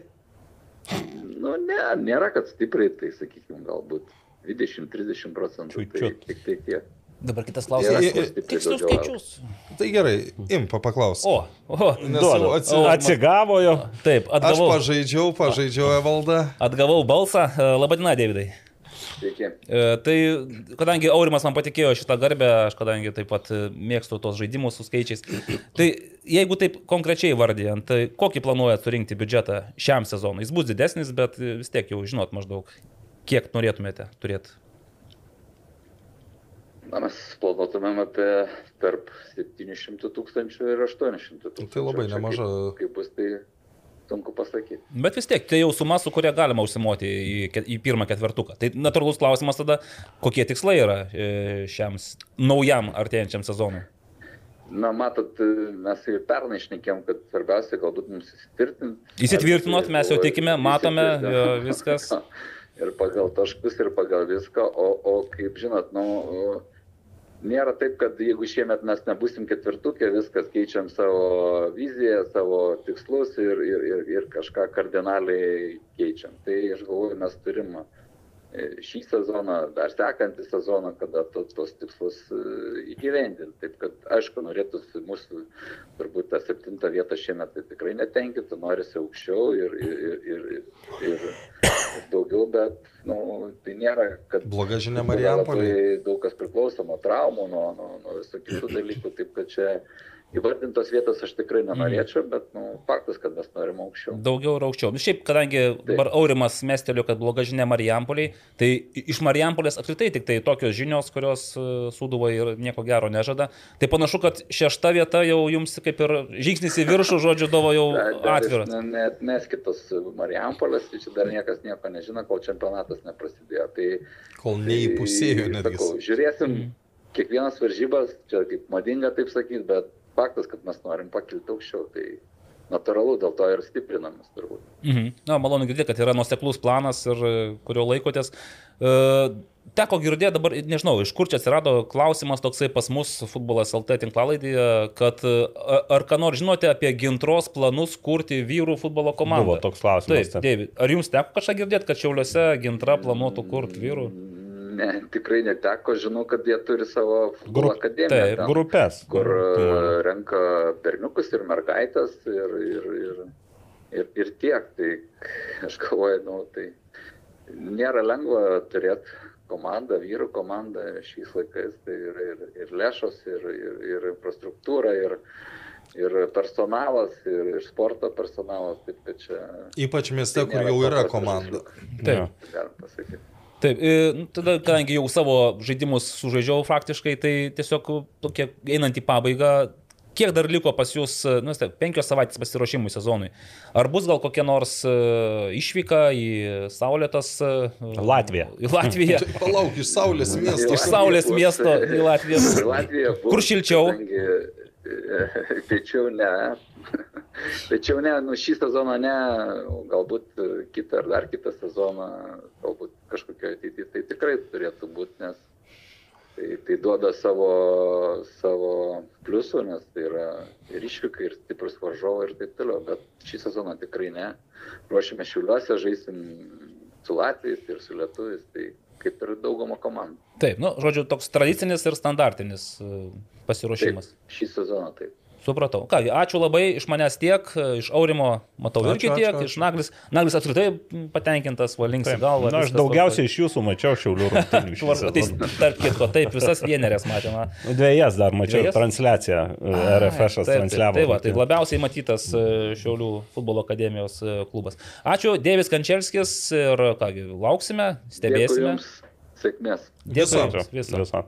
Nu, ne, nėra, kad stipriai, tai sakykime, galbūt 20-30 procentų. Tai Čiut-čiut. tik tai tiek. Dabar kitas Nėra, klausimas. kur stipriai Tikslius daugiau skaičius. Tai gerai, impa paklaus. O, o, Nes Duodu. jau atsi... o, Atsigavo jo. taip, Aš atgavau, pažaidžiau, pažaidžiau Evaldą. atgavau balsą. E, Labadiena, Davidai. Sveiki. E, Tai kadangi Aurimas man patikėjo šitą garbę, aš kadangi taip pat e, mėgstu tos žaidimus su skaičiais, tai jeigu taip konkrečiai vardėjant, tai kokį planuojat surinkti biudžetą šiam sezonui? Jis bus didesnis, bet vis tiek jau žinot maždaug, kiek norėtumėte turėti. Na, mes planuotumėm apie tarp 700 tūkstančių ir 800 tūkstančių. Tai labai nemaža. Kaip, kaip bus, tai sunku pasakyti. Bet vis tiek, tai jau suma, su kuria galima užsimoti į, į pirmą ketvertuką. Tai natūralus klausimas tada, kokie tikslai yra e, šiam naujam artėjančiam sezonui. Na, matot, mes ir pernai išnekėm, kad svarbiausia galbūt mums įsitvirtinti. Įsitvirtinot, mes jau tikime, matome, viskas. ir pagal taškus, ir pagal viską, o, o kaip žinot, nu, nėra taip, kad jeigu šiemet mes nebusim ketvirtukė, viskas keičiam savo viziją, savo tikslus ir, ir, ir, ir kažką kardinaliai keičiam. Tai aš galvoju, mes turim šį sezoną, dar sekantį sezoną, kada to, tos tikslus e, įgyvendinti. Taip kad, aišku, norėtųsi mūsų, turbūt tą septintą vietą šiemet tai tikrai netenkintų, norisi aukščiau ir, ir, ir, ir, ir, daugiau, bet nu, tai nėra, kad Bloga žinia. Labai daug kas priklauso nuo traumų, nuo, nuo, nuo visų kitų dalykų, taip kad čia įvardintos vietos aš tikrai nenorėčiau, bet nu, faktas, kad mes norim aukščiau. Daugiau ir aukščiau. Šiaip, kadangi dabar Aurimas mestelio, kad bloga žinia Marijampoliai, tai iš Marijampolės apskritai tik tai tokios žinios, kurios e, Sūduva ir nieko gero nežada. Tai panašu, kad šešta vieta jau jums kaip ir žingsnis į viršų, žodžiu, buvo jau atviras. ne- Net neskitos Marijampolės, tai čia dar niekas nieko nežino, kol čempionatas neprasidėjo. Tai, Kol neįpusėjo tai, netgi. žiūrėsim Mhm. kiekvienas varžybas, čia kaip madinga taip sakyti, bet faktas, kad mes norim pakilti aukščiau, tai natūralu, dėl to ir stiprinamės turbūt. Mhm. Na, malonu girdėti, kad yra nuoseklus planas ir e, kurio laikotės. E, Teko girdėti dabar, nežinau, iš kur čia atsirado klausimas toksai pas mus futbolas LT tinklalaidėje, kad e, ar ką nors žinote apie gintros planus kurti vyrų futbolo komandą? Buvo toks klausimas, Taip, taip. Deivid, ar jums teko kažką girdėti, kad Šiauliuose gintra planuotų kurti vyrų? Ne, tikrai neteko, žinau, kad jie turi savo Grup- akademiją. taip, ten. Grupės. kur Tai renka berniukus ir mergaitės ir, ir, ir, ir, ir tiek. Tai aš galvoju, nu, tai nėra lengva turėti komandą, vyrų komandą šiais laikais. Tai ir, ir, ir lėšos, ir, ir, ir infrastruktūra, ir, ir personalas, ir, ir sporto personalas. Taip, čia Ypač mieste, tai kur jau yra komanda. Taip. Galim pasakyti. Taip, nu, tada, kadangi jau savo žaidimus sužaidžiau faktiškai, tai tiesiog tokie einant į pabaigą, kiek dar liko pas jūs, nu, taip, penkios savaitės pasiruošimui sezonui. Ar bus gal kokia nors e, išvyka į Saulėtas... e, Latviją. Į Latviją. Tai Palauk, iš Saulės miesto. Iš Saulės miesto į Latviją. Į Latviją bus, Kur šilčiau? kadangi, Piečiau ne. Piečiau ne, nu šį sezoną ne, galbūt e, kitą ar dar kitą sezoną, galbūt kažkokio ateityje tai tikrai turėtų būti, nes tai, tai duoda savo, savo pliusų, nes tai yra ir išvyka, ir stiprus varžovai ir taip toliau, bet šį sezoną tikrai ne. Ruošime šiuliuose, žaisim su Latvijais ir su Lietuvis, tai kaip ir dauguma komandų. Taip, nu, žodžiu, toks tradicinis ir standartinis e, pasiruošimas. Taip, šį sezoną taip. Supratau. Ką, ačiū labai, iš manęs tiek, iš Aurimo matau Ačiū, irgi ačiū, tiek, ačiū. iš Naglis. Naglis apskritai patenkintas, valinks į galvą. Na, aš daugiausiai iš jūsų mačiau šiaulių rungtynių. tai, tarp kitko, taip, visas vienerės matėme. Dviejas dar mačiau Dvejas? transliaciją. RFS Taip, taip, transliavo. Tai, va, tai labiausiai matytas e, Šiaulių futbolo akademijos e, klubas. Ačiū, Dėvis Kančelskis ir kągi, lauksime, Dėkui stebėsime. Jums, sėkmės. Dėkui Viso. Viso. Viso.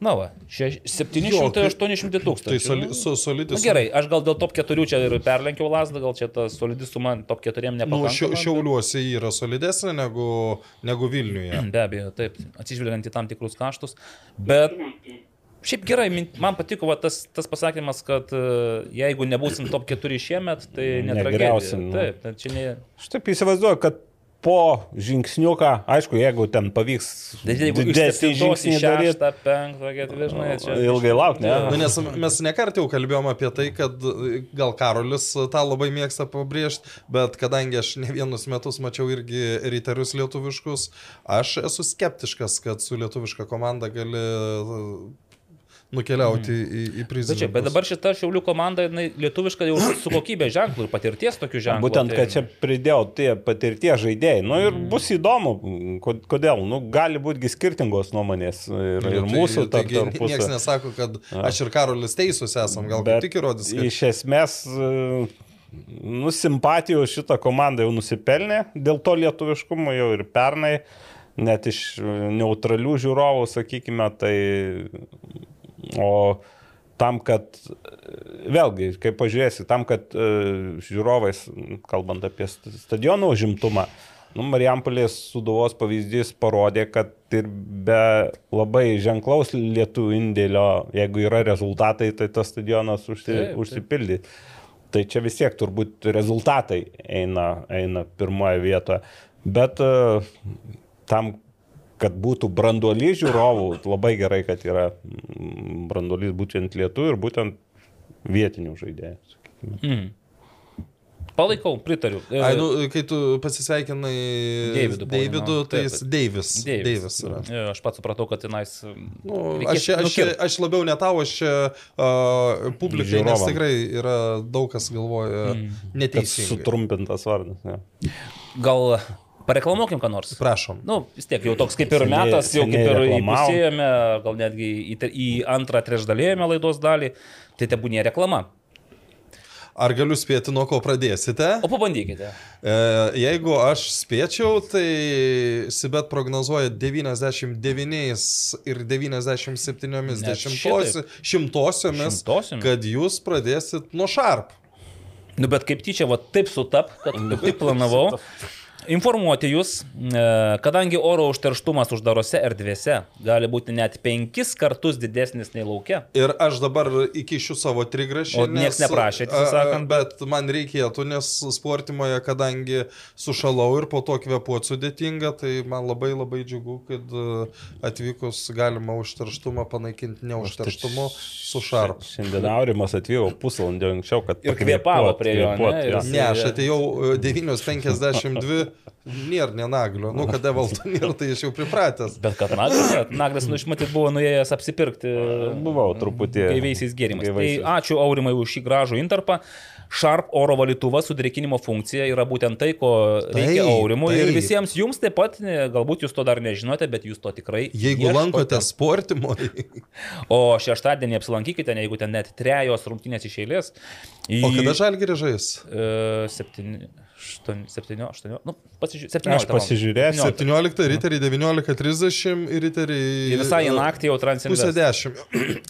Na, va, še- 700-800 tūkstančių. Tai soli, Nu, su, solidus. Na gerai, aš gal dėl top 4 čia ir perlenkiau lasdą, gal čia ta solidi suma top 4 Nu, nepakankama. šia, šiauliuose yra solidesnė negu, negu Vilniuje. Be abejo, taip, atsižvelgiant į tam tikrus kaštus. Bet šiaip gerai, man patiko va, tas, tas pasakymas, kad e, jeigu nebūsim top 4 šiemet, tai. Negriausim, nu. Taip, tai čia ne... Aš taip įsivaizduoju, kad po žingsniuką, aišku, jeigu ten pavyks iš didesnį 7 į žingsnį daryti, 6, 5, 4, žinai, čia... ilgai laukti, ne? Nu, nes mes nekart jau kalbėjom apie tai, kad gal Karolis tą labai mėgsta pabrėžti, bet kadangi aš ne vienus metus mačiau irgi riterius lietuviškus, aš esu skeptiškas, kad su lietuviška komanda gali nukeliauti į, į prizą. Bet, čia, bet dabar šita Šiaulių komanda, jinai lietuviška jau su kokybė ženklų ir patirties tokių ženklų. Būtent, tai- kad čia pridėjau tie patirties žaidėjai. Nu ir bus įdomu, ko- kodėl. Nu, gali būti skirtingos nuomonės ir, ir mūsų tarp Niekas tarpusavio. nesako, kad aš ir Karolis teisus esam, gal kaip tik įrodys. Kad... Iš esmės, e, nu, simpatijų šitą komandą jau nusipelnė, dėl to lietuviškumo jau ir pernai, net iš e, neutralių žiūrovų, sakykime, tai o tam, kad vėlgi, kaip pažiūrėsi, tam, kad e, žiūrovais, kalbant apie st- stadionų užimtumą, nu, Marijampolės suduvos pavyzdys parodė, kad ir be labai ženklaus lietuvių indėlio, jeigu yra rezultatai, tai tas stadionas užsi, Taip, taip. užsipildys. Tai čia vis tiek turbūt rezultatai eina, eina pirmoje vietoje. Bet e, tam, kad būtų branduolys žiūrovų, labai gerai, kad yra mm, branduolys būtent lietuvių ir būtent vietinių žaidėjų. Mm. Palaikau, pritariu. E, Ai, nu, kai tu pasisveikinai Deividu pavadinau. tai jis. Deivis. Deivis. Yra. E, Aš pats supratau, kad tenais. Nu, reikės aš, aš, aš labiau ne tau, aš čia uh, publikai, nes tikrai yra daug kas galvoja Mm. Kad neteisingai. sutrumpintas vardas. Ja. Gal pareklamuokim ką nors. Prašom. Nu, vis tiek jau toks kaip ir Seniai- metas, jau kaip ir įpusėjome, gal netgi į, į antrą trešdalėjome laidos dalį, tai tebūnė reklama. Ar galiu spėti, nuo ko pradėsite? O pabandykite. E, jeigu aš spėčiau, tai Sibet prognozuoja 99 ir 97 Net dešimtosi- šimtosiomis, Šimtosiomis? kad jūs pradėsit nuo šarp. Nu, bet kaip tyčia, va taip sutap, kad kaip planavau. Informuoti jūs, e, kadangi oro užterštumas uždarose erdvėse gali būti net penkis kartus didesnis nei laukia. Ir aš dabar įkišiu savo trigrašį. O nieks nes- neprašė, sakant. Bet man reikėtų, nes sportimoje, kadangi sušalau ir po to kvepuoti sudėtinga, tai man labai labai džiugu, kad a, atvykus galima užterštumą panaikinti neužterštumu su šarp. Šiandien Aurimas atvyko pusvalandį anksčiau, kad Ir pakvėpuot, prie jo, ne? Ne, aš atėjau e, 9.52, nėra nenaglio. Nu, kada valdo nėra, tai aš jau pripratęs. Bet kad Naglis, Naglis nu, išmatyt, buvo nuėjęs apsipirkti Buvau truputį. gaiviaisiais gėrimais. gaivaisiais. Tai ačiū Aurimai už šį gražų interpą. Sharp oro valytuvas su drėkinimo funkcija yra būtent tai, ko reikia Taip, Aurimui. Ir taip. visiems jums taip pat, galbūt jūs to dar nežinote, bet jūs to tikrai. Jeigu ieškote. lankote sportimoje, O šeštadienį apsilankykite, ne, jeigu ten net trejos rungtynės iš eilės. Į, o kada žalgirį žais? E, septyni, aštuoni, septyni, aštuoni, nu, pasižiūrėjau. Aš pasižiūrėsiu. 17 riteriai 19.30 ir riteriai... Ir visai į e, naktį jau Pusę Transinvest. dešimt.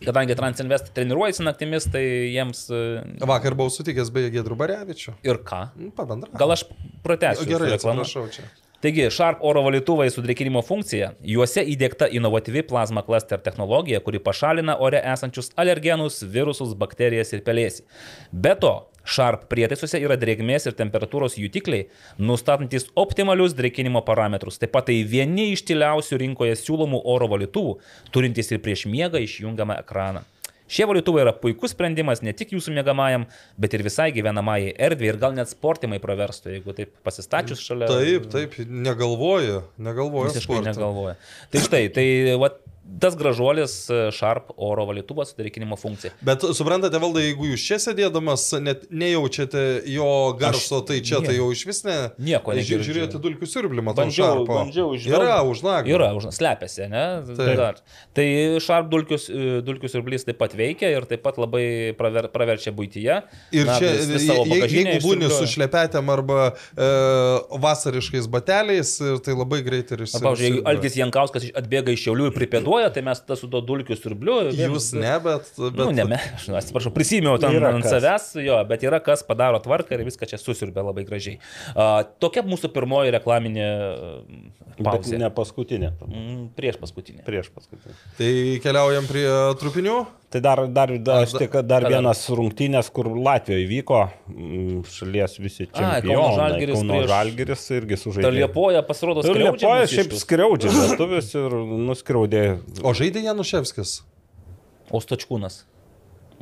Kadangi Transinvest treniruojasi naktimis, tai jiems... e, Vakar buvau sutikęs beje Gedrų Barevičių. Ir ką? Pabendra. Gal aš pratęsiu. Gerai, atsiprašau čia. Taigi, Sharp oro valytuvai su drėkinimo funkcija, juose įdėkta inovatyvi plazma cluster technologija, kuri pašalina ore esančius alergenus, virusus, bakterijas ir pelėsį. Be to, Sharp prietaisuose yra drėgmės ir temperatūros jutikliai, nustatantis optimalius drėkinimo parametrus. Taip pat tai vieni iš tyliausių rinkoje siūlomų oro valytuvų, turintys ir prieš miegą išjungiamą ekraną. Šie valytuvai yra puikus sprendimas ne tik jūsų mėgamajam, bet ir visai gyvenamajai erdvė ir gal net sportimai praverstų, jeigu taip pasistačius šalia. Taip, taip, negalvoju, negalvoju. Visiškai sportą. negalvoja. Tai štai, tai va, tas gražuolis e, Sharp oro valytuvas su drėkinimo funkcija. Bet suprantate, valdai, jeigu jūs čia sėdėdamas net nejaučiate jo garso, tai čia tai jau iš vis ne... Nieko Ži- negirdžiu. Žiūrėti dulkių siurblimą. matau, Bandžiau, šarpo. bandžiau žvelgti. Yra už nago. Yra, už, slepiasi, ne? Taip. Tai Sharp dulkius, e, dulkius ir blys taip pat veikia ir taip pat labai praver, praverčia būtyje. Ir Na, čia, vis- vis jeigu būni su šlepetėm arba e, vasariškais bateliais, tai labai greitai ir Na, Pavyzdžiui. Algis Jankauskas iš- atbėga iš šiaulių ir pripėduoja, tai mes tas su to dulkiu siurbliu. Jūs ne, bet... bet. Nu, ne, me, aš nu, atsiprašau, prisiminiau tam Yra ant kas. savęs, jo, bet yra kas padaro tvarką ir viską čia susirbė labai gražiai. Uh, tokia mūsų pirmoji reklaminė uh, Bet pauzė. ne paskutinė. Mm, prieš paskutinį. Prieš paskutinę. Tai keliaujam prie trupinių. Tai dar, dar, dar, aš tik, dar vienas rungtynės, kur Latvijoje vyko, mm, šalies visi čempionai. Žalgiris Kauno Žalgiris irgi sužaidė. Liepoja pasirodo Ir skriaudžia Liepoja šiaip skriaudžia lietuvis ir nuskriaudė O žaidė Januševskis. O Stočkūnas.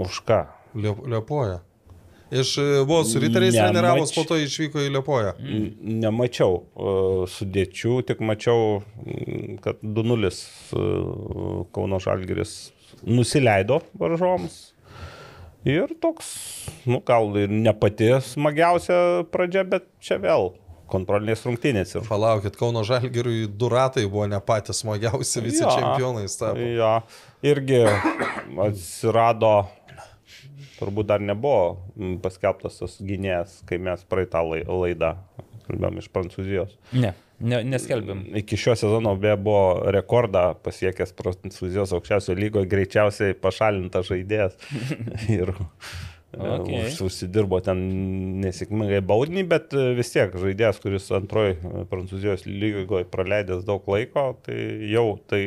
už ką. Liep- Liepoja. Iš e, buvo su riteriais treniravos, po to išvyko į Liepoją. Nemačiau uh, sudėčių, tik mačiau, mm, kad 2-0 uh, Kauno Žalgiris nusileido varžoms. Ir toks, nu gal ir ne pati smagiausia pradžia, bet čia vėl kontrolinės rungtynės. Ir... Palaukit, Kauno Žalgiriui du ratai buvo ne patys smagiausi, visi Jo. čempionais tapo. Jo, irgi atsirado, turbūt dar nebuvo paskelbtas tas gynėjas, kai mes praeitą lai- laidą kalbėjom iš Prancūzijos. Ne, ne neskelbim. Iki šio sezono beje buvo rekordą pasiekęs Prancūzijos aukščiausio lygoje greičiausiai pašalintas žaidėjas. ir Okay. okay. užsidirbo ten nesėkmingai baudinį, bet e, vis tiek žaidėjas, kuris antroji e, Prancūzijos lygoje praleidęs daug laiko, tai jau tai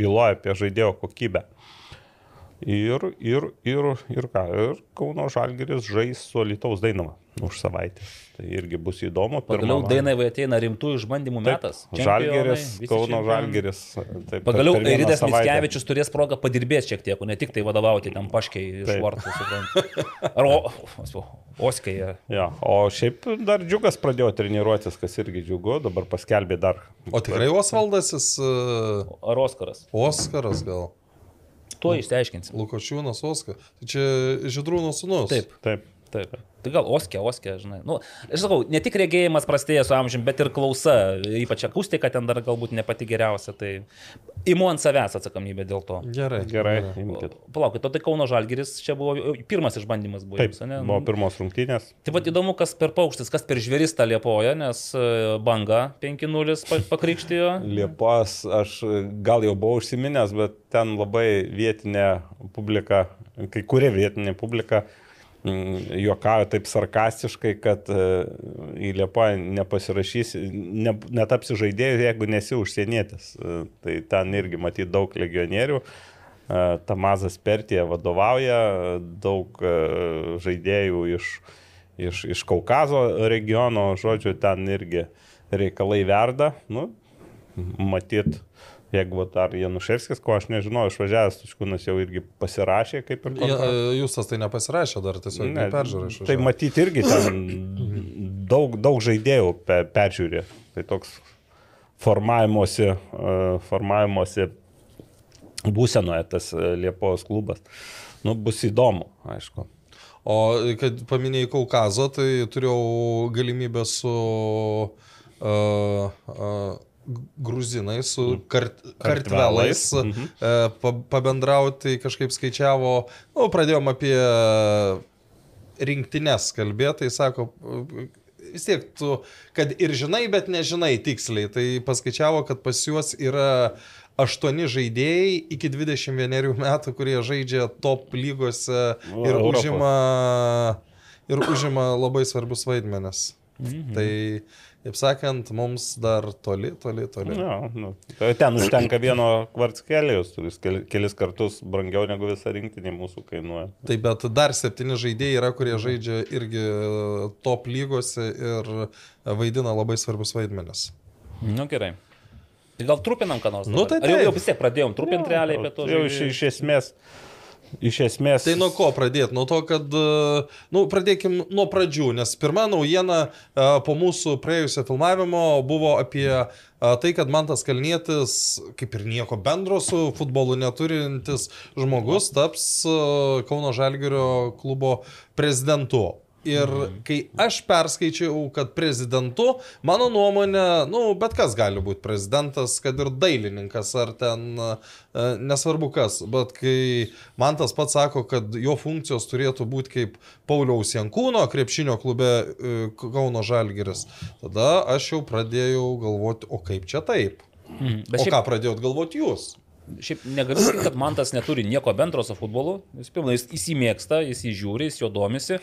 byloja apie žaidėjo kokybę. Ir, ir, ir, ir ką, ir Kauno Žalgeris žais su Lietuvos Dainava už savaitę. Tai irgi bus įdomu. Pagaliau Dainavai ateina rimtų išbandymų Taip, metas. Žalgeris, Kauno. Žalgeris. taip, Pagaliau savaitę. Mickevičius turės progą padirbėti šiek tiek, o ne tik tai vadovauti tam paškiai iš vartų. Ar o, Oskai. Ja, o šiaip dar džiugas pradėjo treniruotis, kas irgi džiugu, dabar paskelbė dar. O tikrai Osvaldas, jis uh, Ar Oskaras? Oskaras gal. Tuo išsiaiškinsim. Lukošiūnas Oskar. Tai čia Židrūno sunus. Taip. Taip. Taip. Tai gal Oskė, Oskė, žinai. Nu, aš sakau, ne tik regėjimas prastėja su amžiumi, bet ir klausa, ypač akustika ten dar galbūt ne pati geriausia. Tai imu ant savęs atsakomybę dėl to. Gerai. Gerai, imkite. Palaukit, o tai Kauno Žalgiris čia buvo pirmas išbandymas buvo. Taip, jums, ane? buvo pirmos rungtynės. Taip pat įdomu, kas per paukštis, kas per žvėris tą liepoja, nes e, banga 5-0 pa- pakrikštijo. Liepos aš gal jau buvau užsiminęs, bet ten labai vietinė publika, kai kurie vietinė publika juokauja taip sarkastiškai, kad e, į Liepą nepasirašys, ne, netapsi žaidėjų, jeigu nesi užsienietis. E, Tai ten irgi matyti daug legionierių. E, Tamazas Pertija vadovauja, daug žaidėjų iš, iš, iš Kaukazo regiono, žodžiu, ten irgi reikalai verda. Nu, matyt, jeigu dar Januševskis, ko aš nežinau, išvažiavęs, Tuškūnas jau irgi pasirašė kaip ir Ja, kontraktą. jūs tas tai nepasirašė dar tiesiog ne, peržiūrė. Tai matyti irgi ten daug, daug žaidėjų pe, peržiūrė. Tai toks formavimosi, e, formavimosi būsenoje tas e, Liepos klubas. Nu, bus įdomu, aišku. O kad paminėjai Kaukazo, tai turėjau galimybę su uh, uh, gruzinai, su kart, kartvelais Mhm. pa, pabendrauti, kažkaip skaičiavo, nu, pradėjom apie rinktinės kalbėti, tai sako, vis tiek tu, kad ir žinai, bet nežinai tiksliai, tai paskaičiavo, kad pas juos yra aštuoni žaidėjai iki 21 metų, kurie žaidžia top lygose ir Europos. užima, ir užima labai svarbus vaidmenis. Mhm. Tai, taip sakant, mums dar toli, toli, toli. Ja, nu, tai ten užtenka vieno kvartskelijos, kuris keli- kelis kartus brangiau negu visa rinktinė mūsų kainuoja. Taip, bet dar septyni žaidėjai yra, kurie žaidžia irgi top lygose ir vaidina labai svarbus vaidmenis. Nu gerai. Tai gal trupinam ką nors? Nu, dabar? tai Ar jau, taip. jau vis tiek pradėjom trupinti realiai apie to Jau iš, iš esmės. Iš esmės. Tai nuo ko pradėti? Nuo to, kad, e, nu, pradėkim nuo pradžių, nes pirma naujiena e, po mūsų praėjusio filmavimo buvo apie e, tai, kad Mantas Kalnietis, kaip ir nieko bendro su futbolu neturintis žmogus, taps Kauno Žalgirio klubo prezidentu. Ir kai aš perskaičiau, kad prezidentu, mano nuomonė, nu, bet kas gali būti prezidentas, kad ir dailininkas ar ten e, nesvarbu kas, bet kai man tas pats sako, kad jo funkcijos turėtų būti kaip Pauliaus Jankūno krepšinio klube e, Kauno Žalgiris, tada aš jau pradėjau galvoti, o kaip čia taip? Mhm. O šiaip, ką pradėjot galvoti jūs? šiaip negaliu sakyti, kad man tas neturi nieko bendro su futbolu. Jis pirmą, jis įsimėgsta, jis įžiūri, jis jo domisi.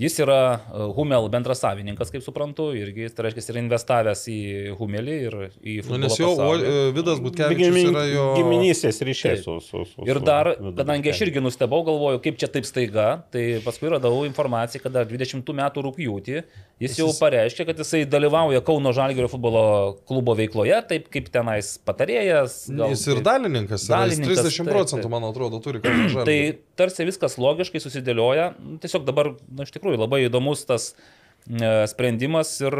Jis yra e, Humel bendras savininkas, kaip suprantu, irgi, tai reiškia, yra investavęs į Humelį ir į Nu, futbolą. nes jo pasaulį. o, e, Vidas Butkevičius Gimin, yra jo... giminystės ryšiai Taip. su, su, su. Ir dar, kadangi aš irgi nustebau, galvoju, kaip čia taip staiga, tai paskui radau informaciją, kad dar 20 metų rūpjūtį jis jau pareiškė, kad jisai dalyvauja Kauno Žalgirio futbolo klubo veikloje, taip kaip tenais patarėjas. gal- Jis ir dalininkas, yra, Dalininkas, 30 taip, procentų, taip. man atrodo, turi Žalgiris. Tai tarsi viskas logiškai susidėlioja. Tiesiog dabar, na, iš tikrųjų, labai įdomus tas e, sprendimas ir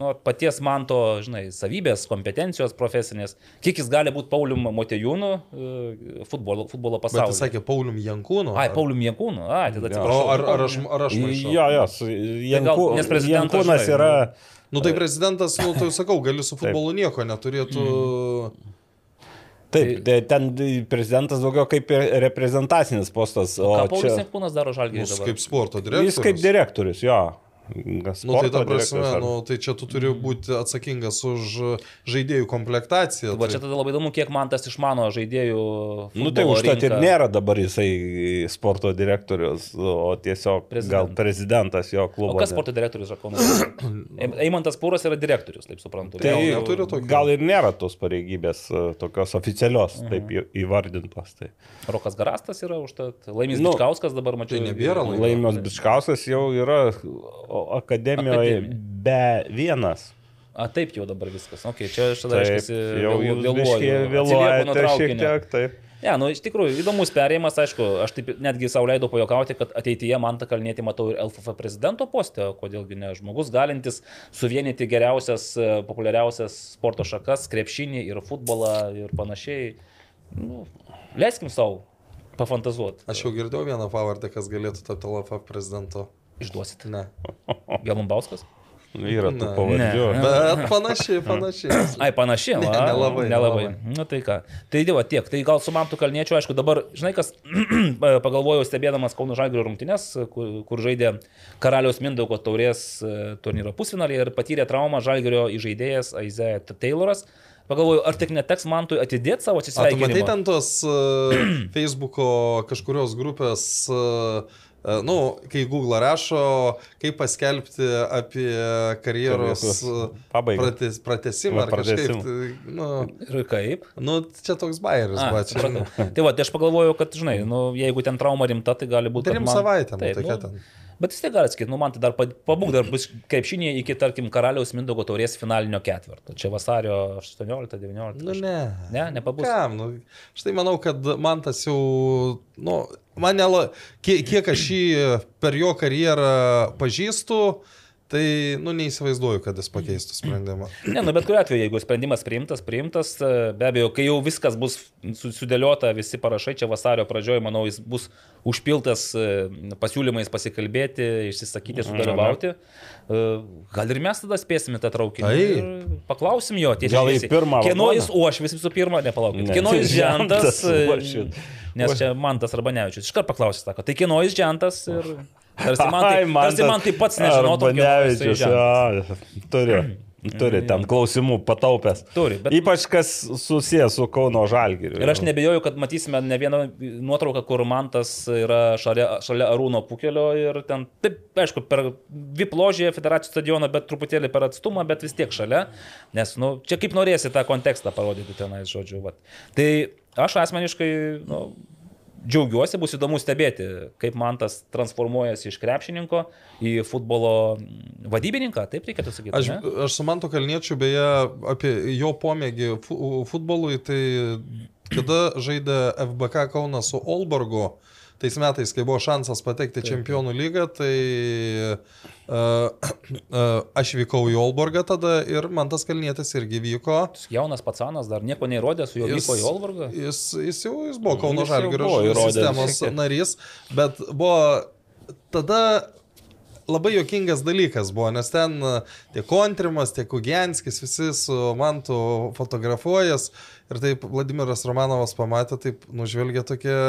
nu, paties manto, žinai, savybės, kompetencijos profesinės, kiek jis gali būti Paulium Motejūnu e, futbolo, futbolo pasaulyje. jis sakė Paulium Jankūnu. Ai, Paulium Jankūnu, ai, tada O atsiprašau. ar, ar aš, ar aš maišau? Jo, jo, Janku, nes prezidentas, Jankūnas žinai, yra... Nu tai prezidentas, nu tai sakau, gali su futbolu nieko neturėtų. Taip, tai ten prezidentas daugiau kaip ir reprezentacinis postas, o Ką Paulius čia... Jankūnas daro žalgiai Jis dabar? kaip sporto direktorius. Jis kaip direktorius, jo. Nu, tai Sporto ta prasme, direktorius ar- nu, tai čia tu turi būti atsakingas už žaidėjų komplektaciją. Va čia tai- tada labai įdomu, kiek man tas išmano žaidėjų. Nu tai užtat ir nėra dabar jisai sporto direktorius, o tiesiog Prezidentas. gal prezidentas jo O klubo. kas sporto direktorius Kauno? Eimantas Pūras yra direktorius, taip suprantu. Tai Gal neturi tokio? gal ir nėra tos pareigybės e, tokios oficialios, Mhm. taip į- įvardintos. Tai. Rokas Garastas yra užtat. Laimis Nu, nu, Bičkauskas dabar mačiau. tai nebėra Laimio. Laimios Bičkauskas jau yra o, akademijoje Akademija. be vienas. A, taip jau dabar viskas. Ok, čia aš tada reiškia jau jūs biškį vėluojate šiek tiek. Taip. Ne, nu iš tikrųjų įdomus perėjimas, aišku, aš taip netgi savo leidau pajokauti, kad ateityje man tą kalnėti matau ir LFF prezidento postę, o kodėlgi ne žmogus galintis suvienyti geriausias, e, populiariausias sporto šakas, krepšinį ir futbolą ir panašiai. Nu, leiskim savo pafantazuoti. Aš jau girdėjau vieną pavardę, kas galėtų tapti LFF prezidentu. Išduosit. Ne. Gelumbauskas? Yra tų pavardžių. Ne. Bet panašiai, panašiai. Ai, panašiai, Ne, va, nelabai, nelabai. nelabai. Na tai ką. Tai dėva tiek. Tai gal su Mantu Kalniečiu, aišku, dabar, žinai, kas pagalvojau stebėdamas Kauno Žalgirio rungtynės, kur, kur žaidė Karaliaus Mindaugo taurės e, turnyro pusfinalį ir patyrė traumą Žalgirio įžaidėjas Aize Tayloras. Pagalvoju, ar tik neteks Mantui atidėti savo tu atsisveikinimą? matai ten tos uh, Facebook'o kažkurios grupės, uh, nu, kai Google rašo, kaip paskelbti apie karjeros pabaigą. prates, pratesimą ar kažkaip. pratesimą. Tai, nu, Ir kaip? nu, čia toks bairis, A, va, čia. supratau. tai va, tai aš pagalvojau, kad, žinai, nu, jeigu ten trauma rimta, tai gali būti... Trim man- savaitėm, nu, tai ką ten. Bet vis tiek gali sakyti, nu man tai dar pa- pabūk, dar bus krepšinė iki, tarkim, karaliaus Mindogo taurės finalinio ketvirto. Čia vasario 18-19. Nu, ne. Ne, nepabus. Kam? Nu, štai manau, kad man tas jau, nu, man nela, kiek, kiek aš jį per jo karjerą pažįstu, tai, nu, neįsivaizduoju, kad jis pakeistų sprendimą. Ne, nu bet kuriu atveju, jeigu sprendimas priimtas, priimtas, e, be abejo, kai jau viskas bus su- sudėliota, visi parašai čia vasario pradžioje, manau, jis bus užpiltas e, pasiūlymais pasikalbėti, išsisakyti, sudalyvauti. E, Gal ir mes tada spėsime tą traukinį. Taip. ir Paklausim jo, tiesiog. Gal į pirmą Kieno jis uošvis visų pirma, nepalaukit. Ne. Kieno jis žentas. Nes čia Mantas arba Nevičius. Iškart paklausys, sako, tai kieno jis žentas ir... Tarsi man, tai, Ai, tarsi man tai pats nežinotų, Banevičius, jo, turi. Ten klausimų pataupęs. Turi, bet- Ypač kas susijęs su Kauno Žalgiriu. Ir aš nebejoju, kad matysime ne vieną nuotrauką, kur Mantas yra šalia, šalia Arūno Pukelio ir ten, taip, aišku, per Vipložėje federacijos stadioną, bet truputėlį per atstumą, bet vis tiek šalia, nes, nu, čia kaip norėsi tą kontekstą parodyti tenais, žodžiu. Vat. Tai aš asmeniškai, nu, džiaugiuosi, bus įdomu stebėti, kaip man tas transformuojasi iš krepšininko į futbolo mm, vadybininką, taip reikėtų sakyti. Aš, ne? aš su Mantu Kalniečiu beje apie jo pomėgį fu- futbolui, tai kada žaidė FBK Kaunas su Olborgu, tais metais, kai buvo šansas patekti į Čempionų lygą, tai uh, uh, aš vykau į Olborgą tada ir man tas Kalnietis irgi vyko. Jaunas patsanas dar nieko neįrodė, su juo vyko į Olvargą. Jis, jis, jau, jis buvo Kauno Jis Žalgirio sistemos narys, bet buvo tada labai jokingas dalykas buvo, nes ten e, tiek Kontrimas, tiek Ugianskis, visi su mantu fotografuojas ir taip Vladimiras Romanovas pamatė, taip nužvelgė tokia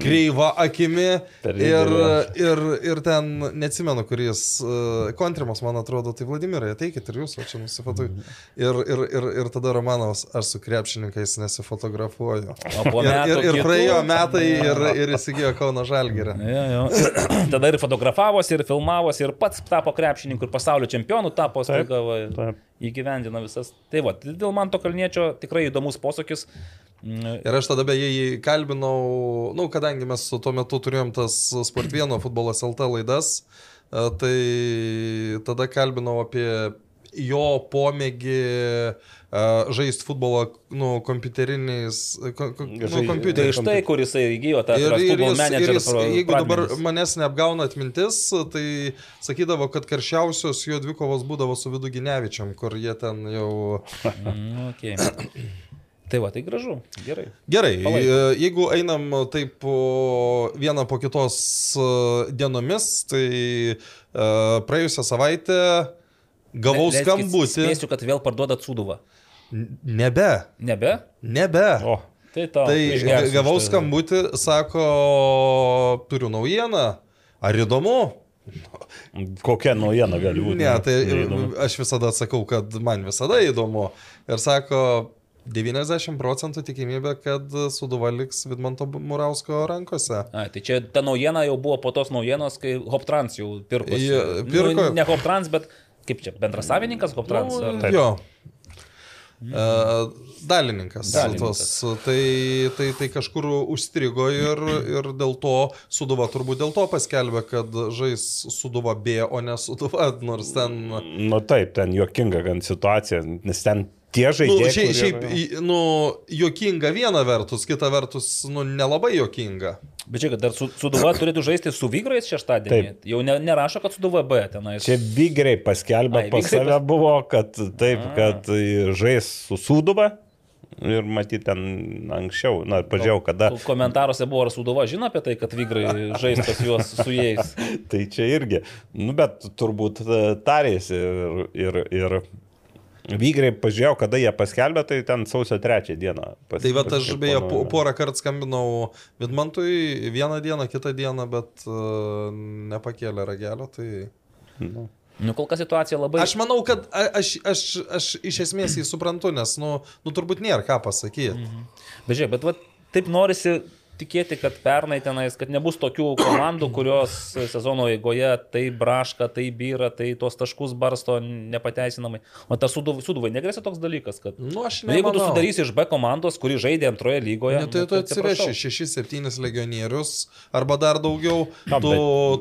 kreiva akimi ir, ir, ir ten, neatsimenu, kuris uh, kontrimas, man atrodo, tai Vladimirai, ateikit ir jūs, o čia nusifotografuoju. Ir, ir, ir, ir tada Romanovas, aš su krepšininkais nesifotografuoju. Ir, ir, ir praėjo metai ir, ir įsigijo Kauno Žalgirį. Jo, jo. Ir tada ir fotografavosi, ir filmavosi, ir pats tapo krepšininku, ir pasaulio čempionu tapo, staiga įgyvendino visas. Tai va, dėl man to kalniečio tikrai įdomus posūkis. Ir aš tada beje jį kalbinau, nu, kadangi mes su tuo metu turėjom tas Sport 1 futbolas LT laidas, e, tai tada kalbinau apie jo pomėgį uh, žaisti futbolą nu, kompiuteriniais. Ko, ko, nu, Žai- Tai kompiuteriais. štai, kur jisai įgyjo tą Ir, ir, jis, ir jis, jeigu dabar manęs neapgauna atmintis, tai sakydavo, kad karščiausios jo dvikovos būdavo su Vidu Ginevičiam, kur jie ten jau... Mm, okay. Tai va, tai gražu. Gerai. Gerai, Palaikau. e, jeigu einam taip po vieną po kitos e, dienomis, tai e, praėjusią savaitę gavau Leiskit, skambutį. Spėsiu, kad vėl parduodat suduvą. Nebe, Nebe? nebe. O, Tai tau. Tai išgersiu gavau šitą. skambutį, sako, turiu naujieną. Ar įdomu? kokia naujiena gali būti? Ne, tai aš visada sakau, kad man visada įdomu. Ir sako, 90 procentų tikimybė, kad Suduva liks Vidmanto Murausko rankose. A, tai čia ta naujiena jau buvo po tos naujienos, kai Hoptrans jau pirko. Jie pirko- Nu, ne Hoptrans, bet kaip čia, bendras savininkas Hoptrans? Nu, ar- jo. E, Dalininkas. Dalininkas. Tos, tai, tai, tai kažkur užstrigo ir, ir dėl to Suduva turbūt dėl to paskelbė, kad žais Suduva B, o ne Suduva, nors ten... Nu taip, ten juokinga gan situacija, nes ten tie Nu, žaidėjai. šiaip, kurie- šiaip, nu, juokinga viena vertus, kita vertus, nu, nelabai juokinga. Bet čia, kad dar su, Suduva turėtų žaisti su Vygrais šeštadienį. Taip. Jau ne, nerašo, kad Suduva B tenais. Čia vygriai paskelbė Ai, pas Vygrai save pas- buvo, kad taip, kad žais su Sūduva ir matyti ten anksčiau, na, pažiūrėjau, kada. Ko- Komentaruose buvo, ar Suduva žino apie tai, kad Vygrai žais pas juos su jais. Tai čia irgi, nu, bet turbūt e, tarėsi ir, ir, ir vygriai pažiūrėjau, kada jie paskelbė, tai ten sausio trečią dieną. pas- Tai va, aš beje porą kartų skambinau Vidmantui vieną dieną, kitą dieną, bet uh, nepakėlė ragelio. Tai... Nu. Nu, kol kas situacija labai... Aš manau, kad aš, aš, aš iš esmės jį suprantu, nes, nu, nu turbūt nėra ką pasakyti. Mhm. Bet žiūrėk, bet va, taip norisi tikėti, kad pernai tenais, kad nebus tokių komandų, kurios sezono eigoje tai braška, tai byra, tai tuos taškus barsto nepateisinamai. O tas suduvai, negrėsia toks dalykas, kad... Nu, aš Nu, jeigu tu sudarysi iš B komandos, kuri žaidė antroje lygoje, Ne, tai tu atsiveši 6-7 legionierius arba dar daugiau. Na, Tu,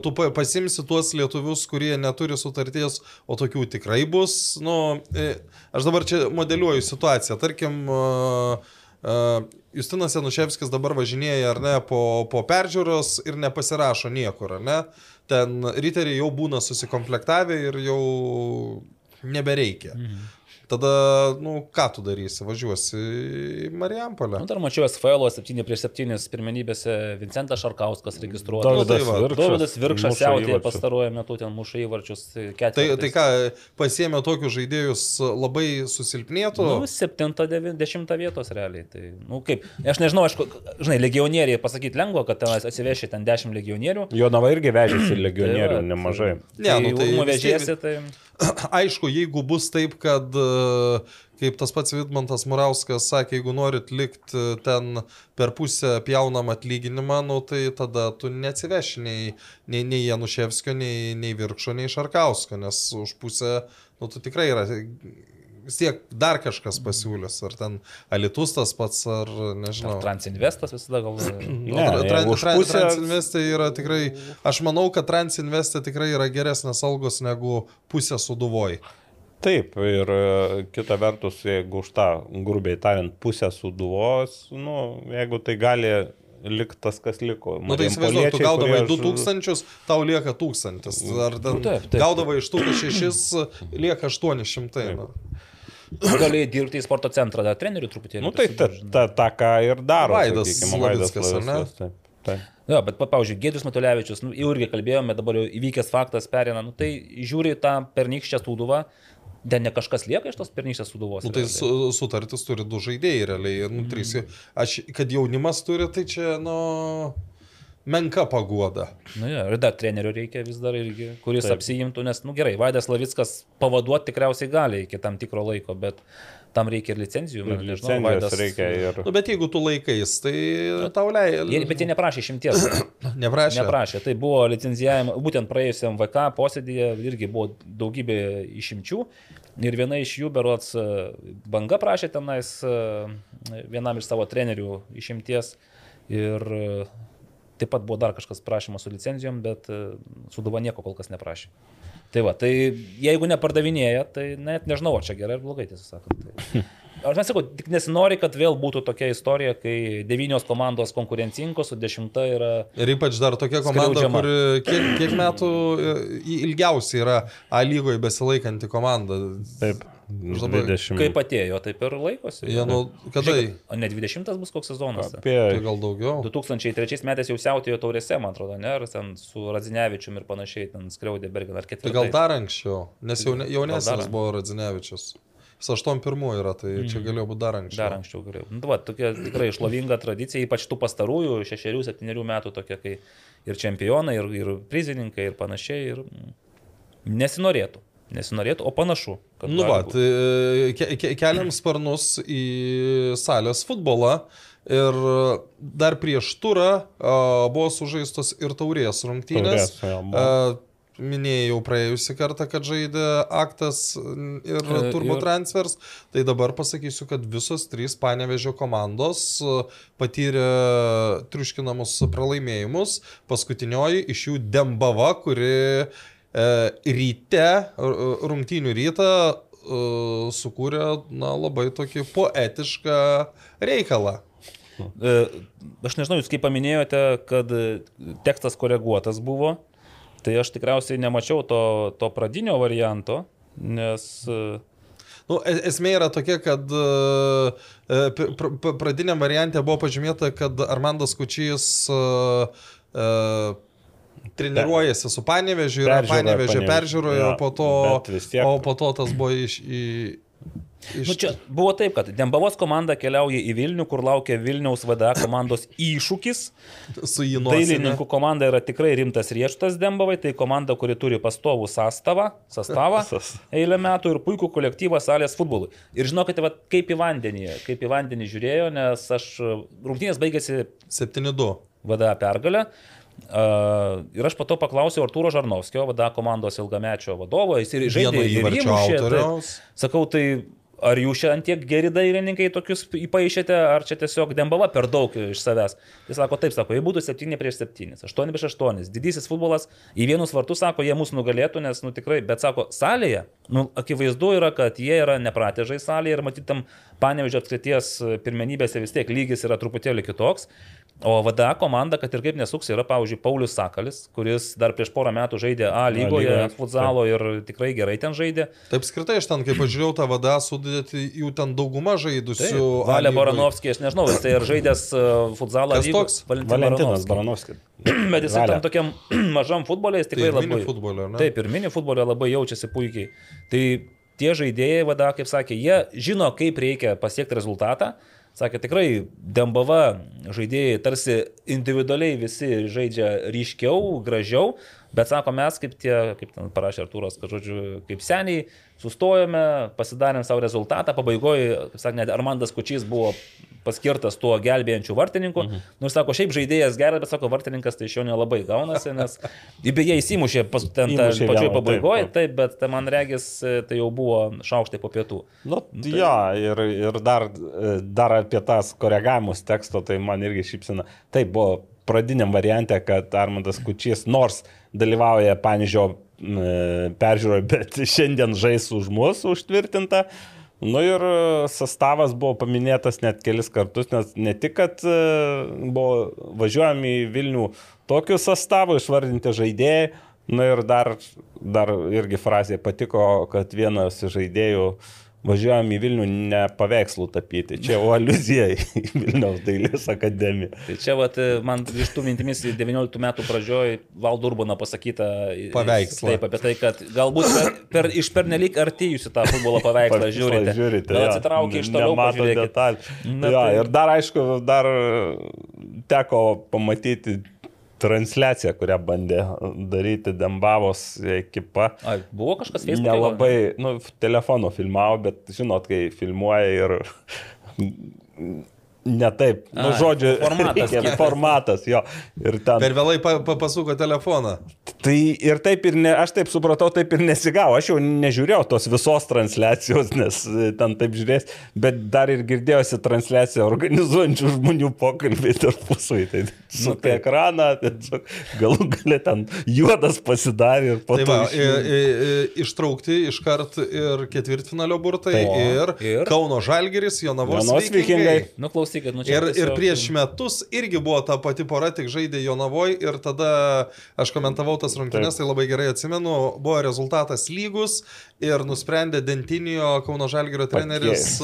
tu pa- pasimsi tuos lietuvius, kurie neturi sutarties, o tokių tikrai bus. Nu, e, aš dabar čia modeliuoju situaciją. Tarkim, uh, Justinas Januševskis dabar važinėja ar ne po, po peržiūros ir nepasirašo niekur, ar ne? Ten riteriai jau būna susikomplektavę ir jau nebereikia. Mhm. Tada, nu, ką tu darysi? Važiuosi į Marijampolę. Nu, dar mačiau SFL 7 prieš 7 pirmenybėse Vincentas Šarkauskas registruotas. Nu, tai Dovydas Virkšas Dovydas Virkšas siautė pastaruoju metu, ten muša įvarčius Tai, ketvirtį. tai ką, pasiemė tokius žaidėjus labai susilpnėtų? Nu, 7-10 vietos realiai. Tai, nu, kaip, aš nežinau, aš, žinai, legionieriai pasakyti lengva, kad ten atsiveši ten 10 legionierių. Jonava irgi vežėsi legionierių Tai nemažai. Ne, tai, nu, tai tai vis tiek- vežėsi, tai... Aišku, jeigu bus taip, kad, e, kaip tas pats Vidmantas Murauskas sakė, jeigu norit likti ten per pusę pjaunam atlyginimą, nu, tai tada tu neatsiveši nei, nei, nei Januševskio, nei, nei Virkšo, nei Šarkausko, nes už pusę, nu, tu tikrai yra vis tiek dar kažkas pasiūlys, ar ten Alitus tas pats, ar nežinau. Transinvestas visada gal... Nu, Ne, tra- tra- jeigu už tra- pusę- Transinvestė yra tikrai, aš manau, kad Transinvestė tikrai yra geresnės algos negu pusė suduvoj. Taip, ir e, kita vertus, jeigu už tą, grubiai tariant, pusę suduvos, nu, jeigu tai gali likti tas, kas liko. Nu tai įsivaizduoju, tu gaudavai kurie 2000, tau lieka 1000. Ar ten Nu, taip, taip. gaudavai iš tų 6, lieka 800. Nu. Galėjai dirbti į sporto centrą, dar trenerių truputėlį. Nu tai ta, prisipažinti. ta, ta, ką ir daro. Vaidas sakykime, Vaidas ne? Slavickas, Taip, taip. Jo, bet, pa- pavyzdžiui, Gėdrius Matulevičius, nu, jau irgi kalbėjome, dabar jau įvykęs faktas perina, nu, tai žiūri tą pernykščią suduvą, ten ne kažkas lieka iš tos pernykščios suduvos. Nu, tai su, sutartis turi du žaidėjai realiai. Nu, trys. Aš, kad jaunimas turi, tai čia, nu, menka pagoda. Nu, jo, ir dar trenerių reikia vis dar irgi, kuris Taip. Apsijimtų, nes, nu gerai, Vaidas Lavickas pavaduoti tikriausiai gali iki tam tikro laiko, bet tam reikia ir licenzijų. Ir nežinau, Licenzijos Vaidas- reikia ir... Nu, bet jeigu tu laikais, tai tau leidžia. Bet jie neprašė šimties. Neprašė. Neprašė. Tai buvo licenzijavimo, būtent praėjusiam VK posėdėje irgi buvo daugybė išimčių. Ir viena iš jų, berots, e, banga prašė tenais e, vienam iš savo trenerių išimties. Ir e, taip pat buvo dar kažkas prašymas su licenzijom, bet e, Suduva nieko kol kas neprašė. Tai va, tai jeigu nepardavinėja, tai net nežinau, ar čia gerai ar blogai, tiesą sakant. Tai. Aš nesakau, tik nesinori, kad vėl būtų tokia istorija, kai devynios komandos konkurencingos, o dešimta yra... Ir ypač dar tokia komanda, Skriaudžiama. kuri kiek, kiek metų e, ilgiausiai yra A lygoje besilaikanti komanda. Taip, labai- 20. Kaip atėjo, taip ir laikosi. Jie, nu, kada? Žiūrėkit, O ne 20 bus koks sezonas? Apie Tai gal daugiau. 2003 metais jau siautėjo taurėse, man atrodo, ne? Ar ten su Radzinevičium ir panašiai, ten skriaudė Bergen ar Tai ketvirtai. gal dar anksčiau, nes jau, Gal jaunesnis buvo Radzinevičius. Jis 8-1 yra, tai čia galėjo būti dar anksčiau. Dar anksčiau galėjau. Nu, va, tokia tikrai šlovinga tradicija, ypač tų pastarųjų šešerių, septyniarių metų tokia, kai ir čempionai, ir, ir prizininkai, ir panašiai. Ir mm, nesinorėtų. Nesinorėtų, o panašu. Nu va, tai ke, ke, keliam sparnus į salės futbolą. Ir dar prieš turą a, buvo sužaistos ir taurės rungtynės. Taurės, jo, buvo. A, Minėjau praėjusią kartą, kad žaidė aktas ir E, turbo ir- transfers. Tai dabar pasakysiu, kad visos trys panevežio komandos patyrė triuškinamus pralaimėjimus. Paskutinioji iš jų Dembava, kuri e, ryte, r- rungtynių rytą e, sukūrė na, labai tokį poetišką reikalą. E, Aš nežinau, jūs kaip paminėjote, kad e, tekstas koreguotas buvo, tai aš tikriausiai nemačiau to, to pradinio varianto, nes e, Nu, es- esmė yra tokia, kad e, e, pr- pr- pradiniam variantė buvo pažymėta, kad Armandas Kučys e, e, treniruojasi su Panevežiu ir Peržiūra Panevežė peržiūroje, jo, o po to, tiek- o po to tas buvo iš... į, iš Nu, čia buvo taip, kad Dembavos komanda keliauja į Vilnių, kur laukia Vilniaus VDA komandos iššūkis. su jį nuo Dailininkų komanda yra tikrai rimtas rieštas Dembavai, tai komanda, kuri turi pastovų sastavą, sastavą Sas- eilę metų ir puikų kolektyvą salės futbolui. Ir žinokite, va, kaip į vandenį, kaip į vandenį žiūrėjo, nes aš rungtynės baigėsi 7-2. VDA pergalę. Ir aš po to paklausiau Artūro Žarnovskio, VDA komandos ilgamečio vadovo, jis ir žaidė ir įmušė, tai, sakau, tai ar jūs čia ant tiek geri dailininkai tokius įpaaišėte, ar čia tiesiog dembava per daug iš savęs. Jis sako, taip, sako, jei būtų 7 prieš 7, 8 prieš 8, didysis futbolas, į vienus vartus, sako, jie mūsų nugalėtų, nes, nu tikrai, bet sako, salėje, nu, akivaizdu yra, kad jie yra nepratę žaisti salėje ir matytam, panevižio apskrities pirmenybėse vis tiek lygis yra truputėlį kitoks. O VDA komanda, kad ir kaip nesuks, yra, pavyzdžiui, Paulius Sakalis, kuris dar prieš porą metų žaidė A lygoje, lygoje, futsalo ir tikrai gerai ten žaidė. Taip skirtai, aš ten, kai pažiūrėjau tą vadą, sudėti jų ten dauguma žaidusių. A Valė. Baranovskis, aš nežinau, jis tai ir žaidęs uh, futsalą. Kas toks? Valentinas Baranovskis. Bet jis Valia. tam tokiam mažam futbolė, jis tikrai Tai labai... ar ne? Taip, ir mini futbolė labai jaučiasi puikiai. Tai tie žaidėjai, vada, kaip sakė, jie žino, kaip reikia pasiekti rezultatą. Sakė, tikrai Dembava žaidėjai tarsi individualiai visi žaidžia ryškiau, gražiau, bet sako, mes kaip tie, kaip ten parašė Artūras, kad žodžiu, kaip seniai sustojome, pasidarėm savo rezultatą, pabaigoje, kaip sakė, net Armandas Kučys buvo paskirtas tuo gelbėjančiu vartininku. Mhm. Nors sako, šiaip žaidėjas geras, bet sako, vartininkas tai iš jo nelabai gaunasi, nes beje įsimušė pas, ten Įmušė pačioj pabaigoje, taip, taip, bet tai man regis, tai jau buvo šaukštai po pietų. Nu, tai... Jo, ir, ir dar, dar apie tas koregavimus teksto, tai man irgi šypsina. Tai buvo pradiniam variante, kad Armandas Kučys nors dalyvauja Panižio peržiūroje, bet šiandien žais už mus užtvirtinta. Nu ir e, sastavas buvo paminėtas net kelis kartus, nes ne tik, kad e, buvo važiuojami į Vilnių tokiu sastavu, išvardinti žaidėjai, nu ir dar, dar irgi frazė patiko, kad vienas žaidėjų važiuojam į Vilnių ne paveikslų tapyti, čia jau aluzija į Vilniaus dailės akademiją. Tai čia vat, man iš tų mintimis į 19 metų pradžioj Valdurbano pasakyta Paveikslą. Taip, apie tai, kad galbūt per, per, iš pernelyg arti jūs į tą futbolo paveikslą žiūrite. žiūrite jo. atsitraukia iš toliau, pažiūrėkit. detalių. Jo, tai- ir dar aišku, dar teko pamatyti transliaciją, kurią bandė daryti Dembavos ekipa. Ai, buvo kažkas Facebook'e? Nelabai, nu, telefono filmavo, bet žinot, kai filmuoja ir Ne taip, nu, žodžiu, formatas reikia- formatas, jo. Ir ten. Per vėlai pa, pa, pasuko telefoną. Tai ir taip ir ne, aš taip supratau, taip ir nesigavo. Aš jau nežiūrėjau tos visos transliacijos, nes e, ten taip žiūrės, bet dar ir girdėjosi transliaciją organizuojančių žmonių pokalbį tarpusavį. Tai su apie ekraną, tiesiog galų galę ten juodas pasidarė ir po Tai to. va, iš- ištraukti iškart ir ketvirtfinalio burtai, Taip. ir, Ir? Kauno Žalgeris, Jonavos, Jonavos Vikingai. Vikingai. Nu, klausykit, nu čia. Ir, ir tiesiog- prieš metus irgi buvo ta pati pora, tik žaidė Jonavoj ir tada aš komentavau tas rungtynes, tai labai gerai atsimenu, buvo rezultatas lygus ir nusprendė Dentinio Kauno Žalgerio treneris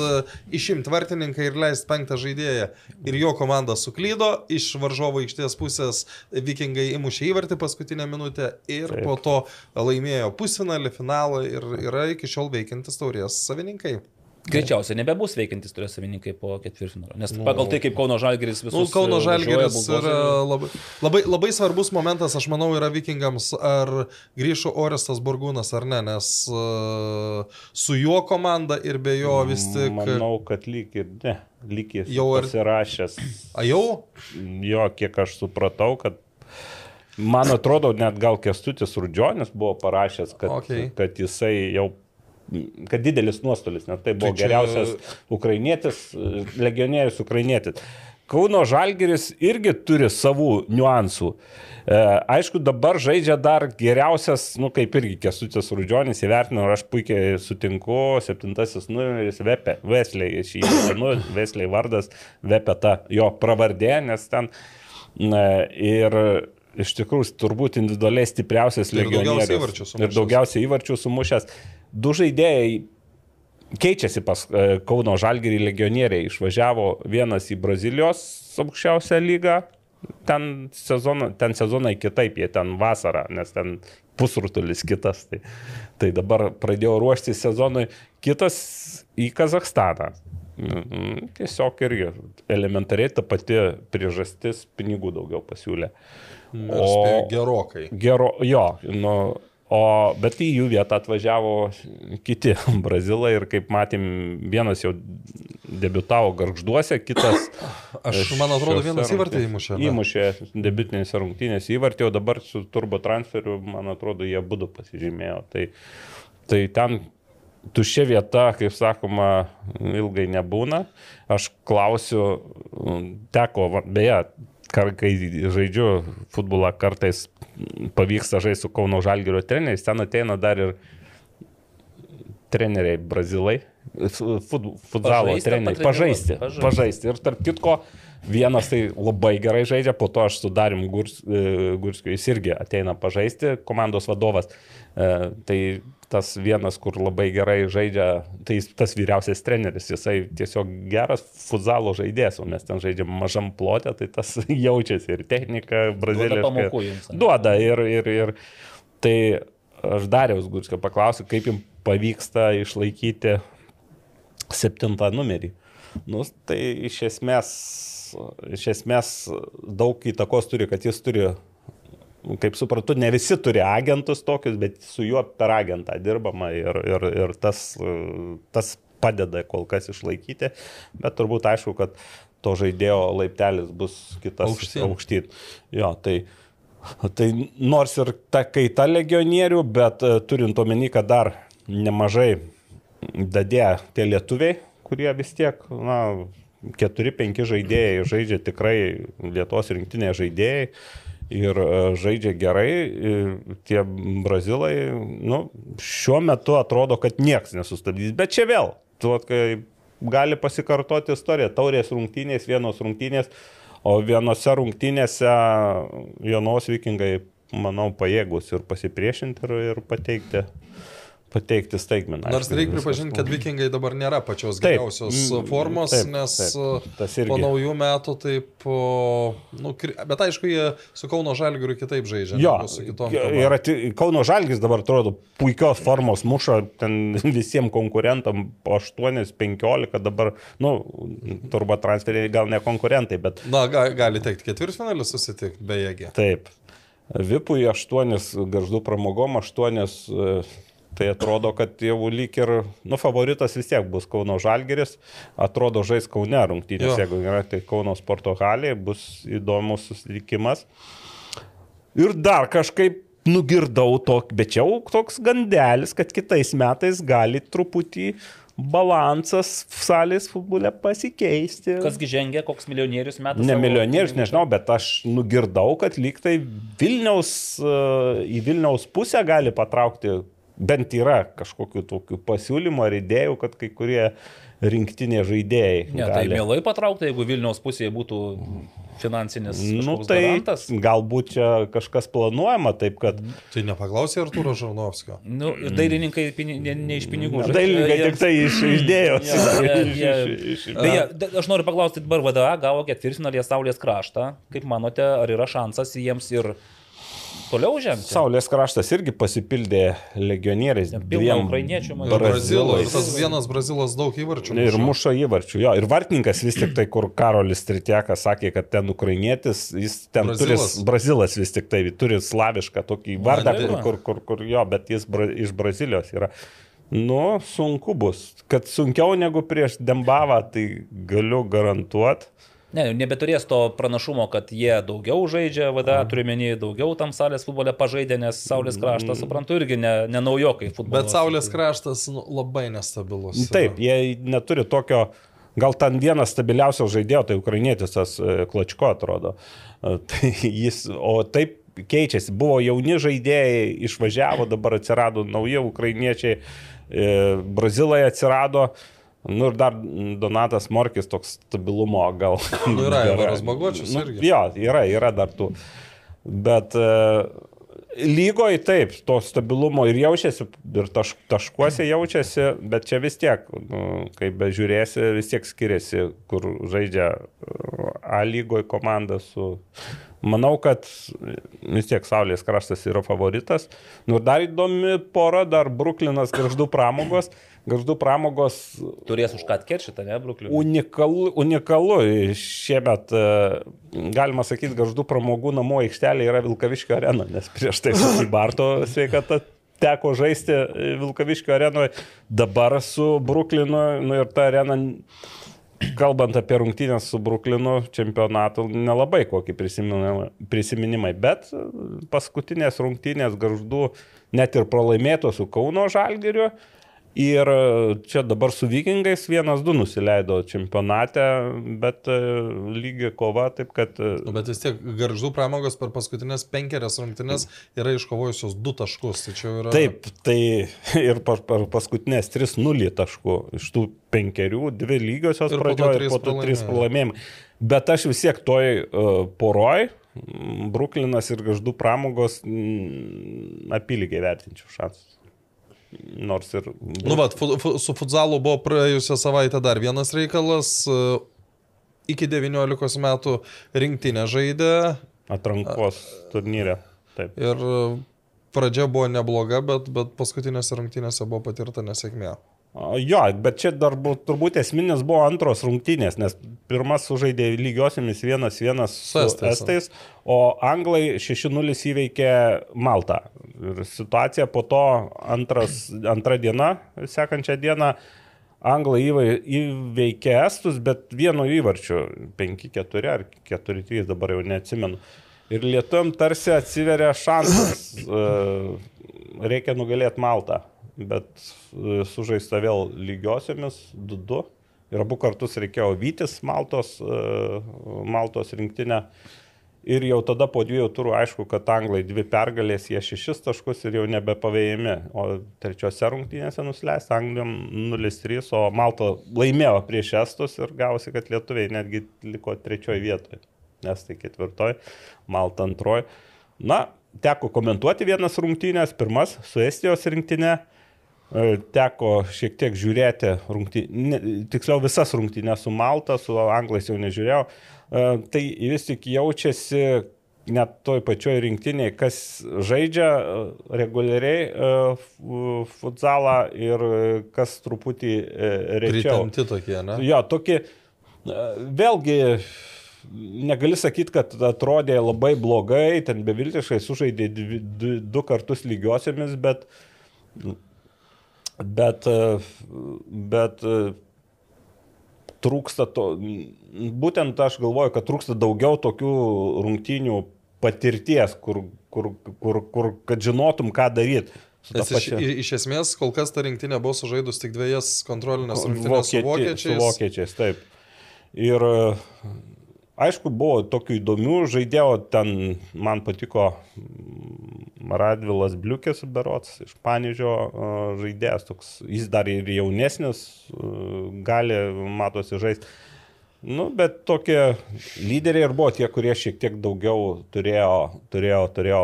išimti vartininką ir leisti penktą žaidėją. Ir jo komanda suklydo, iš varžovo aikštės pusės Vikingai įmušė įvartį paskutinę minutę ir Taip. po to laimėjo pusfinalį, finalą ir yra iki šiol veikiantis taurės savininkai. Greičiausiai nebebus veikiantis turės savininkai po ketvirtfinalio. Nes pagal tai, kaip Kauno Žalgeris visus... Nu, Kauno e, Žalgeris važiuoja, yra buldozeris. labai, labai, labai svarbus momentas, aš manau, yra vikingams, ar grįžo Orestas Burgūnas ar ne, nes uh, su juo komanda ir be jo vis tik... Manau, kad lyg ir ne, lyg jis Jau ar- pasirašęs. A jau? Jo, kiek aš supratau, kad man atrodo, net gal Kestutis Rudžionis buvo parašęs, kad, Okei. kad jisai jau kad didelis nuostolis, nes tai buvo Tai čia- geriausias ukrainietis, legionierius ukrainietis. Kauno Žalgeris irgi turi savų niuansų. E, aišku, dabar žaidžia dar geriausias, nu kaip irgi Kesutis Rudžionis įvertino, ir aš puikiai sutinku, septintasis numeris Vepe, Vesliai, šį nu, Vesliai vardas, Vepe ta jo pravardė, nes ten na, ir iš tikrųjų turbūt individualiai stipriausias Ir daugiausiai legionierius. įvarčių sumušęs. Ir daugiausiai įvarčių sumušęs. Du žaidėjai keičiasi pas e, Kauno Žalgirį legionieriai. Išvažiavo vienas į Brazilijos aukščiausią lygą. Ten, sezono, ten sezonai kitaip, jie ten vasarą, nes ten pusrutulis kitas. Tai, tai dabar pradėjo ruošti sezonui. Kitas į Kazakstaną. Mhm, Tiesiog irgi elementariai ta pati priežastis pinigų daugiau pasiūlė. Spėju gerokai. Gero, jo, nu, o, bet į jų vietą atvažiavo kiti brazilai ir kaip matėm, vienas jau debitavo garžduose, kitas. Aš, man atrodo, vienas įvartį įmušė. Įmušė debitinėse rungtynėse įvartį, o dabar su turbo transferiu, man atrodo, jie būdu pasižymėjo. Tai, tai ten tuščia vieta, kaip sakoma, ilgai nebūna. Aš klausiu, teko, beje, kar- kai žaidžiu futbolą, kartais pavyksta žaisti su Kauno Žalgirio treneriais, ten ateina dar ir treneriai brazilai, fut, futzalo treneriai, pažaisti, Pažaisti. pažaisti. Ir tarp kitko, vienas tai labai gerai žaidžia, po to aš su Darim Gurs, e, Gurskiu, jis irgi ateina pažaisti, komandos vadovas. E, Tai tas vienas, kur labai gerai žaidžia, tai tas vyriausias treneris, jisai tiesiog geras futzalo žaidėjas, o mes ten žaidžiam mažam plotę, tai tas jaučiasi ir technika braziliška. pamokų jums? Duoda ir, ir, ir tai aš Dariaus Gurskio paklausiu, kaip jums pavyksta išlaikyti septintą numerį. Nu, tai iš esmės, iš esmės daug įtakos turi, kad jis turi, kaip suprantu, ne visi turi agentus tokius, bet su juo per agentą dirbama ir, ir, ir tas, tas padeda kol kas išlaikyti, bet turbūt aišku, kad to žaidėjo laiptelis bus kitas Aukštyn. aukštyn. Jo, tai, tai nors ir ta kaita legionierių, bet e, turint omeny, kad dar nemažai dadė tie lietuviai, kurie vis tiek, na, 4-5 žaidėjai žaidžia tikrai Lietuvos rinktinėje žaidėjai ir e, žaidžia gerai. Ir tie brazilai, nu, šiuo metu atrodo, kad nieks nesustabdys. Bet čia vėl, tu, kai gali pasikartoti istorija, taurės rungtynės, vienos rungtynės, o vienose rungtynėse vienos vikingai, manau, pajėgus ir pasipriešinti ir, ir pateikti, pateikti staigmeną. Nors reikia pripažinti, kad vikingai dabar nėra pačios Taip, geriausios mm, formos, taip, nes taip, tas po naujų metų taip, nu, bet aišku, jie su Kauno Žalgiriu kitaip žaidžia. Jo, su kitom. ir Kauno Žalgis dabar atrodo puikios formos muša ten visiems konkurentam po 8-15 dabar, nu, turbo transferiai gal ne konkurentai, bet Na, ga, gali teikti ketvirtfinalį susitikti, bejėgė. taip. Vipui 8 garždų pramogom, 8 Tai atrodo, kad jau lyg ir, nu, favoritas vis tiek bus Kauno Žalgeris, atrodo žais Kaune rungtynės, Jo. jeigu yra, tai Kauno sporto halė, bus įdomus susitikimas. Ir dar kažkaip nugirdau tokį, bet jau toks gandelis, kad kitais metais gali truputį balansas salės futbole pasikeisti. Kasgi žengia, koks milijonierius metų. Ne milijonierius, nežinau, bet aš nugirdau, kad lyg tai Vilniaus, e, į Vilniaus pusę gali patraukti, bent yra kažkokių tokių pasiūlymų ar idėjų, kad kai kurie rinktiniai žaidėjai. Ne, tai mielai patraukta, jeigu Vilniaus pusėje būtų finansinis Nu, tai garantas. galbūt čia kažkas planuojama taip, kad Tai nepaklausė Arturo Žarnovskio. Nu, ir dailininkai pini, ne, ne iš pinigų. žaidžia, dailininkai jie- tik tai iš idėjos. Iš- iš- Beje, aš noriu paklausti, dabar VDA gavo ketvirtfinalį Saulės kraštą. Kaip manote, ar yra šansas jiems ir toliau žengti? Saulės kraštas irgi pasipildė legionieriais. dviem ukrainiečių, man atrodo. Brazilais. tas vienas brazilas daug įvarčių. Ir muša. įvarčių. Jo, ir vartininkas vis tik tai, kur Karolis Tritiekas sakė, kad ten ukrainietis, jis ten Brazilas. turi, brazilas vis tik tai turi slavišką tokį vardą, kur, kur, kur, kur jo, bet jis bra, iš Brazilijos yra. Nu, sunku bus. Kad sunkiau negu prieš Dembavą, tai galiu garantuoti. Ne, nebeturės to pranašumo, kad jie daugiau žaidžia, VDA turiu menį, daugiau tam salės futbole pažaidė, nes Saulės kraštas, suprantu, irgi ne, ne naujokai futbole. Bet Saulės kraštas nu, labai nestabilus. yra. Taip, jie neturi tokio, gal ten vienas stabiliausias žaidėjo, tai ukrainietis tas e, Klačko atrodo. E, Tai jis, o taip keičiasi, buvo jauni žaidėjai, išvažiavo, dabar atsirado nauji ukrainiečiai, e, Brazilai atsirado. Nu ir dar Donatas Morkis toks stabilumo gal. Nu, yra Yra. Bagočius Nu. Jo, yra, yra dar tų. Bet e, lygoje taip, to stabilumo ir jaučiasi, ir taš, taškuose jaučiasi, bet čia vis tiek, nu, kaip bežiūrėsi, vis tiek skiriasi, kur žaidžia e, A lygoje komanda su... Manau, kad vis tiek Saulės kraštas yra favoritas. Nu ir dar įdomi pora, dar Bruklinas, Garždų pramogos. Garždų pramogos Turės už ką atkeršyti, ne, Brukliui? Unikalu, unikalu šiemet, e, galima sakyti, garždų pramogų namų aikštelė yra Vilkaviškio arena, nes prieš tai su Barto sveikata teko žaisti e, Vilkaviškio arenoje, dabar su Bruklinu nu, ir ta arena, kalbant apie rungtynės su Bruklinu čempionatu, nelabai kokį prisiminimai, bet paskutinės rungtynės garždų net ir pralaimėtos su Kauno Žalgiriu. Ir e, čia dabar su vikingais vienas du nusileido čempionate, bet e, lygi kova, taip kad... e, Nu, bet vis tiek garždų pramogos per paskutinės penkerias rungtynes yra iškovojusios du taškus. Tai yra. Taip, tai ir per, per paskutinės 3-0 taškų iš tų penkerių, dvi lygiosios pradžioje ir po to trys pralaimėjimai. pralaimėjimai. Bet aš vis tiek toj uh, poroj, Bruklinas ir Gaždų pramogos apylygiai vertinčiau šansus. Nors ir... Nu, va, fu, fu, su futzalu buvo praėjusią savaitę dar vienas reikalas. e, Iki 19 metų rinktinė žaidė Atrankos turnyrė. Taip. ir e, pradžia buvo nebloga, bet, bet paskutinėse rungtynėse buvo patirta nesėkmė. Jo, bet čia dar buvo, turbūt esminis buvo antros rungtynės, nes pirmas sužaidė lygiosiamis 1-1 su estais. estais, o anglai 6-0 įveikė Maltą. Ir situacija po to antras, antra diena, sekančią dieną, anglai įveikė estus, bet vienu įvarčiu 5-4 ar 4-3 dabar jau neatsimenu. Ir lietuom tarsi atsiveria šansas, e, reikia nugalėti Maltą, bet e, sužaista vėl lygiosiomis 2-2. Ir abu kartus reikėjo vytis Maltos, e, Maltos rinktinę. Ir jau tada po dviejų turų aišku, kad anglai dvi pergalės, jie šešis taškus ir jau nebepavėjami. O trečiose rungtynėse nusileista Anglijam 0-3, o Malta laimėjo prieš estus ir gausi, kad lietuviai netgi liko trečioje vietoje. Estai ketvirtoje, Malta antroje. Na, teko komentuoti vienas rungtynės, pirmas su Estijos rinktinė. E, Teko šiek tiek žiūrėti, rungty... ne, tiksliau visas rungtynės su Malta, su Anglais jau nežiūrėjau. E, Tai vis tik jaučiasi net toj pačioj rinktiniai, kas žaidžia e, reguliariai fu- futsalą ir kas truputį rečiau. Pritempti tokie, ne? Jo, tokį, e, vėlgi, negali sakyti, kad atrodė labai blogai, ten beviltiškai sužaidė du, du kartus lygiosiamis, bet Bet, e, bet e, trūksta to, būtent aš galvoju, kad trūksta daugiau tokių rungtynių patirties, kur, kur, kur, kur kad žinotum, ką daryti. Nes iš, iš esmės kol kas ta rinktinė buvo sužaidus tik dviejas kontrolinės rungtynės su vokiečiais. Su vokiečiais, taip. Ir aišku, buvo tokių įdomių žaidėjų, ten man patiko Radvilas Bliukės berots iš Panežio žaidėjas, toks, jis dar ir jaunesnis, gali, matosi, žaisti. Nu, bet tokie lyderiai ir buvo tie, kurie šiek tiek daugiau turėjo, turėjo, turėjo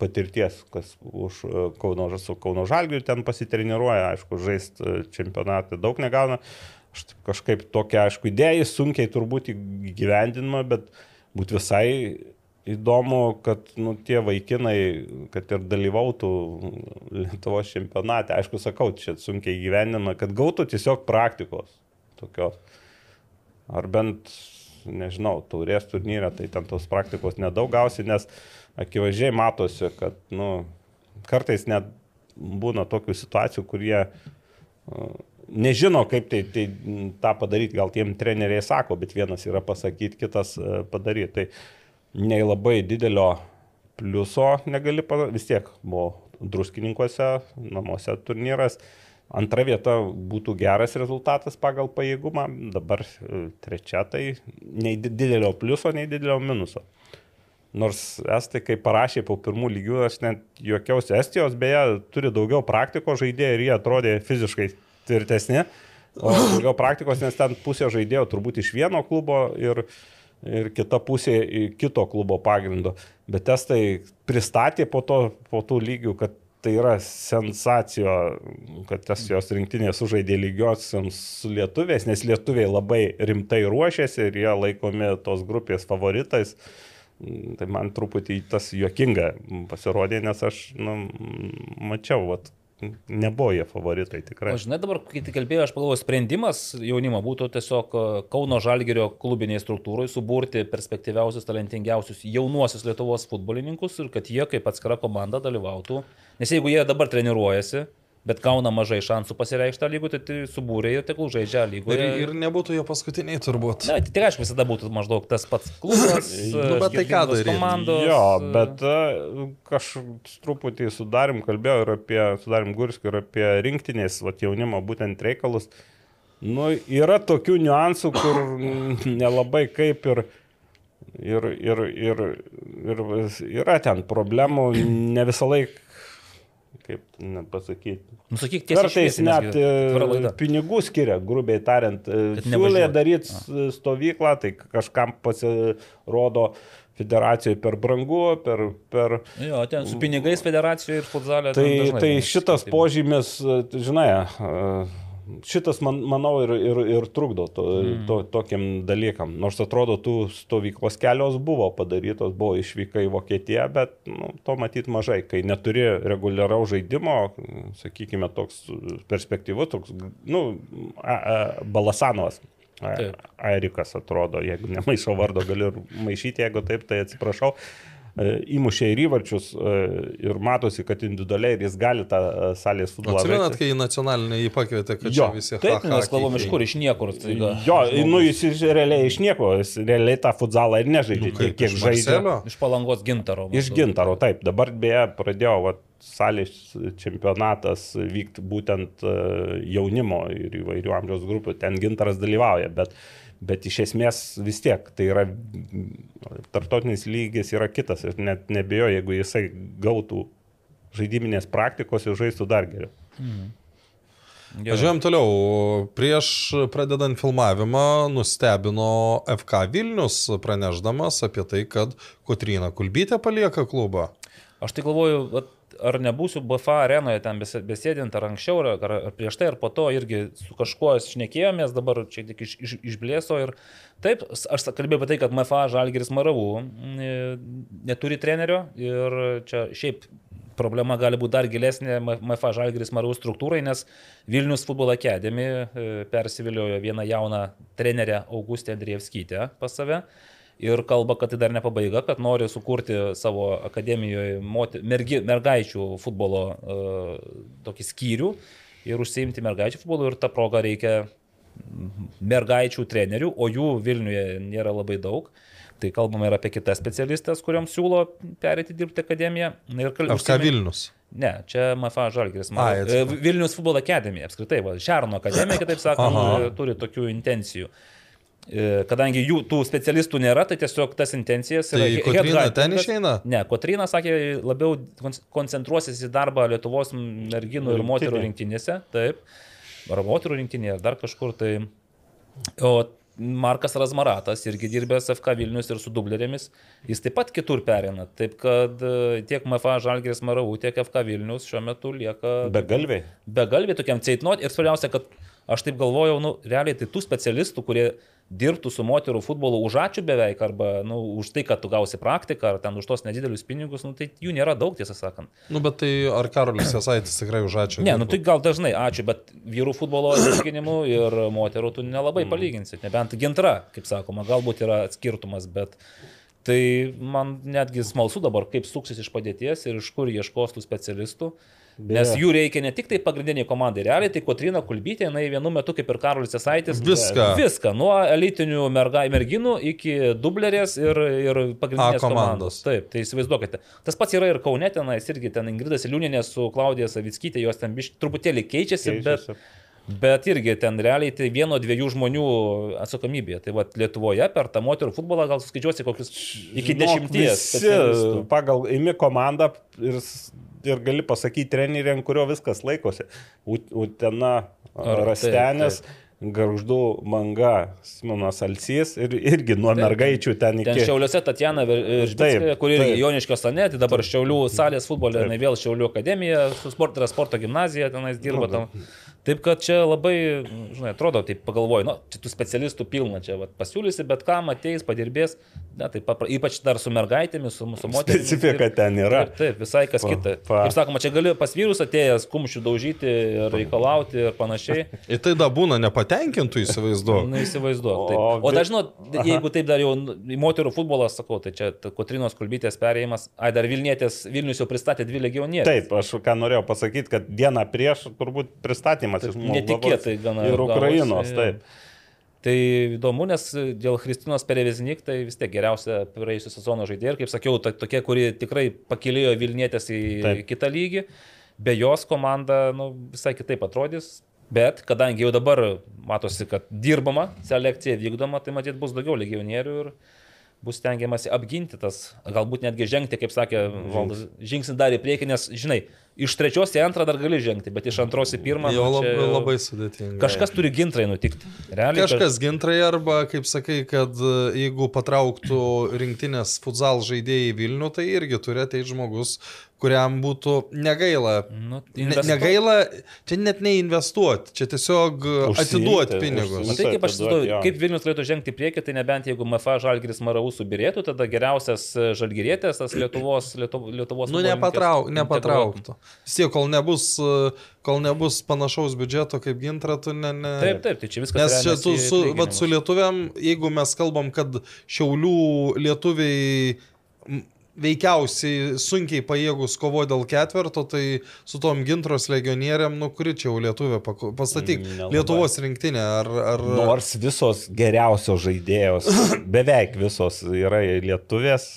patirties, kas už Kauno, su Kauno Žalgiu ten pasitreniruoja, aišku, žaisti čempionatą daug negauna. Aš kažkaip tokia, aišku, idėja, sunkiai turbūt įgyvendinama, bet būtų visai įdomu, kad nu, tie vaikinai, kad ir dalyvautų Lietuvos čempionate, aišku, sakau, čia sunkiai gyvenime, kad gautų tiesiog praktikos tokios. Ar bent, nežinau, taurės turnyre, tai ten tos praktikos nedaug gausi, nes akivaizdžiai matosi, kad nu, kartais net būna tokių situacijų, kurie uh, nežino, kaip tai, tai tą padaryti, gal tiem treneriai sako, bet vienas yra pasakyti, kitas uh, padaryti. Tai nei labai didelio pliuso negali padaryti, vis tiek buvo druskininkose, namuose turnyras. Antra vieta būtų geras rezultatas pagal pajėgumą, dabar e, trečia tai nei didelio pliuso, nei didelio minuso. Nors estai, kai parašė po pirmų lygių, aš net juokiausi, Estijos beje turi daugiau praktikos žaidėjų ir jie atrodė fiziškai tvirtesni, o daugiau praktikos, nes ten pusė žaidėjų turbūt iš vieno klubo ir uh, ir kita pusė kito klubo pagrindo. Bet testai pristatė po, to, po tų lygių, kad tai yra sensacija, kad tas jos rinktinė sužaidė lygios su lietuviais, nes lietuviai labai rimtai ruošėsi ir jie laikomi tos grupės favoritais. Tai man truputį tas juokinga pasirodė, nes aš nu, mačiau, vat, nebuvo jie favoritai tikrai. O žinai, dabar, kai kalbėjau, aš pagalvoju, sprendimas jaunimo būtų tiesiog e, Kauno Žalgerio klubiniai struktūrai suburti perspektyviausius, talentingiausius jaunuosius Lietuvos futbolininkus ir kad jie kaip atskira komanda dalyvautų. Nes jeigu jie dabar treniruojasi, bet gauna mažai šansų pasireikšti lygų, tai, tai subūrė ir tegul žaidžia lygoje. Ir, ir nebūtų jo paskutiniai turbūt. Na, tai, tai aišku, visada būtų maždaug tas pats klubas. nu, bet tai ką daryti? Komandos. Jo, bet kažkaip truputį sudarim, kalbėjau ir apie, sudarim Gurskį ir apie rinktinės, va, jaunimo būtent reikalus. Nu, yra tokių niuansų, kur nelabai kaip ir ir, ir, ir, ir yra ten problemų, ne visą laiką kaip pasakyti. Nusakyk tiesiai. Kartais net e, pinigų skiria, grubiai tariant. E, siūlė daryti stovyklą, tai kažkam pasirodo federacijoje per brangu, per... per... Jo, ten su pinigais federacijoje ir futzalė. Tai, tai šitas požymis, e, žinai, šitas, man, manau, ir, ir, ir trukdo to, mm. to, tokiam dalykam. Nors atrodo, tų stovyklos kelios buvo padarytos, buvo išvyka į Vokietiją, bet nu, to matyt mažai. Kai neturi reguliaraus žaidimo, sakykime, toks perspektyvus, toks, nu, a, a, Balasanovas. Airikas atrodo, jeigu nemaišo vardo, galiu maišyti, jeigu taip, tai atsiprašau. E, įmušė ir įvarčius e, ir matosi, kad individualiai ir jis gali tą e, salės futbolą. Atsimenat, kai į nacionalinę jį pakvietė, kad jo, visi taip, mes kalbam iš kur, iš niekur. Tai, jo, nu jis realiai iš nieko, jis realiai tą futbolą ir nežaidė, nu, kiek žaidė. Iš palangos gintaro. Iš gintaro, taip. Dabar beje pradėjau, va, salės čempionatas vykti būtent jaunimo ir įvairių amžiaus grupių, ten gintaras dalyvauja, bet bet iš esmės vis tiek tai yra, tartotinis lygis yra kitas ir net nebejoju, jeigu jisai gautų žaidiminės praktikos ir žaistų dar geriau. Mhm. Važiuojam toliau. Prieš pradedant filmavimą nustebino FK Vilnius praneždamas apie tai, kad Kotrina Kulbytė palieka klubą. Aš tai galvoju, ar nebūsiu BFA arenoje ten besėdint, ar anksčiau, ar, ar prieš tai, ar po to irgi su kažkuo šnekėjomės, dabar čia tik iš, iš, išblėso ir taip, aš kalbėjau apie tai, kad MFA Žalgeris Maravų neturi trenerio ir čia šiaip problema gali būti dar gilesnė MFA Žalgeris Maravų struktūrai, nes Vilnius Football Academy e, persiviliojo vieną jauną trenerę Augustę Andrievskytę pas save ir kalba, kad tai dar ne pabaiga, kad nori sukurti savo akademijoje moti, mergi, mergaičių futbolo uh, tokį skyrių. ir užsiimti mergaičių futbolu ir tą progą reikia mergaičių trenerių, o jų Vilniuje nėra labai daug. Tai kalbame ir apie kitas specialistas, kuriuoms siūlo perėti dirbti akademiją. Ir kal- Ar ką Vilnius? Ne, čia MFA Žalgiris. Ai, E. Vilnius futbolo akademija, apskritai, va, Šerno akademija, kitaip sakant, turi tokių intencijų. E, Kadangi jų tų specialistų nėra, tai tiesiog tas intencijas. Tai headhuntingas- ten išeina? Ne, Kotryna sakė, labiau kon- koncentruosis į darbą Lietuvos merginų ir moterų rinktinėse, taip, ar moterų rinktinėje, ar dar kažkur. Tai... O Markas Razmaratas irgi dirbęs FK Vilnius ir su dublerėmis, jis taip pat kitur perina. Taip kad e, tiek MFA Žalgės Maravų, tiek FK Vilnius šiuo metu lieka Be galviai. begalviai tokiam ceitnot ir svarbiausia, kad aš taip galvojau, nu, realiai tai tų specialistų, kurie dirbtų su moterų futbolu už ačiū beveik, arba nu, už tai, kad tu gausi praktiką, ar ten už tos nedidelius pinigus, nu, tai jų nėra daug, tiesą sakant. Nu, bet tai ar Karolis Jasaitis tikrai už ačiū? Ne, nu tai gal dažnai ačiū, bet vyrų futbolo atlyginimu ir moterų tu nelabai palyginsi. Nebent gintra, kaip sakoma, galbūt yra skirtumas, bet tai man netgi smalsu dabar, kaip suksis iš padėties ir iš kur ieškos tų specialistų. Nes jų reikia ne tik tai pagrindiniai komandai, realiai tai Kotrina Kulbytė, jinai vienu metu kaip ir Karolis Esaitis. Viską. Viską, nuo elitinių merga, merginų iki dublerės ir, ir pagrindinės A komandos. komandos. Taip, tai įsivaizduokite. Tas pats yra ir Kaune tenais, irgi ten Ingrida Siliūninė su Klaudija Savickytė, jos ten biškai truputėlį keičiasi, Keičiasi. bet, bet irgi ten realiai tai vieno, dviejų žmonių atsakomybė. Tai va Lietuvoje per tą moterų futbolą gal suskaičiuosi kokius iki Žinok, dešimties. visi. Pagal imi komandą ir, ir gali pasakyti treneriam, kurio viskas laikosi. Ut- Utena, Rastenės. Garždu manga, Simonas Alsys ir irgi nuo mergaičių ten Ten iki... Šiauliuose Tatjana Žbitskė, Taip, kuri irgi taip. Joniškio sane, tai dabar Šiaulių salės futbolė, Taip. jinai vėl Šiaulių akademija, su sport, yra sporto gimnazija tenais dirba. Nu, Tam. Taip kad čia labai, žinai, atrodo, taip pagalvoju, nu, čia tų specialistų pilna, čia vat, pasiūlysi, bet kam ateis, padirbės, ne, tai papra, ypač dar su mergaitėmis, su mūsų moterimis. Specifika ten yra. Taip, taip, visai kas Pa- kita. pa- Kaip sakoma, čia gali pas vyrus atėjęs kumščių daužyti ir reikalauti ir panašiai. Ir tai da būna nepatenkintų įsivaizduoju. Na, įsivaizduok. O taip. O, o dar žinot, jeigu taip dar jau nu, į moterų futbolą sakau, tai čia ta Kotrinos Kulbytės perėjimas, ai dar Vilnietės, Vilnius jau pristatė dvi legionierės. Taip, aš ką norėjau pasakyti, kad dieną prieš turbūt pristatymas iš Moldovos netikėtai gana ir Ukrainos. gavosi, Taip. Tai įdomu, nes dėl Kristinos Pereveznik tai vis tiek geriausia praėjusią sezono žaidėja. Ir kaip sakiau, ta, tokia, kuri tikrai pakilėjo Vilnietės į Taip. kitą lygį. Be jos komanda nu, visai kitaip atrodys. Bet kadangi jau dabar matosi, kad dirbama, selekcija vykdoma, tai matyt bus daugiau legionierių ir bus tengiamasi apginti tas, galbūt netgi žengti, kaip sakė Valdas, žingsnį dar į priekį, nes, žinai, iš trečios į antrą dar gali žengti, bet iš antros į pirmą. Jo nu, čia labai, jau labai sudėtinga. Kažkas turi gintrai nutikti. Realiai Kažkas gintrai arba, kaip sakai, kad e, jeigu patrauktų rinktinės futsal žaidėjai Vilnių, tai irgi turi ateiti žmogus, kuriam būtų negaila. Nu, Ne, investuot. negaila, čia net neinvestuoti, čia tiesiog Užsiimti, atiduoti pinigus. Na, užsiimti. tai kaip aš jo. kaip Vilnius turėtų žengti priekį, tai nebent jeigu MFA Žalgiris Maravų subirėtų, tada geriausias e, Žalgirėtės, tas Lietuvos, Lietuvos, Nu, nepatrauk, nepatrauktų. Vis tiek, kol nebus, e, kol nebus panašaus biudžeto kaip gintra, tu ne... ne... Taip, taip, tai čia viskas. Nes čia tu, su, vat, su lietuviam, jeigu mes kalbam, kad šiaulių lietuviai veikiausiai sunkiai pajėgus kovo dėl ketverto, tai su tom gintros legionieriam, nu kuri čia jau lietuvė, pastatyk Mm, nelabai. Lietuvos rinktinę. Ar, ar... Nors visos geriausios žaidėjos, beveik visos yra lietuvės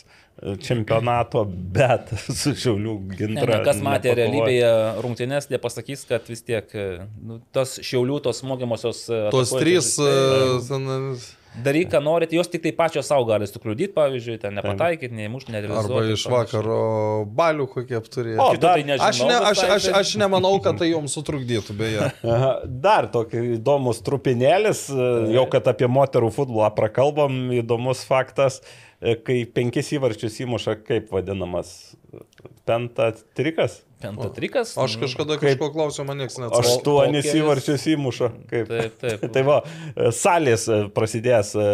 čempionato, bet su Šiaulių Ne, gintra. ne, kas matė realybėje rungtynės, jie pasakys, kad vis tiek e, nu, tos šiaulių, tos smogiamosios... e, Tos trys. tai, e, Daryk, ką norite, jos tik tai pačios savo gali sukliudyti, pavyzdžiui, ten nepataikyti, neįmušti, nerealizuoti. Arba iš ir panašiai. vakaro balių kokie apturėjo. O, Kitų dar- tai nežinau, Aš, ne, aš, visai, aš, tai- aš nemanau, kad tai joms sutrukdytų, beje. Aha, Dar tokį įdomus trupinėlis, jau kad apie moterų futbolą prakalbam, įdomus faktas, e, kai penkis įvarčius įmuša, kaip vadinamas, pentatrikas? Pentatrikas? Aš kažkada kažko klausiau, man niekas neatsakė. Aštuonis įvarčius įmuša. Kaip? Taip, taip. Tai va, salės e, prasidės e,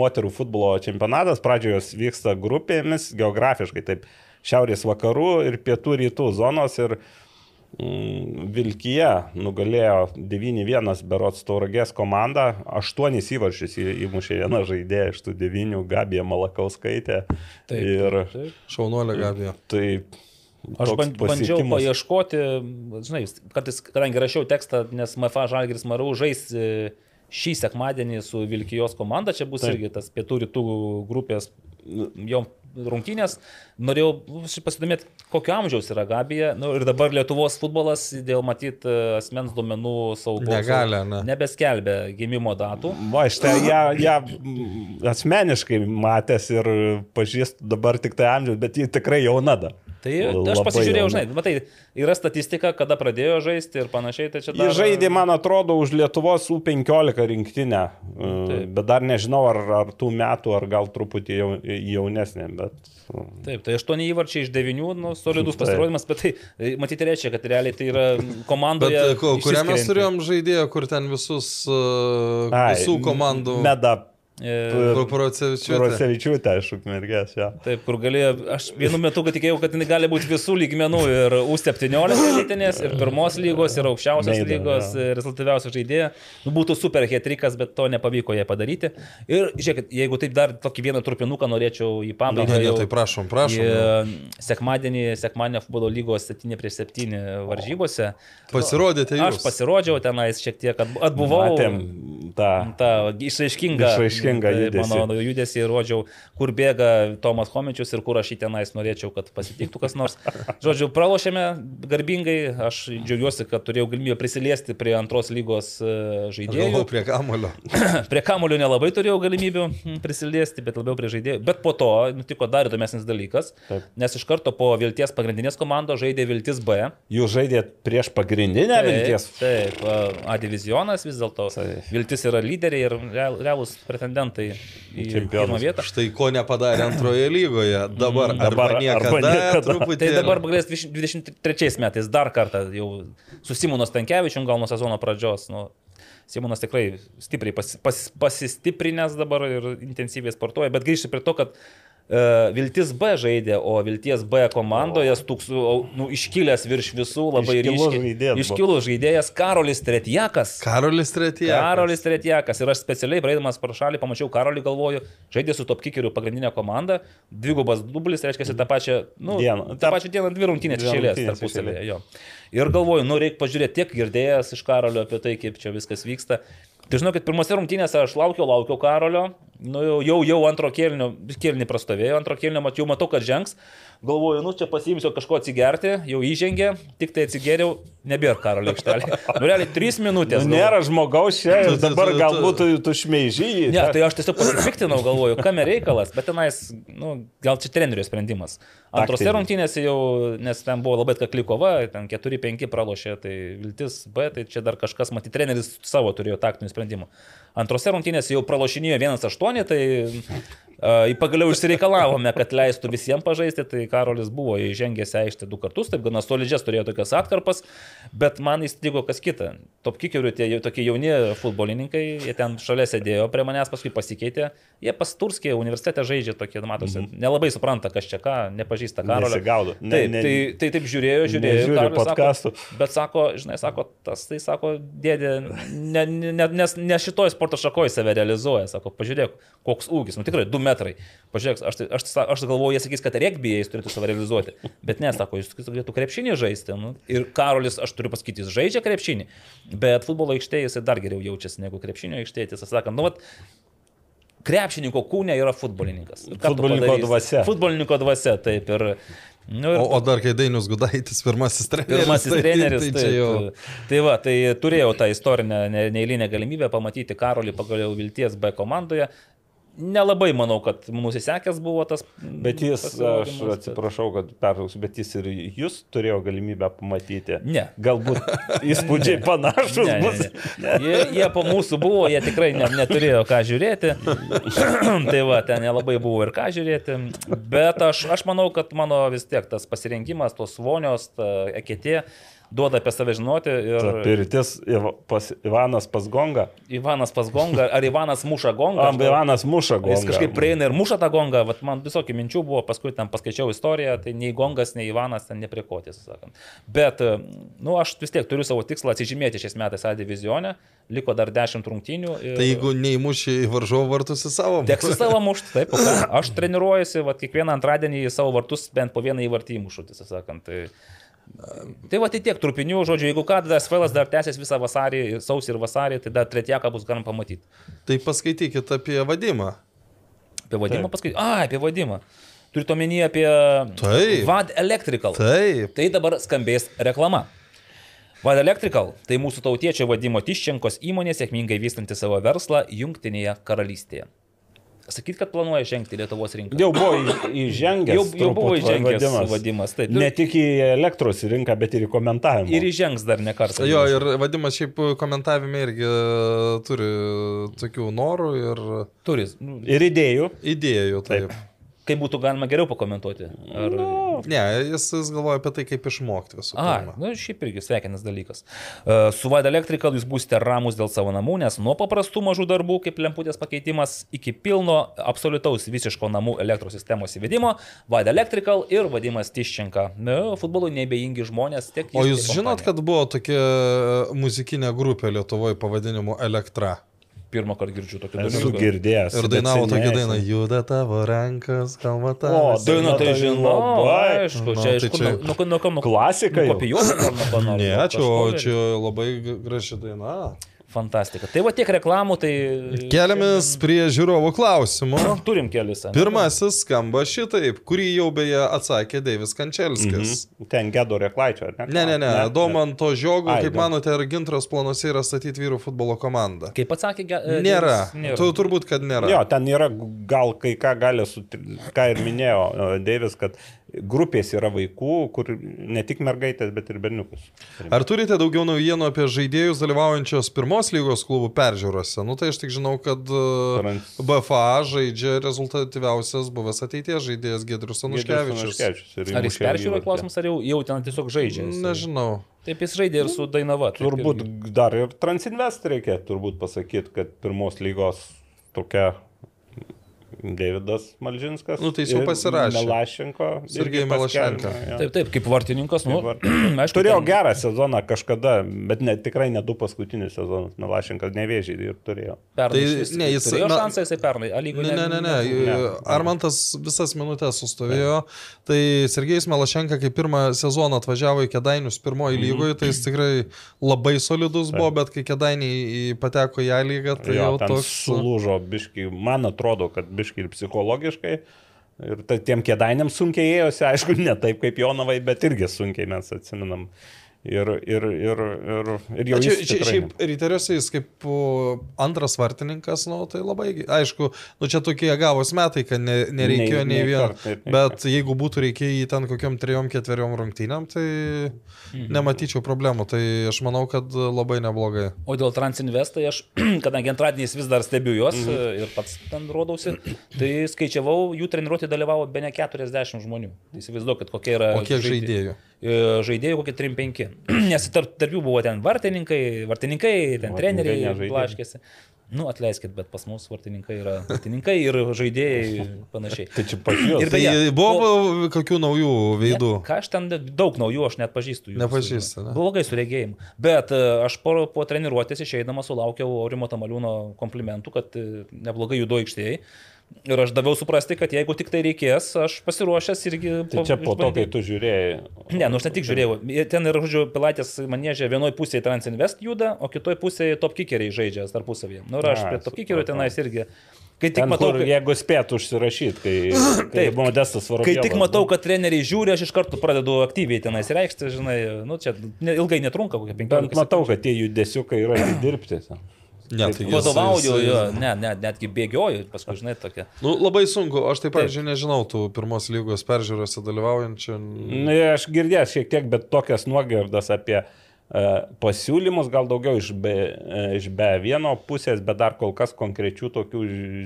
moterų futbolo čempionatas, pradžioje jos vyksta grupėmis, geografiškai taip, šiaurės vakarų ir pietų rytų zonos ir mm, Vilkija nugalėjo 9-1 berots tauragės komandą, 8 įvarčius į- įmušė viena žaidėja iš tų 9, Gabija Malakauskaitė. Taip, ir taip. Šaunuolė Gabija. tai Aš bandžiau paieškoti, žinai, kartais, kadangi rašiau tekstą, nes MFA Žalgiris Marau žais e, šį sekmadienį su Vilkijos komanda, čia bus Taip. irgi tas pietų rytų grupės jo rungtynės, norėjau šiaip pasidomėti, kokio amžiaus yra Gabija. Nu, ir dabar Lietuvos futbolas dėl matyt e, asmens duomenų saugos Negali, ne. nebeskelbia gimimo datų. Va, aš tai ją, ją asmeniškai matęs ir pažįstu dabar tik tai amžius, bet ji tikrai jauna dar. Tai aš Labai pasižiūrėjau, jauna. žinai, matai, yra statistika, kada pradėjo žaisti ir panašiai, tai čia Jis žaidė, man atrodo, už Lietuvos U15 rinktinę, e, Taip. bet dar nežinau, ar, ar tų metų, ar gal truputį jau, jaunesnė, bet... e, Taip, tai 8 įvarčiai iš 9, nu, solidus pasirodymas, bet tai, e, matyti, reiškia, kad realiai tai yra Bet komandoje. e, ko- kurią mes turėjom žaidėją, kur ten visus, uh, Ai, visų komandų. Meda E, Procevičiūtė. Aš ukmergės, jo. Taip, kur galėjo, aš vienu metu tikėjau, kad jinai gali būti visų lygmenų ir U17 elitinės, ir pirmos lygos, ir aukščiausios Meida, lygos, jo. e, rezultatyviausia žaidėja. Nu, būtų super hetrikas, bet to nepavyko jai padaryti. Ir žiūrėkit, jeigu taip dar tokį vieną trupinuką norėčiau į pabaigą. Ne, ne, tai prašom, prašom. į Sekmadienį, sekmadienį futbolo lygos 7 prieš 7 varžybose. Pasirodėte Aš jūs. pasirodžiau tenais šiek tiek, at- atbuvau. Matėm tą. tą išraiškingą, Išraiškingą tai judesį. Mano judesį rodžiau, kur bėga Tomas Homičius ir kur aš jį tenais norėčiau, kad pasitiktų kas nors. Žodžiu, pralošėme garbingai, aš džiaugiuosi, kad turėjau galimybę prisiliesti prie antros lygos e, žaidėjų. prie kamulio. Prie kamulio nelabai turėjau galimybių mm, prisiliesti, bet labiau prie žaidėjų. Bet po to nutiko dar įdomesnis dalykas, Taip. nes iš karto po Vilties pagrindinės komandos žaidė Viltis B. Jūs žaidėt prieš pagrindinę vilties. Taip, A divizionas vis dėlto. Taip. Viltis yra lyderiai ir real- realūs pretendentai į Čempionus. pirmą vietą. Štai ko nepadarė antroje lygoje. Dabar Mm, dabar arba niekada. arba niekada. Truputį. Tai dabar galės 23 metais dar kartą jau su Simono Stankievičium gal nuo sezono pradžios. Nu, Simonas tikrai stipriai pas, pas, pasistiprinęs dabar ir intensyviai sportuoja, bet grįžti prie to, kad uh, Viltis B žaidė, o Vilties B komandoje stuks, nu, iškilęs virš visų labai ryškiai. Iškilus žaidėjas Karolis Tretjakas. Karolis Tretija. Karolis Tretjakas. Ir aš specialiai, praeidamas pro šalį, pamačiau Karolį, galvoju, žaidė su top kickeriu pagrindinė komanda, dvigubas dublis, reiškia, tą pačią, nu, Dieną. tą pačią dieną dvi rungtynės iš tarpusavėje. Ir galvoju, nu, reikia pažiūrėti tiek girdėjęs iš Karolio apie tai, kaip čia viskas vyksta. Tai žinau, kad pirmose rungtynėse aš laukiau, laukiau Karolio, nu, jau, jau, jau antro kėlinio, kėlinį prastovėjo, antro kėlinio mat, jau matau, kad žengs. Galvoju, nu, čia pasiimsiu kažko atsigerti, jau įžengė, tik tai atsigeriau, nebėra Karolio aikštelė. Nu, realiai, trys minutės. Nu, nėra žmogaus čia ir dabar galbūt tu, tu šmeižyji. Ne, tai aš tiesiog pasipiktinau, galvoju, kam reikalas, bet tenais, nu, gal čia trenerio sprendimas. Antrose rungtynėse jau, nes ten buvo labai atkakli kova, ten 4-5 pralošė, tai viltis B, tai čia dar kažkas, matyt, treneris savo turėjo taktinių sprendimų. Antrose rungtynėse jau pralošinėjo 1-8, tai pagaliau išsireikalavome, kad leistų visiems pažaisti, tai Karolis buvo įžengęs į aikštę du kartus, taip gana solidžias turėjo tokias atkarpas, bet man įstrigo kas kita. Top kickerių tie tokie jauni futbolininkai, jie ten šalia sėdėjo prie manęs, paskui pasikeitė, jie pas Turskį universitete žaidžia tokie, matosi, mm -hmm. nelabai supranta, kas čia ką, nepažįsta Karolio. Nesigaudo. Ne- Taip, ne- tai, tai taip žiūrėjo, žiūrėjo. sako, podkastų. Bet sako, žinai, sako, tas tai sako, dėdė, ne, ne, ne, ne šitoj sporto šakoje save realizuoja, sako, pažiūrėk, koks ūgis, nu tikrai 2 metrai. Pažiūrėk, aš, tai- aš, aš, aš galvoju, jie sakys, kad regbėje jis turėtų save realizuoti. Bet ne, sako, jis galėtų krepšinį žaisti. Nu. Ir Karolis, aš turiu pasakyti, jis žaidžia krepšinį, bet futbolo aikštėje jisai dar geriau jaučiasi negu krepšinio aikštėje, tiesą sakant. Nu, vat, krepšininko kūne yra futbolininkas. Futbolininko dvasia. Futbolininko dvasia, taip. Ir, nu, ir O, o dar kai Dainius Gudaitis, pirmasis treneris. Pirmasis tai- treneris. Tai, Tai, čia jau. tai, tai va, tai turėjau tą istorinę ne- neeilinę galimybę pamatyti Karolį pagaliau Vilties B komandoje. Nelabai manau, kad nusisekęs buvo tas. Bet jis, aš atsiprašau, kad pertrauksiu, bet jis ir jūs turėjo galimybę pamatyti. Ne. Galbūt įspūdžiai panašus Ne, ne, bus. ne. Jie, jie po mūsų buvo, jie tikrai ne, neturėjo ką žiūrėti. tai va, ten nelabai buvo ir ką žiūrėti. Bet aš, aš manau, kad mano vis tiek tas pasirinkimas, tos vonios, ta eketė duoda apie save žinoti. Ta Ir Pirtis Iva- pas Ivanas pas Gonga. Ivanas pas gongą, ar Ivanas muša gongą. Gal- Ivanas muša Gongą. Jis kažkaip prieina ir muša tą gongą, vat man visokių minčių buvo, paskui ten paskaičiau istoriją, tai nei gongas, nei Ivanas ten neprikotės, sakant. Bet, na, nu, aš vis tiek turiu savo tikslą atsižymėti šiais metais A divizione, liko dar 10 rungtynių. Ir... Tai jeigu neįmuši į varžovų vartus į savo. Teks į savo mušti, taip, aš treniruojuosi, va, kiekvieną antradienį į savo vartus bent po vieną įvartį įmušu, tiesą sakant. Tai, tai va, tai tiek trupinių, žodžiu, jeigu ką, tas felas dar tęsis visą vasarį, sausį ir vasarį, tai dar tretieką bus galim pamatyti. Tai paskaitykit apie vadimą. Apie vadimą paskui. A, apie vadimą. Turite omenyje apie Taip. Vad Electrical. Taip. Tai dabar skambės reklama. Vad Electrical - tai mūsų tautiečio vadimo Tiščenkos įmonė sėkmingai vystanti savo verslą Junktinėje karalystėje. Sakyt, kad planuoja žengti Lietuvos rinką. Jau buvo įžengęs. Jau, jau buvo įžengęs vadimas. vadimas. Taip, Ne tik į elektros rinką, bet ir į komentavimą. Ir įžengs dar ne kartą. Jo, ir vadimas šiaip komentavime irgi e, turi tokių norų ir Turi. Nu, Ir idėjų. idėjų. Taip. taip. Kaip būtų galima geriau pakomentuoti? Ar... Ne, jis, jis galvoja apie tai, kaip išmokti visų A, na šiaip irgi sveikinas dalykas. Uh, su Vaid Electrical jūs būsite ramus dėl savo namų, nes nuo paprastų mažų darbų, kaip lemputės pakeitimas, iki pilno absoliutaus visiško namų elektros sistemos įvedimo, Vaid Electrical ir vadimas Tiščenka. Na, futbolui nebejingi žmonės tiek. O jūs žinot, kompanija. kad buvo tokia muzikinė grupė Lietuvoje pavadinimu Elektra. Pirmą kartą girdžiu tokį Esu dalyką. girdėjęs. Ir dainavo tokią dainą, esu. juda tavo rankas, kalba O, tavo. Daina tai žinau, aišku, Nu, čia tai aišku, čia- ko nuo ko nuo Klasika. Kopijuoti ar nuo ko nors. Ne, Kažko čia labai graži daina. Fantastika. Tai va tiek reklamų, tai... Keliamės prie žiūrovų klausimų. Turim kelis. ane? Pirmasis skamba šitaip, kurį jau beje atsakė Deivis Kančelskis. Mhm. Ten Gedo Reklaičio, ar ne? Ne, ne, ne, Domanto Žiogų, Ai, kaip Dom- manote, ar Gintros planuose yra statyti vyrų futbolo komandą? Kaip atsakė, ge- e, Nėra. Deivis? Tu turbūt, kad nėra. Jo, ten yra gal kai ką gali, sutri... ką ir minėjo e, Deivis, kad grupės yra vaikų, kur ne tik mergaitės, bet ir berniukus. Ar turite daugiau naujienų apie žaidėjus dalyvaujančios pirmos lygos klubų peržiūrose? Nu tai aš tik žinau, kad e, Trans- BFA žaidžia rezultatyviausias buvęs ateities žaidėjas Gedrius Anuškevičius. Ar jis peržiūrėjo klausimus, ar jau, jau ten tiesiog žaidžia? Nežinau. Taip jis žaidė ir su Dainava. taip Turbūt irgi. dar ir Transinvest reikia turbūt pasakyti, kad pirmos lygos tokia Davidas Malžinskas. Nu, tai jis jau ir pasirašė. Melašenko. Sergej irgi Melašenko. jo. Taip, taip, kaip vartininkas, nu, Kaip aišku. Turėjo ten- gerą sezoną kažkada, bet ne, tikrai ne du paskutinius sezonus. Melašenkas nevėžį ir turėjo. Pernai Tai išvis ne, jis- turėjo na- šansą jisai pernai. A, lygų Ne, ne, ne, ne. ne. Armantas visas minutės sustovėjo. Tai Sergejus Melašenka, kai pirmą sezoną atvažiavo į Kedainius pirmoji lygoje, tai jis tikrai labai solidus buvo, bet kai Kedainiai pateko į A lygą, tai jo, jau toks... sulūžo biški, man atrodo, kad biški ir psichologiškai. Ir tiem kėdainiam sunkiai ėjosi, aišku, ne taip kaip Jonavai, bet irgi sunkiai mes atsiminam. Ir, ir, ir, ir, ir jau Čia, jis čia, šiaip ryteriuose jis kaip antras vartininkas, nu, tai labai, aišku, nu, čia tokie gavos metai, kad ne, nereikėjo Nei- nei, vieno. taip, nei Bet jeigu būtų reikėję jį ten kokiam trejom, ketveriom rungtynėm, tai Mhm. nematyčiau problemų. Tai aš manau, kad labai neblogai. O dėl Transinvest, tai aš, kadangi antradieniais vis dar stebiu juos Mhm. ir pats ten rodausi, tai skaičiavau, jų treniruotė dalyvavo be ne 40 žmonių. Tai įsivaizduokit, kokia yra... O kiek žaidė- žaidėjų? E, Žaidėjų kokie 3-5. Nes tarp, tarp jų buvo ten vartininkai, vartininkai, ten Vartininkai treneriai, blaškėsi. Nu, atleiskit, bet pas mus vartininkai yra vartininkai ir žaidėjai panašiai. Tai čia pačios. Ir Tai beje, buvo kokių naujų veidų? Ne, ką aš ten daug naujų, aš net pažįstu jų. Nepažįsti, ne? Blogai su regėjimu. Bet e, aš po, po treniruotės išeidamas sulaukiau Aurimo Tamaliūno komplimentų, kad e, neblogai judu aikštėje. Ir aš daviau suprasti, kad jeigu tik tai reikės, aš pasiruošęs irgi... Tai čia po to, kai tu žiūrėjai. Ne, nu aš ne tik žiūrėjau. Ten yra, žodžiu, Pilatės manėžė vienoje pusėje Transinvest juda, o kitoje pusėje top kickeriai žaidžia tarpusavėje. Nu ir aš prie top kickerių tenais irgi. Kai tik Ten, matau, kur, kad... jeigu spėtų užsirašyti, kai, kai Taip. modestas varovas. Kai tik matau, kad treneriai žiūri, aš iš karto pradedu aktyviai tenais reikšti, žinai, nu čia ilgai netrunka, kokie 15 Bent matau, kad tie judesiukai yra dirbti. Ne, tai jis- Vadovauju, jis- jo, ne, ne, netgi bėgioju, paskui, žinai, tokia. Nu, labai sunku, aš taip, Taip. pavyzdžiui, nežinau tų pirmos lygos peržiūrose dalyvaujančių. Na, aš girdėjęs šiek tiek, bet tokias nuogirdas apie uh, pasiūlymus, gal daugiau iš be, uh, iš be vieno pusės, bet dar kol kas konkrečių tokių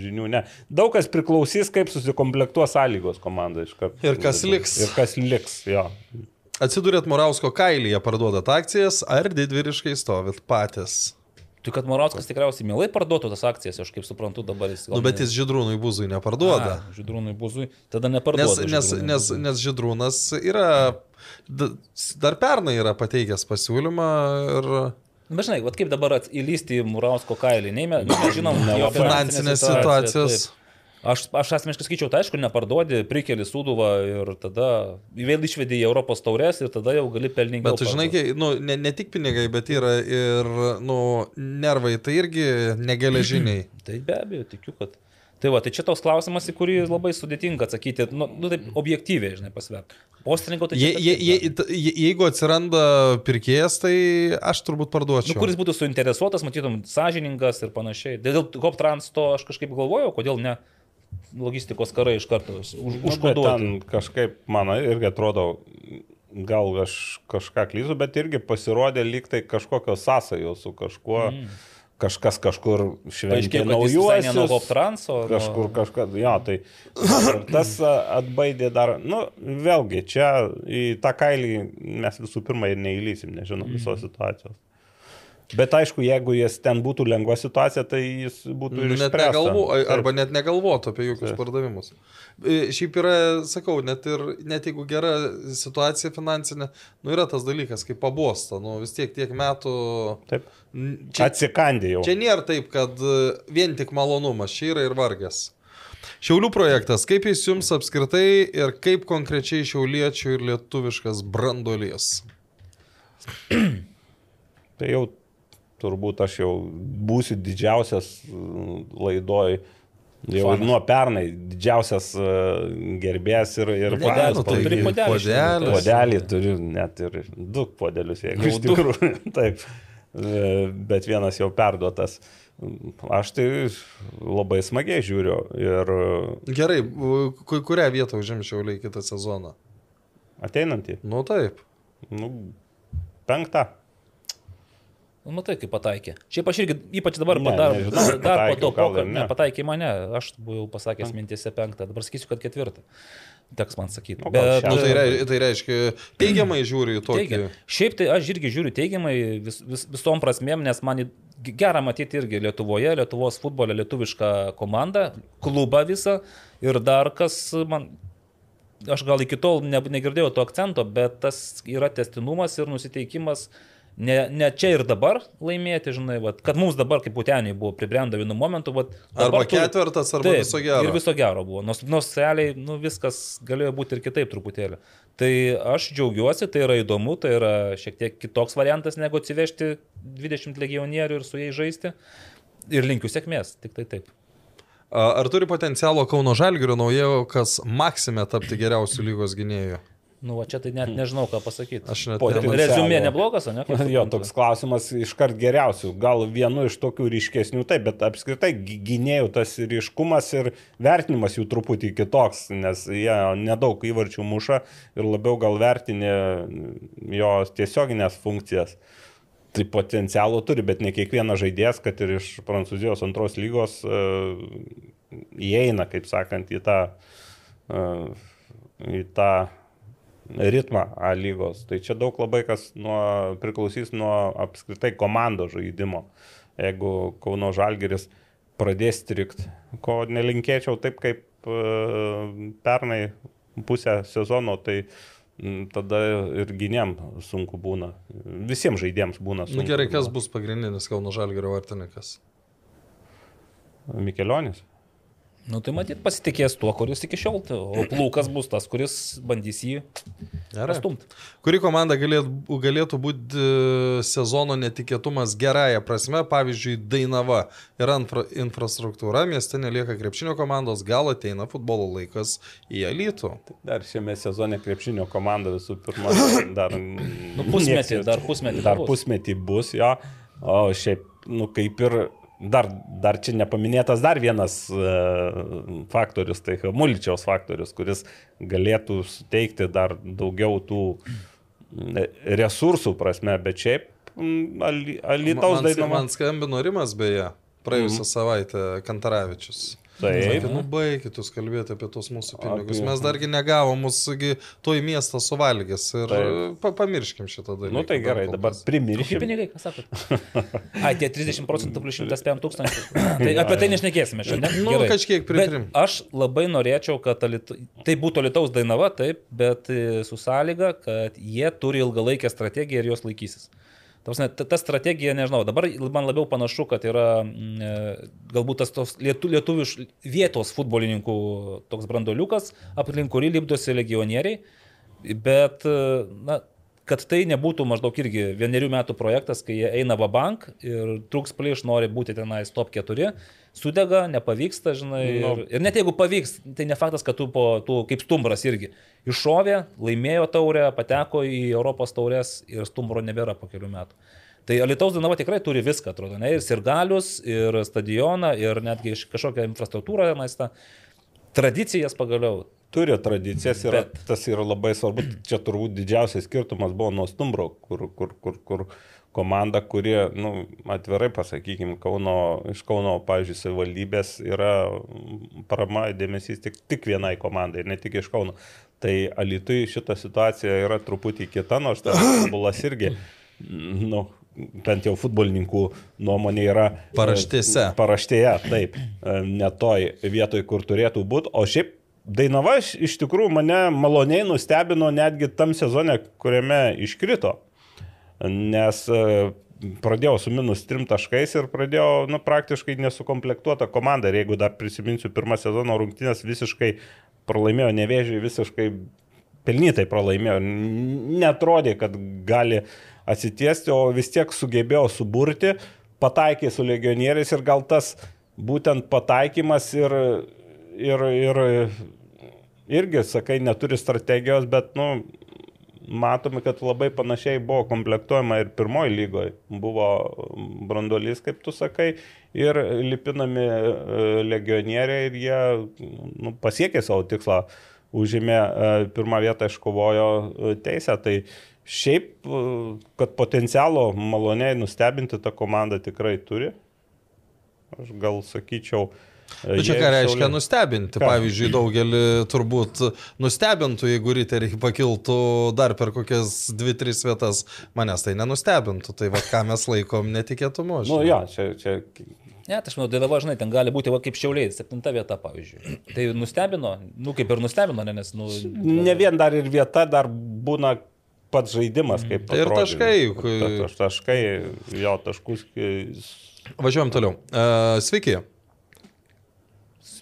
žinių ne. Daug kas priklausys, kaip susikomplektuos sąlygos komanda iš karto. Ir kas liks. Ir kas liks, jo. Atsidūrėt Morausko kailyje, parduodat akcijas, ar didvyriškai stovit patys? Tai kad Morauskas tikriausiai mielai parduotų tas akcijas, aš kaip suprantu dabar jis... gal Nu, bet ne- jis Židrūnui Buzui neparduoda. A, Žydrūnui buzui, tada Nes, neparduoda. nes, nes, Buzui. nes Židrūnas yra, dar pernai yra pateikęs pasiūlymą ir Bet žinai, kaip dabar įlysti į Murausko kailį, nei mes žinom jo finansinės situacijos. taip. Aš, aš asmeniškai skaičiau, tai aišku, neparduodi, prikeli suduvą ir tada vėl išvedi į Europos taurės ir tada jau gali pelningai. Bet tu žinai, nu, ne, ne tik pinigai, bet yra ir nu, nervai, tai irgi negeležiniai. Tai be abejo, tikiu, kad. Tai va, tai čia toks klausimas, į kurį labai sudėtinga atsakyti, nu, nu taip objektyviai, žinai, pasvert. Postininko tai Je, je, je, je, jeigu atsiranda pirkėjas, tai aš turbūt parduočiau. Nu, kuris būtų suinteresuotas, matytum, sąžiningas ir panašiai. Dėl Hop Transto aš kažkaip galvojau, kodėl ne logistikos karai iš karto už, Nu, užkoduoti. ten kažkaip, man irgi atrodo, gal aš kažką klyzu, bet irgi pasirodė lyg tai kažkokios sąsajos su kažkuo. Mm. Kažkas kažkur visai ne nuo naujuosius. Transo. Kažkur kažkas, jo, tai tas atbaidė dar, nu, vėlgi, čia į tą kailį mes visų pirma ir neįlysim, nežinom visos situacijos. Bet aišku, jeigu jis ten būtų lengva situacija, tai jis būtų ir Net negalvo, arba net negalvotų apie jokius Taip. pardavimus. E, Šiaip yra, sakau, net, ir, net jeigu gera situacija finansinė, nu yra tas dalykas, kaip pabosta, nu vis tiek tiek metų. Taip. Čia, Atsikandė jau. čia nėra taip, kad e, vien tik malonumas, čia yra ir vargas. Šiaulių projektas, kaip jis jums apskritai ir kaip konkrečiai šiauliečių ir lietuviškas brandolės? Tai jau turbūt aš jau būsiu didžiausias mm, laidoj. Jau Fanas. nuo pernai didžiausias uh, gerbėjas ir, ir Puodelis, fanas. nu, tu turi šitą. Podelį turiu net ir du podelius, jeigu iš tikrųjų. Taip. E, Bet vienas jau perduotas. Aš tai labai smagiai žiūriu ir Gerai, ku- kurią vietą užims šiauliai kitą sezoną? ateinantį, Nu taip. nu, penktą. Nu, matai, kaip pataikė. Šiaip aš irgi, ypač dabar, Ne, ne, dar, nežinau, dar, dar po to, gal po, ir ne, ne. pataikė į mane, aš buvau pasakęs mintėse penktą, dabar sakysiu, kad ketvirtą. Teks man sakyti. Nu, gal Nu, tai, šeštą. rei, tai reiškia, teigiamai žiūri į tokį. Teigia. Šiaip tai aš irgi žiūriu teigiamai vis, vis, visom prasmėm, nes man gera matyti irgi Lietuvoje, Lietuvos futbole lietuvišką komandą, klubą visą ir dar kas man... Aš gal iki tol ne, negirdėjau to akcento, bet tas yra testinumas ir nusiteikimas ne, ne čia ir dabar laimėti, žinai, vat, kad mums dabar kaip puteniai buvo pribrendo vienu momentu. Vat, Arba tu- ketvirtas, arba Taip, viso gero. Ir viso gero buvo. Nors, nors realiai nu, viskas galėjo būti ir kitaip truputėlį. Tai aš džiaugiuosi, tai yra įdomu, tai yra šiek tiek kitoks variantas negu atsivežti 20 legionierių ir su jais žaisti. Ir linkiu sėkmės, tik tai taip. Ar turi potencialo Kauno Žalgirio naujokas Maksime tapti geriausių lygos gynėjų? Nu, va čia tai net nežinau, ką pasakyti. Aš net nemačiau. Rezumė neblogas, ne? Kaip Jo, toks klausimas iškart geriausių. Gal vienu iš tokių ryškesnių, taip, bet apskritai gy- gynėjų tas ryškumas ir vertinimas jų truputį kitoks, nes jie nedaug įvarčių muša ir labiau gal vertinė jo tiesioginės funkcijas. Tai potencialo turi, bet ne kiekvienas žaidėjas, kad ir iš Prancūzijos antros lygos e, įeina, kaip sakant, į tą, e, į tą ritmą A lygos. Tai čia daug labai kas nuo, priklausys nuo apskritai komandos žaidimo. Jeigu Kauno Žalgeris pradės strikti, ko nelinkėčiau taip kaip e, pernai pusę sezono, tai tada ir gynėm sunku būna. Visiems žaidėjams būna sunku. Nu gerai, kas bus pagrindinis Kauno Žalgirio vartininkas? Mikelionis. Nu, tai matyt pasitikės tuo, kuris iki šiol, tai- o plūkas bus tas, kuris bandys jį Gerai. pastumti. Kuri komanda galėtų, galėtų būti e, sezono netikėtumas gerąją prasme, pavyzdžiui, Dainava yra infra, infrastruktūra, mieste nelieka krepšinio komandos, gal ateina futbolo laikas į elitų. Dar šiame sezone krepšinio komanda visų pirma dar... Nu, pusmetį, dar pusmetį Dar bus. pusmetį bus, jo. O šiaip, nu kaip ir dar, dar čia nepaminėtas dar vienas uh, faktorius, tai Muličiaus faktorius, kuris galėtų suteikti dar daugiau tų resursų prasme, bet šiaip man, dainava. man skambino Rimas beje, praėjusią mm. savaitę Kantaravičius. Taip. Nu, baigit jūs kalbėti apie tos mūsų pinigus. Apie- Mes dargi negavom, mūsųgi to į miestą suvalgęs. Ir pa, pamirškim šitą dalyką. Nu tai gerai, dabar. Kokie primiršim. pinigai, ką sakot? Ai, tie 30 procentų plus 105 tūkstančių. Tai apie tai nešnekėsime šiandien. Nu, Gerai. kažkiek pritrim. Bet Aš labai norėčiau, kad Alit... tai būtų Lietuvos dainava, taip, bet e, su sąlyga, kad jie turi ilgalaikę strategiją ir jos laikysis. Prasme, ta, strategija, nežinau, dabar man labiau panašu, kad yra mm, e, galbūt tas tos lietu, lietuvių iš- vietos futbolininkų toks brandoliukas, aplink kurį lipdosi legionieriai, bet, e, na, kad tai nebūtų maždaug irgi vienerių metų projektas, kai jie eina va bank ir trūks plyš, nori būti tenais top 4, sudega, nepavyksta, žinai. Nu. Ir, ir net jeigu pavyks, tai ne faktas, kad tu, po, tu kaip stumbras irgi iššovė, laimėjo taurę, pateko į Europos taurės ir stumbro nebėra po kelių metų. Tai Alitaus Dainava tikrai turi viską, atrodo, ne? ir sirgalius, ir stadioną, ir netgi kažkokią infrastruktūrą tenais tą. Tradicijas pagaliau. Turi tradicijas ir Bet- tas yra labai svarbu. Čia turbūt didžiausias skirtumas buvo nuo Stumbro, kur, kur, kur, kur komanda, kurie, nu, atvirai pasakykime, Kauno, iš Kauno, pavyzdžiui, savivaldybės yra parama dėmesys tik, tik vienai komandai, ne tik iš Kauno. Tai Alitui šita situacija yra truputį kita, nors tas futbolas irgi, nu, bent jau futbolininkų nuomonė yra Paraštėse. Paraštėje, taip, e, ne toj vietoj, kur turėtų būti. O šiaip Dainava iš, iš tikrųjų mane maloniai nustebino netgi tam sezone, kuriame iškrito. Nes e, pradėjau su minus trim taškais ir pradėjau nu, praktiškai nesukomplektuotą komandą. Ir jeigu dar prisiminsiu pirmą sezono rungtynės, visiškai pralaimėjo nevėžiai, visiškai pelnytai pralaimėjo. Netrodė, kad gali atsitiesti, o vis tiek sugebėjo suburti, pataikė su legionieriais ir gal tas būtent pataikymas ir, ir, ir irgi, sakai, neturi strategijos, bet, nu, matome, kad labai panašiai buvo komplektuojama ir pirmoji lygoje. Buvo brandolys, kaip tu sakai, ir lipinami e, legionieriai ir jie nu, pasiekė savo tikslą, užėmė e, pirmą vietą, iškovojo e, teisę. Tai šiaip, kad potencialo maloniai nustebinti tą komandą tikrai turi. Aš gal sakyčiau. E, Nu, čia ką reiškia Šiauliai- nustebinti. Ką? Pavyzdžiui, daugelį turbūt nustebintų, jeigu riteriai pakiltų dar per kokias 2-3 vietas, manęs tai nenustebintų. Tai va, ką mes laikom netikėtumu. Nu, žinai. jo, čia, čia Ne, tai aš manau, Dainava, žinai, ten gali būti va, kaip šiauliai, septinta vieta, pavyzdžiui. Tai nustebino, nu kaip ir nustebino, ne, nes, nu... ne vien dar ir vieta, dar būna pats žaidimas, kaip Tai ir taškai, Taškai, jo taškus. e, Važiuojam toliau. Uh, sveiki.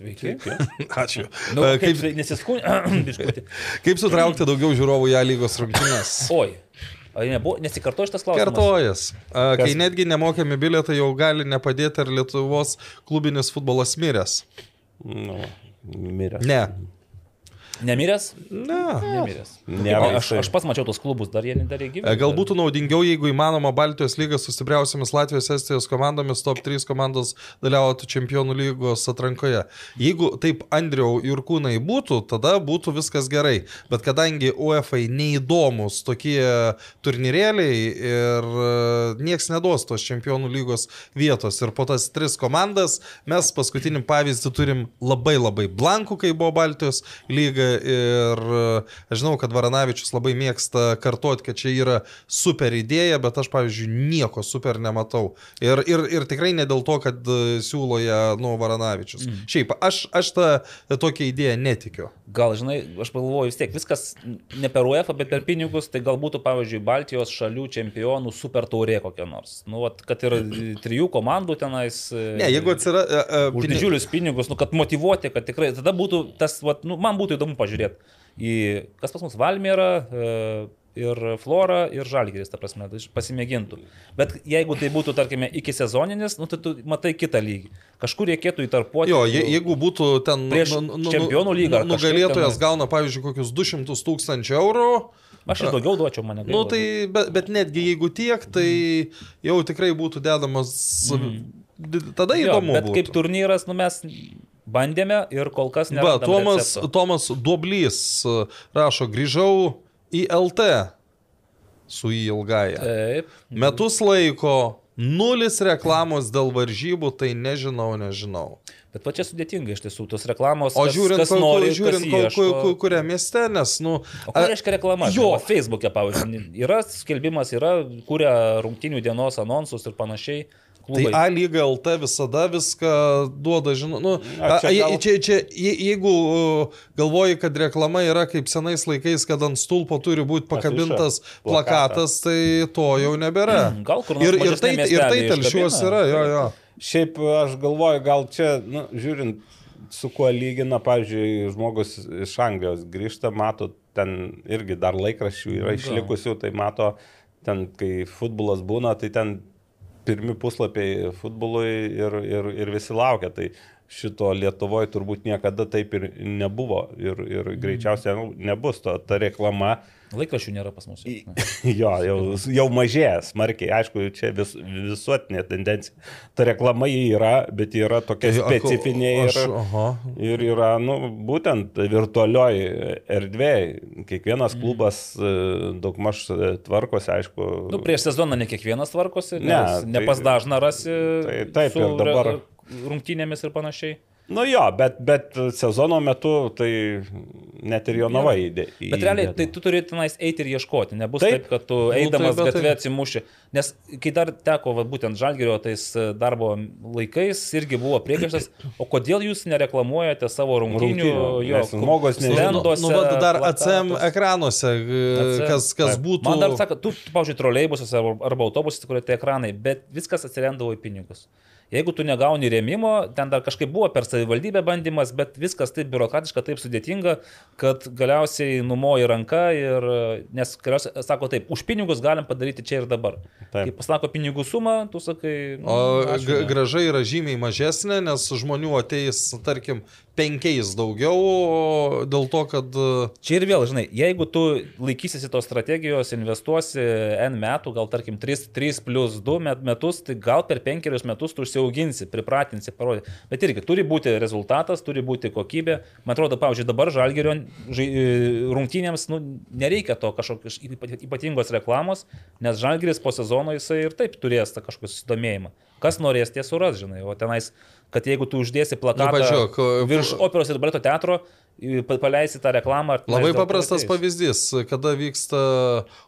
Sveiki. Ačiū. Nu, kaip, kaip, nesiskūnė. kaip sutraukti daugiau žiūrovų į A lygos rungtynės? Oi. Ar nebuvo, nesikartojo šitas klausimas? Kartojas. A, Kai Kas- netgi nemokami bilietai jau gali nepadėti, ar Lietuvos klubinis futbolas miręs? Nu, miręs. Ne. Nemiręs? Ne. Nemiręs. O, aš, aš pats mačiau tos klubus, dar jie dar. E, Gal būtų naudingiau, jeigu įmanoma Baltijos lygas su stipriausiamis Latvijos, Estijos komandomis, top 3 komandos dalyvautų čempionų lygos atrankoje. Jeigu taip Andriau Jurkūnai būtų, tada būtų viskas gerai. Bet kadangi UEFA neįdomus tokie turnyrėliai ir nieks neduos tos čempionų lygos vietos ir po tas tris komandas mes paskutinį pavyzdį turim labai labai blankų, kai buvo Baltijos lyga ir e, aš žinau, kad Varanavičius labai mėgsta kartuoti, kad čia yra super idėja, bet aš, pavyzdžiui, nieko super nematau. Ir, ir, ir tikrai ne dėl to, kad e, siūlo ją, nu, Varanavičius. Mm. Šiaip, aš, aš tą tokią idėją netikiu. Gal, žinai, aš galvoju vis tiek, viskas ne per UEFA, bet per pinigus, tai gal būtų, pavyzdžiui, Baltijos šalių čempionų super taurė kokia nors. Nu, vat, kad ir trijų komandų tenais. Ne, jeigu atsiranda... Uh, Už didžiulius pinigus, nu, kad motivuoti, kad tikrai, tada būtų tas, vat, nu, man būtų įdomu pažiūrėti į, kas pas mus Valmėra e, ir Flora ir Žalgiris, ta prasme, tai pasimėgintų. Bet jeigu tai būtų, tarkime, iki sezoninis, nu, tai tu matai kitą lygį. Kažkur reikėtų įtarpuoti. Jo, je, jeigu būtų ten Prieš čempionų lygą kažkaip nugalėtojas tenai. gauna, pavyzdžiui, kokius 200 tūkstančių eurų, Aš ir daugiau duočiau mane. nu, tai, bet, bet netgi jeigu tiek, tai jau tikrai būtų dedamas, mm. tada jo, įdomu. bet būtų. kaip turnyras, nu, mes bandėme ir kol kas ne. Tomas, Tomas Duoblys uh, rašo, grįžau į LT su į ilgąją. Taip. Metus laiko nulis reklamos dėl varžybų, tai nežinau, nežinau. Bet va čia sudėtinga iš tiesų, tos reklamos. O kas, žiūrint, kas nori, žiūrint kas ieško. kol- kol- kuriam mieste, nes, nu... O ką reiškia reklama? Jo. Jo, Facebook'e, pavyzdžiui, yra skelbimas, yra, kuria rungtinių dienos anonsus ir panašiai. Tai Klubai. A lyga LT visada viską duoda, žinau, nu, A, čia čia, gal- čia, čia, je- jeigu galvoji, kad reklama yra kaip senais laikais, kad ant stulpo turi būti pakabintas Afiša, plakatas, tai to jau nebėra. Gal kur nors Ir, ir tai, ir tai telšiuos yra, jo, jo. Šiaip aš galvoju, gal čia, nu, žiūrint, su kuo lygina, pavyzdžiui, žmogus iš Anglijos grįžta, mato, ten irgi dar laikraščių yra išlikusių, tai mato, ten, kai futbolas būna, tai ten pirmi puslapiai futbolui ir, ir, ir visi laukia. Tai šito Lietuvoje turbūt niekada taip ir nebuvo ir, ir greičiausiai nu, nebus to, ta reklama. Laikraščių nėra pas mus. Jo, jau, jau mažėja smarkiai, aišku, čia vis, visuotinė tendencija. Ta reklama yra, bet ji yra tokia Tai, specifinė ir, ir yra, nu, būtent virtualioji erdvė. Kiekvienas klubas e, daugmaž e, tvarkosi, aišku. Nu, prieš sezoną ne kiekvienas tvarkosi, Ne, nes ne tai- pas dažną rasi tai taip, su ir dabar- rungtynėmis ir panašiai. Nu jo, bet, bet sezono metu tai net ir jo nava įdė. Bet realiai, tai tu turi tenais eiti ir ieškoti, nebus Taip. taip, kad tu Nu, eidamas taip, bet gatvė tai- atsimuši. Nes kai dar teko, va, būtent žalgerio tais e, darbo laikais, irgi buvo priekaištas, o kodėl jūs nereklamuojate savo rungtynių, Rungtynių, jo, žmogus nežino. Nu, stenduose, nu, bet dar ACM ekranuose, e, ACM, kas, kas taip. būtų... Man dar sako, tu, tu pavyzdžiui, troleibusuose arba, arba autobusuose, kurie tai ekranai, bet viskas atsirendavo į pinigus. Jeigu tu negauni rėmimo, ten dar kažkaip buvo per savivaldybę bandymas, bet viskas taip biurokratiška, taip sudėtinga, kad galiausiai numoji ranka ir, nes, galiausiai, sako taip, už pinigus galim padaryti čia ir dabar. Taip. Kai pasako pinigų sumą, tu sakai, nu, O ačiū, g- ne. graža yra žymiai mažesnė, nes žmonių ateis, tarkim, penkiais daugiau, dėl to, kad... e, Čia ir vėl, žinai, jeigu tu laikysiesi tos strategijos, investuosi N metų, gal tarkim 3, 3 plus 2 met- metus, tai gal per penkerius metus tu užsiauginsi, pripratinsi, parodai. Bet irgi turi būti rezultatas, turi būti kokybė. Man atrodo, pavyzdžiui, dabar žalgerio žai- rungtynėms nu, nereikia to kažkokios ypa- ypatingos reklamos, nes žalgeris po sezono jisai ir taip turės tą kažkokį susidomėjimą. Kas norės, tie suras, žinai, o tenais, kad jeigu tu uždėsi plakatą pažiūrėk, o- virš operos ir baleto teatro, paleisi tą reklamą. Labai paprastas pavyzdys, kada vyksta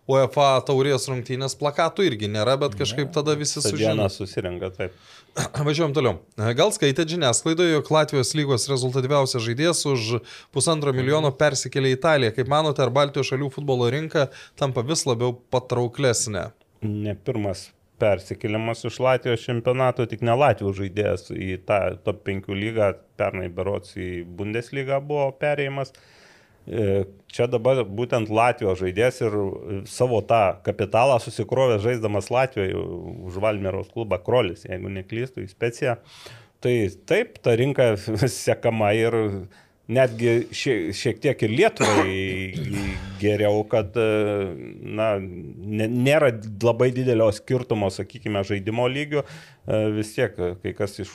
UEFA taurės rungtynės, plakatų irgi nėra, bet kažkaip tada visi sužino. susirinka taip. Važiuojam toliau. Gal skaitėte žiniasklaidoje, jog Latvijos lygos rezultatyviausias žaidėjas už pusantro milijono persikėlė į Italiją. Kaip manote, ar Baltijos šalių futbolo rinka tampa vis labiau patrauklesnė? Ne pirmas persikėlimas iš Latvijos čempionato, tik ne Latvijos žaidėjas į tą top 5 lygą, pernai berots į Bundeslygą buvo perėjimas. E, Čia dabar būtent Latvijos žaidėjas ir savo tą kapitalą susikrovė žaisdamas Latvijoje už Valmeros klubą Krolis, jeigu neklystų, į speciją. Tai taip, ta rinka sekama ir netgi šiek, šiek tiek ir Lietuvai geriau, kad e, na, nėra labai didelio skirtumo, sakykime, žaidimo lygių. E, Vis tiek, kai kas iš,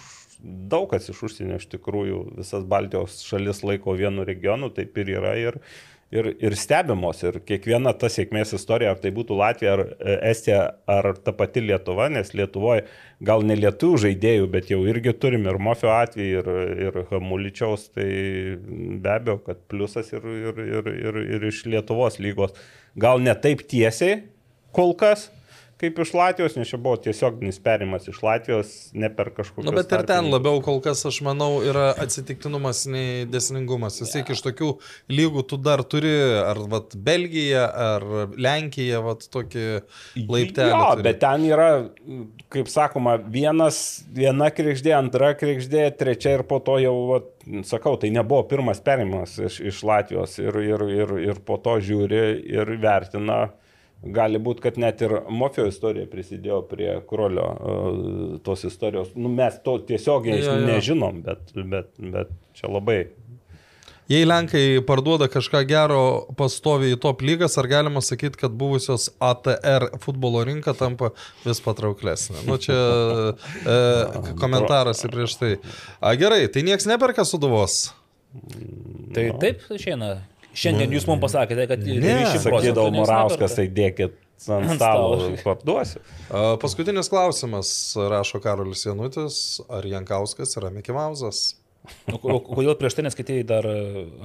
daug kas iš užsienio iš tikrųjų visas Baltijos šalis laiko vienu regionu, taip ir yra. Ir, ir, ir stebimos. Ir kiekviena ta sėkmės istorija, ar tai būtų Latvija, ar e, Estija, ar ta pati Lietuva, nes Lietuvoje gal ne lietuvių žaidėjų, bet jau irgi turim ir Mofio atvejį, ir, ir Hamuličiaus, tai be abejo, kad pliusas ir, ir, ir, ir, ir iš Lietuvos lygos. Gal ne taip tiesiai kol kas. Kaip iš Latvijos, nes čia buvo tiesioginis perimas iš Latvijos, ne per kažkokį... Na, Nu, bet ir ten labiau kol kas, aš manau, yra atsitiktinumas nei desningumas. Vis tiek iš tokių lygų tu dar turi, ar vat, Belgija, ar Lenkija, vat, tokį laiptelį. Jo, turi. bet ten yra, kaip sakoma, vienas, viena krekždė, antra krekždė, trečia ir po to jau, vat, sakau, tai nebuvo pirmas perimas iš, iš Latvijos ir, ir, ir, ir po to žiūri ir vertina. Gali būti, kad net ir Mofio istorija prisidėjo prie Krolio uh, tos istorijos. Nu, mes to tiesiogiai Jo, jo. nežinom, bet, bet, bet čia labai Jei Lenkai parduoda kažką gero pastoviai į top lygas, ar galima sakyti, kad buvusios ATR futbolo rinka tampa vis patrauklesnė? Nu, čia e, komentaras ir prieš tai. A, gerai, tai nieks neperka suduvos. Tai taip išeina. Šiandien jūs mums pasakėte, kad 90 procentų. sakydavo Morauskas, tai dėkit ant stalo parduosiu. A, Paskutinis klausimas, rašo Karolis Janutis, ar Jankauskas yra Mickey Mouse'as? O, o kodėl prieš tai neskaitėjai dar e,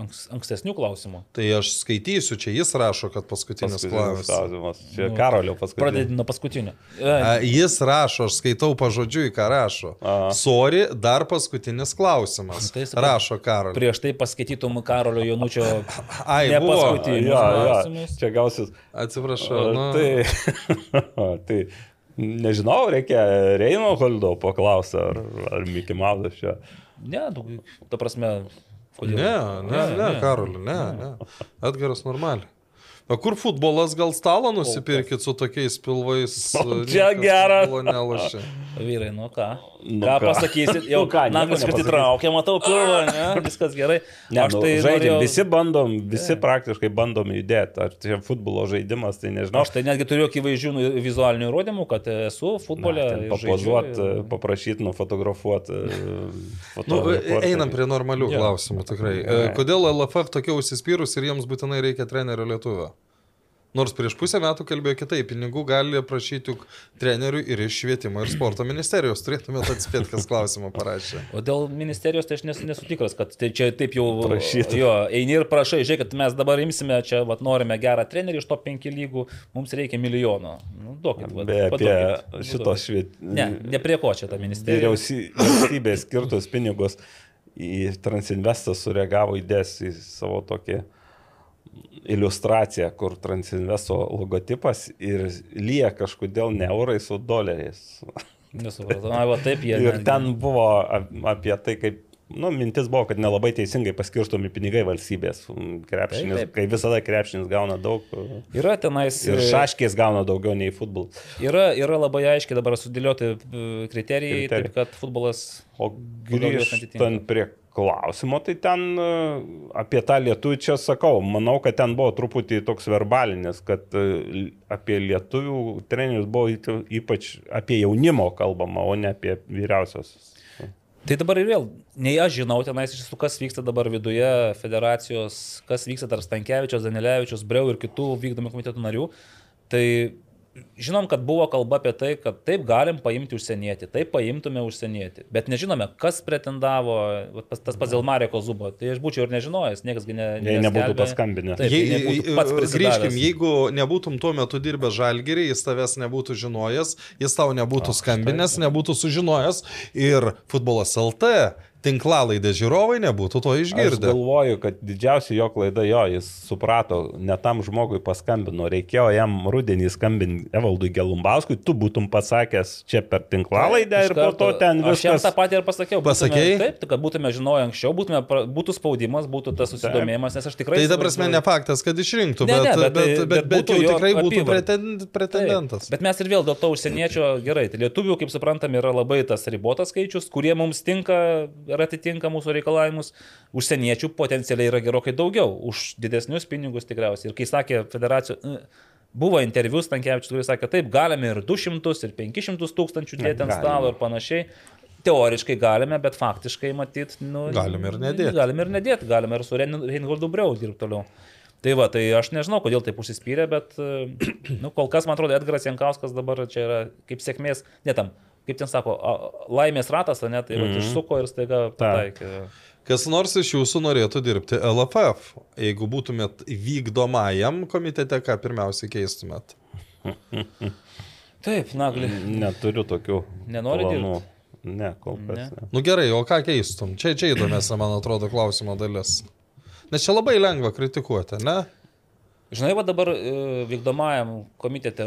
anks, ankstesnių klausimų? Tai aš skaitysiu, čia jis rašo, kad paskutinis, Paskutinis klausimas. Čia Nu, Karolio paskutinis. Pradėti nuo paskutinio. E, A, Jis rašo, aš skaitau pažodžiui, ką rašo. Aha. Sorry, dar paskutinis klausimas. Tai jis- Rašo Karolis. prieš tai paskaitytum Karolio Jonučio. Ai, ne. Jo, jo, klausimus. čia gausis. Atsiprašau. O, Nu, Tai, tai nežinau, reikia Reino Holdo paklausti, ar, ar Mouse čia. Ne, tu, ta prasme. Kodėl? Ne, ne, ne, Karoli, ne, ne. Edgaras normaliai. O kur futbolas gal stalą nusipirkit su tokiais pilvais? O, e, čia gera. Vyrai, nu ką? Nu ką ką? pasakysit? Jau Nu ką, nagas atitraukė, matau pilvą, ne? Viskas gerai. Ne, Aš nu, tai žaidžiam, norėjau- visi bandom, visi praktiškai bandom judėti. Ar čia futbolo žaidimas, tai nežinau. Aš tai netgi turiu akivaizdžių nu, vizualinių įrodymų, kad esu futbole. Papozuot, žaidžiu. paprašyti, nufotografuoti. Nu, einam prie normalių Jo. klausimų tikrai. E, Kodėl LFF tokia užsispyrus ir jiems būtinai reikia trenerio lietuvio? Nors prieš pusę metų kalbėjo kitaip, pinigų gali prašyti juk trenerių ir iš švietimo ir sporto ministerijos. Turėtumėte atspėti, kas klausimą parašė. O dėl ministerijos tai aš nesu, nesu tikras, kad tai čia taip jau Prašytų. Jo, eini ir prašai, žiūrėk, kad mes dabar imsime, čia vat, norime gerą trenerį iš to penki lygų, mums reikia milijono. Nu, duokit, vat, Be apie paduokit, šitos paduokit. švietimo. Ne, ne prie ko čia ta ministerija. Vyriausy- Vyriausybės skirtus pinigus į Transinvestas sureagavo įdės į savo tokį iliustraciją, kur Transinvesto logotipas ir lyja kažkodėl ne eurais, o doleriais. Nesupratau. Na, va taip jie. Ir ten buvo ap- apie tai, kaip, nu, mintis buvo, kad nelabai teisingai paskirstomi pinigai valstybės. Krepšinis, Taip, taip. kai visada krepšinis gauna daug. Yra tenais. Ir šaškės gauna daugiau nei futbolas. Yra, yra labai aiškiai dabar sudėlioti e, kriterijai, Kriterijai. taip kad futbolas. O grįžtant prie klausimo, tai ten e, apie tą lietuvių čia sakau, manau, kad ten buvo truputį toks verbalinis, kad e, apie lietuvių trenerius buvo ypač apie jaunimo kalbama, o ne apie vyriausios. Tai dabar ir vėl, nei aš žinau tenais iš tiesų, kas vyksta dabar viduje federacijos, kas vyksta tarp Stankievičios, Danilevičios, Breu ir kitų vykdomų komitetų narių. Tai žinom, kad buvo kalba apie tai, kad taip galim paimti užsienietį, taip paimtume užsienietį, bet nežinome, kas pretendavo, vat pas- tas pats dėl Mareko Zubo. Tai aš būčiau ir nežinojęs, niekas gi ne. Jei nebūtų paskambinę. Taip, Jei, nebūtų pats prisidavęs. grįžkim, jeigu nebūtum tuo metu dirbęs žalgerį, jis tavęs nebūtų žinojęs, jis tau nebūtų skambinęs, nebūtų sužinojęs ir futbolas LT tinklalaidė žiūrovai nebūtų to Aš išgirdę. galvoju, kad didžiausia jo klaida jo, jis suprato, ne tam žmogui paskambino, reikėjo jam rudenį skambinti Evaldui Gelumbauskui, tu būtum pasakęs čia per tinklalaidę Iš ir po to karto- ten Aš jam viskas. tą patį ir pasakiau. Pasakei? Taip, tai kad būtume žinoję anksčiau, būtume, būtų spaudimas, būtų tas susidomėjimas, nes aš tikrai... Tai ta prasme ne faktas, kad išrinktų, Ne, bet, ne, bet, bet bet, tai- bet, bet bet būtų jau tikrai būtų apyvarta. preten, pretendentas. Taip, bet mes ir vėl dėl to užsieniečio gerai. Tai lietuvių, kaip suprantam, yra labai tas ribotas skaičius, kurie mums tinka ir atitinka mūsų reikalavimus. Užsieniečių potencialiai yra gerokai daugiau, už didesnius pinigus tikriausiai. Ir kai sakė federacijų, "E, buvo interviu Stankievičius, kuris sakė, taip, galime ir 200, ir 500 tūkstančių dėti ant stalo ir panašiai. Teoriškai galime, bet faktiškai matyt, nu, Galime ir nedėt. Galime ir nedėti, galime ir su Rein- Reinholdu Breu dirbti toliau. Tai va, tai aš nežinau, kodėl taip užsispyrė, bet e, nu, kol kas, man atrodo, Edgaras Jankauskas dabar čia yra kaip sėkmės, ne tam, kaip ten sako, laimės ratas, ne, tai mm -hmm. išsuko ir staiga pataikė. Kas nors iš jūsų norėtų dirbti LFF? Jeigu būtumėt vykdomajam komitete, ką pirmiausiai keistumėt? Taip, nagli. Neturiu tokių. Nenori planų. Ne, kol kas. Ne. Ne. Nu gerai, o ką keistum? Čia, čia įdomesnė, man atrodo, klausimo dalis. Nes čia labai lengva kritikuoti, ne? Žinai, va dabar e, vykdomajam komitete,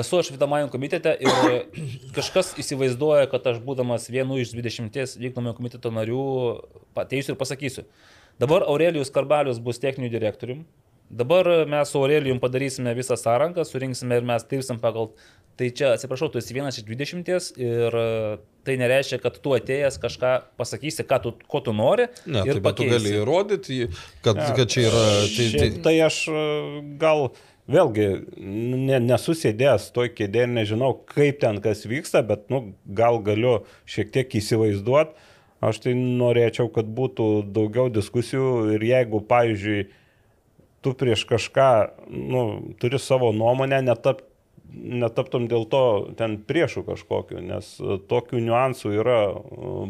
esu aš vykdomajam komitete ir kažkas įsivaizduoja, kad aš būdamas vienu iš 20 vykdomojo komiteto narių ateisiu ir pasakysiu. Dabar Aurelijus Karbalius bus techniniu direktorium. Dabar mes su Aurelijum padarysime visą sąrangą, surinksime ir mes dirbsim pagal... Tai čia, atsiprašau, tu esi vienas iš 20 ir e, tai nereiškia, kad tu atėjęs kažką pasakysi, ką tu, ko tu nori. Ne, ir tai bet tu gali įrodyti, kad, kad čia yra... Tai, tai, tai aš e, gal vėlgi ne, nesusėdęs toj kėdė ir nežinau, kaip ten kas vyksta, bet nu, gal galiu šiek tiek įsivaizduoti. Aš tai norėčiau, kad būtų daugiau diskusijų ir jeigu, pavyzdžiui, tu prieš kažką nu, turi savo nuomonę, netap netaptum dėl to ten priešų kažkokiu, nes e, tokių niuansų yra e,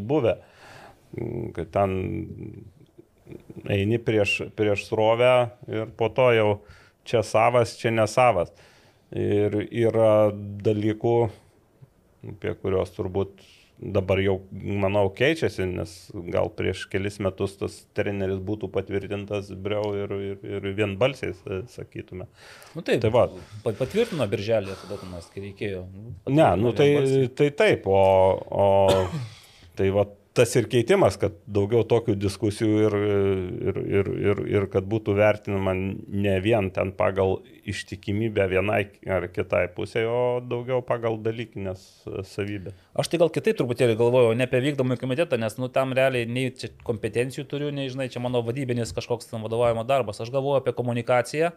buvę, kad ten eini prieš, prieš srovę ir po to jau čia savas, čia nesavas. Ir yra dalykų, apie kuriuos turbūt dabar jau, manau, keičiasi, nes gal prieš kelis metus tas treneris būtų patvirtintas briau ir, ir, ir vienbalsiais, sakytume. Nu, taip, Tai va. pat- Patvirtino birželį, tada tenais, kai reikėjo. Ne, nu tai, vienbalsiai. tai taip, o, o tai va tas ir keitimas, kad daugiau tokių diskusijų ir, ir, ir, ir, ir kad būtų vertinama ne vien ten pagal ištikimybę vienai ar kitai pusė, o daugiau pagal dalykinės savybės. Aš tai gal kitaip truputėlį galvoju, ne apie vykdomąjį komitetą, nes nu, tam realiai nei čia kompetencijų turiu, nei, žinai, čia mano vadybinis kažkoks vadovavimo darbas. Aš galvoju apie komunikaciją.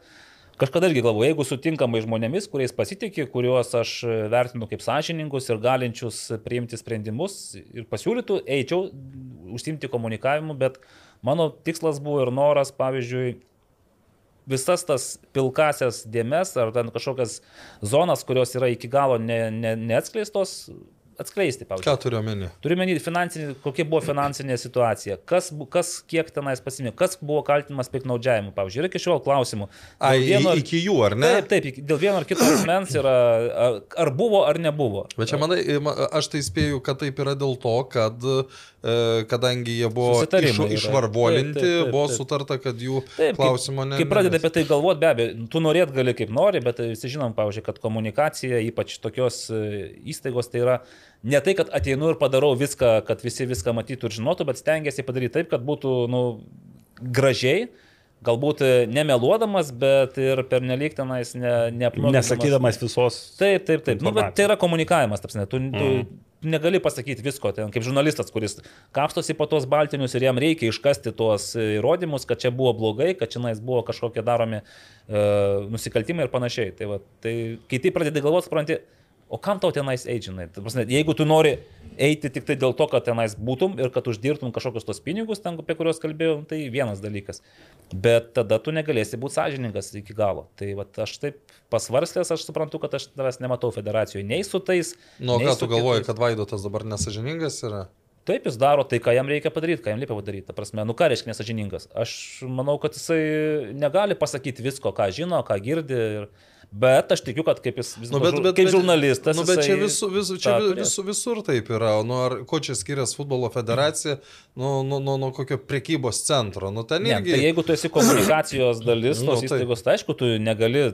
Kažkada irgi galvoju, jeigu sutinkamai žmonėmis, kuriais pasitikė, kuriuos aš vertinu kaip sąžininkus ir galinčius priimti sprendimus ir pasiūlytų, eičiau užsimti komunikavimu, bet mano tikslas buvo ir noras, pavyzdžiui, visas tas pilkasias dėmes ar ten kažkokias zonas, kurios yra iki galo ne, ne, neatskleistos, atskleisti, pavyzdžiui. Ką turiu omeny? Manyti, finansinį, kokia buvo finansinė situacija, kas, kas kiek tenais pasimė, kas buvo kaltinamas piknaudžiavimu, pavyzdžiui, yra iki šiol klausimų. Ai, vieno iki jų, ar ne? Taip, taip, dėl vieno ar kito asmens yra, ar, ar buvo ar nebuvo. Bet čia, manai, ma- aš tai spėju, kad taip yra dėl to, kad e, kadangi jie buvo iš, išvarvolinti, Taip, taip, taip, buvo sutarta, kad jų Taip, klausimo ne. Kai pradedi apie tai galvoti, be abejo, tu norėt gali kaip nori, bet visi žinom, pavyzdžiui, kad komunikacija, ypač tokios e, įstaigos, tai yra ne tai, kad ateinu ir padarau viską, kad visi viską matytų ir žinotų, bet stengiasi padaryti taip, kad būtų nu, gražiai, galbūt e, nemeluodamas, bet ir pernelyg tenais ne, neapnuogindamas. Nesakydamas visos. Taip, taip, taip. Nu, bet tai yra komunikavimas, tarsi, tu, tu negali pasakyti visko, ten, kaip žurnalistas, kuris kapstosi po tos baltinius ir jam reikia iškasti tuos įrodymus, kad čia buvo blogai, kad čia nais buvo kažkokie daromi e, nusikaltimai ir panašiai. Tai, va, tai kai tai pradedi galvoti, supranti, o kam tau tenais eiti, žinai? Ta prasme, Jeigu tu nori eiti tik tai dėl to, kad tenais būtum ir kad uždirbtum kažkokius tos pinigus, ten, apie kuriuos kalbėjau, tai vienas dalykas. Bet tada tu negalėsi būti sąžiningas iki galo. Tai va, aš taip pasvarstęs, aš suprantu, kad aš tavęs nematau federacijoje nei su tais. Nu, ką tu galvoji, kitais. kad Vaidotas dabar nesažiningas yra? Taip, jis daro tai, ką jam reikia padaryti, ką jam liepia padaryti. Ta prasme, nu ką reiškia nesažiningas. Aš manau, kad jisai negali pasakyti visko, ką žino, ką girdi. Ir... Bet aš tikiu, kad kaip jis vis Nu, dėlto žur- kaip žurnalistas. Nu, bet čia, visu, visu, čia visu, visur taip yra. Nu, ar, ko čia skiriasi futbolo federacija nuo nu, nu, nu, kokio prekybos centro? Nu, ten Ne, irgi, tai jeigu tu esi komunikacijos dalis Nu, tos taip. įstaigos, tai aišku, tu negali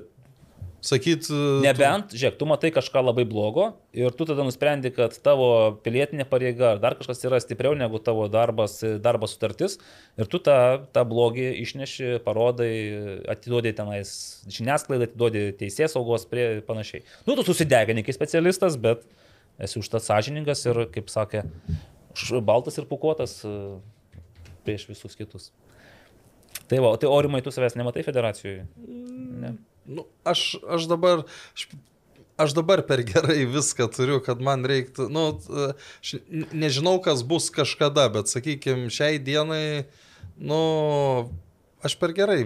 sakyt, Nebent, žiūrėk, tu matai kažką labai blogo ir tu tada nusprendi, kad tavo pilietinė pareiga ar dar kažkas yra stipriau negu tavo darbas, darbo sutartis ir tu tą, tą blogį išneši, parodai, atiduodi tenais žiniasklaidą, atiduodi teisės saugos prie panašiai. Nu, tu susidegini kaip specialistas, bet esi už tą sąžiningas ir, kaip sakė, baltas ir pukuotas e, prieš visus kitus. Tai va, tai Orimai, tu savęs nematai federacijoje? Ne. Nu, aš, aš dabar. Aš, Aš dabar per gerai viską turiu, kad man reiktų, nu, aš nežinau, kas bus kažkada, bet sakykime, šiai dienai, nu, aš per gerai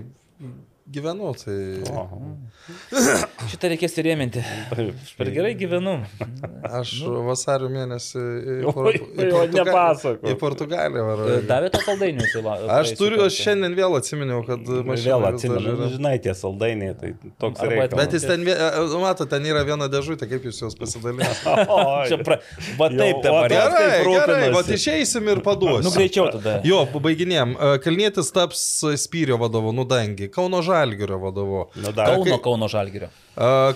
gyvenu, tai... Šitą reikės įrėminti. Aš per gerai gyvenu. Aš vasario mėnesį į, Oi, Por- į, oi, oi, Portuga- nepasakok. į Portugaliją varau. Davė to saldainius į la- Aš turiu, aš šiandien vėl atsiminiau, kad Vėl mašina dar atsimenu, yra. žinai, tie saldainiai, tai toks reikalas. Bet jis ten, vie- e, mato, ten yra viena dėžutė, kaip jūs jos pasidalinote. Oi. Čia pra... Va taip dabar. Gerai, gerai, va išeisim ir paduosiu. Nu greičiau tada. Jo, pabaiginėm. E, Kalnietis taps Spyrio vadovu, nudangi, Kauno Žalgirio vadovu. Nu, dar- Kauno, kaip- Kauno Žalgirio.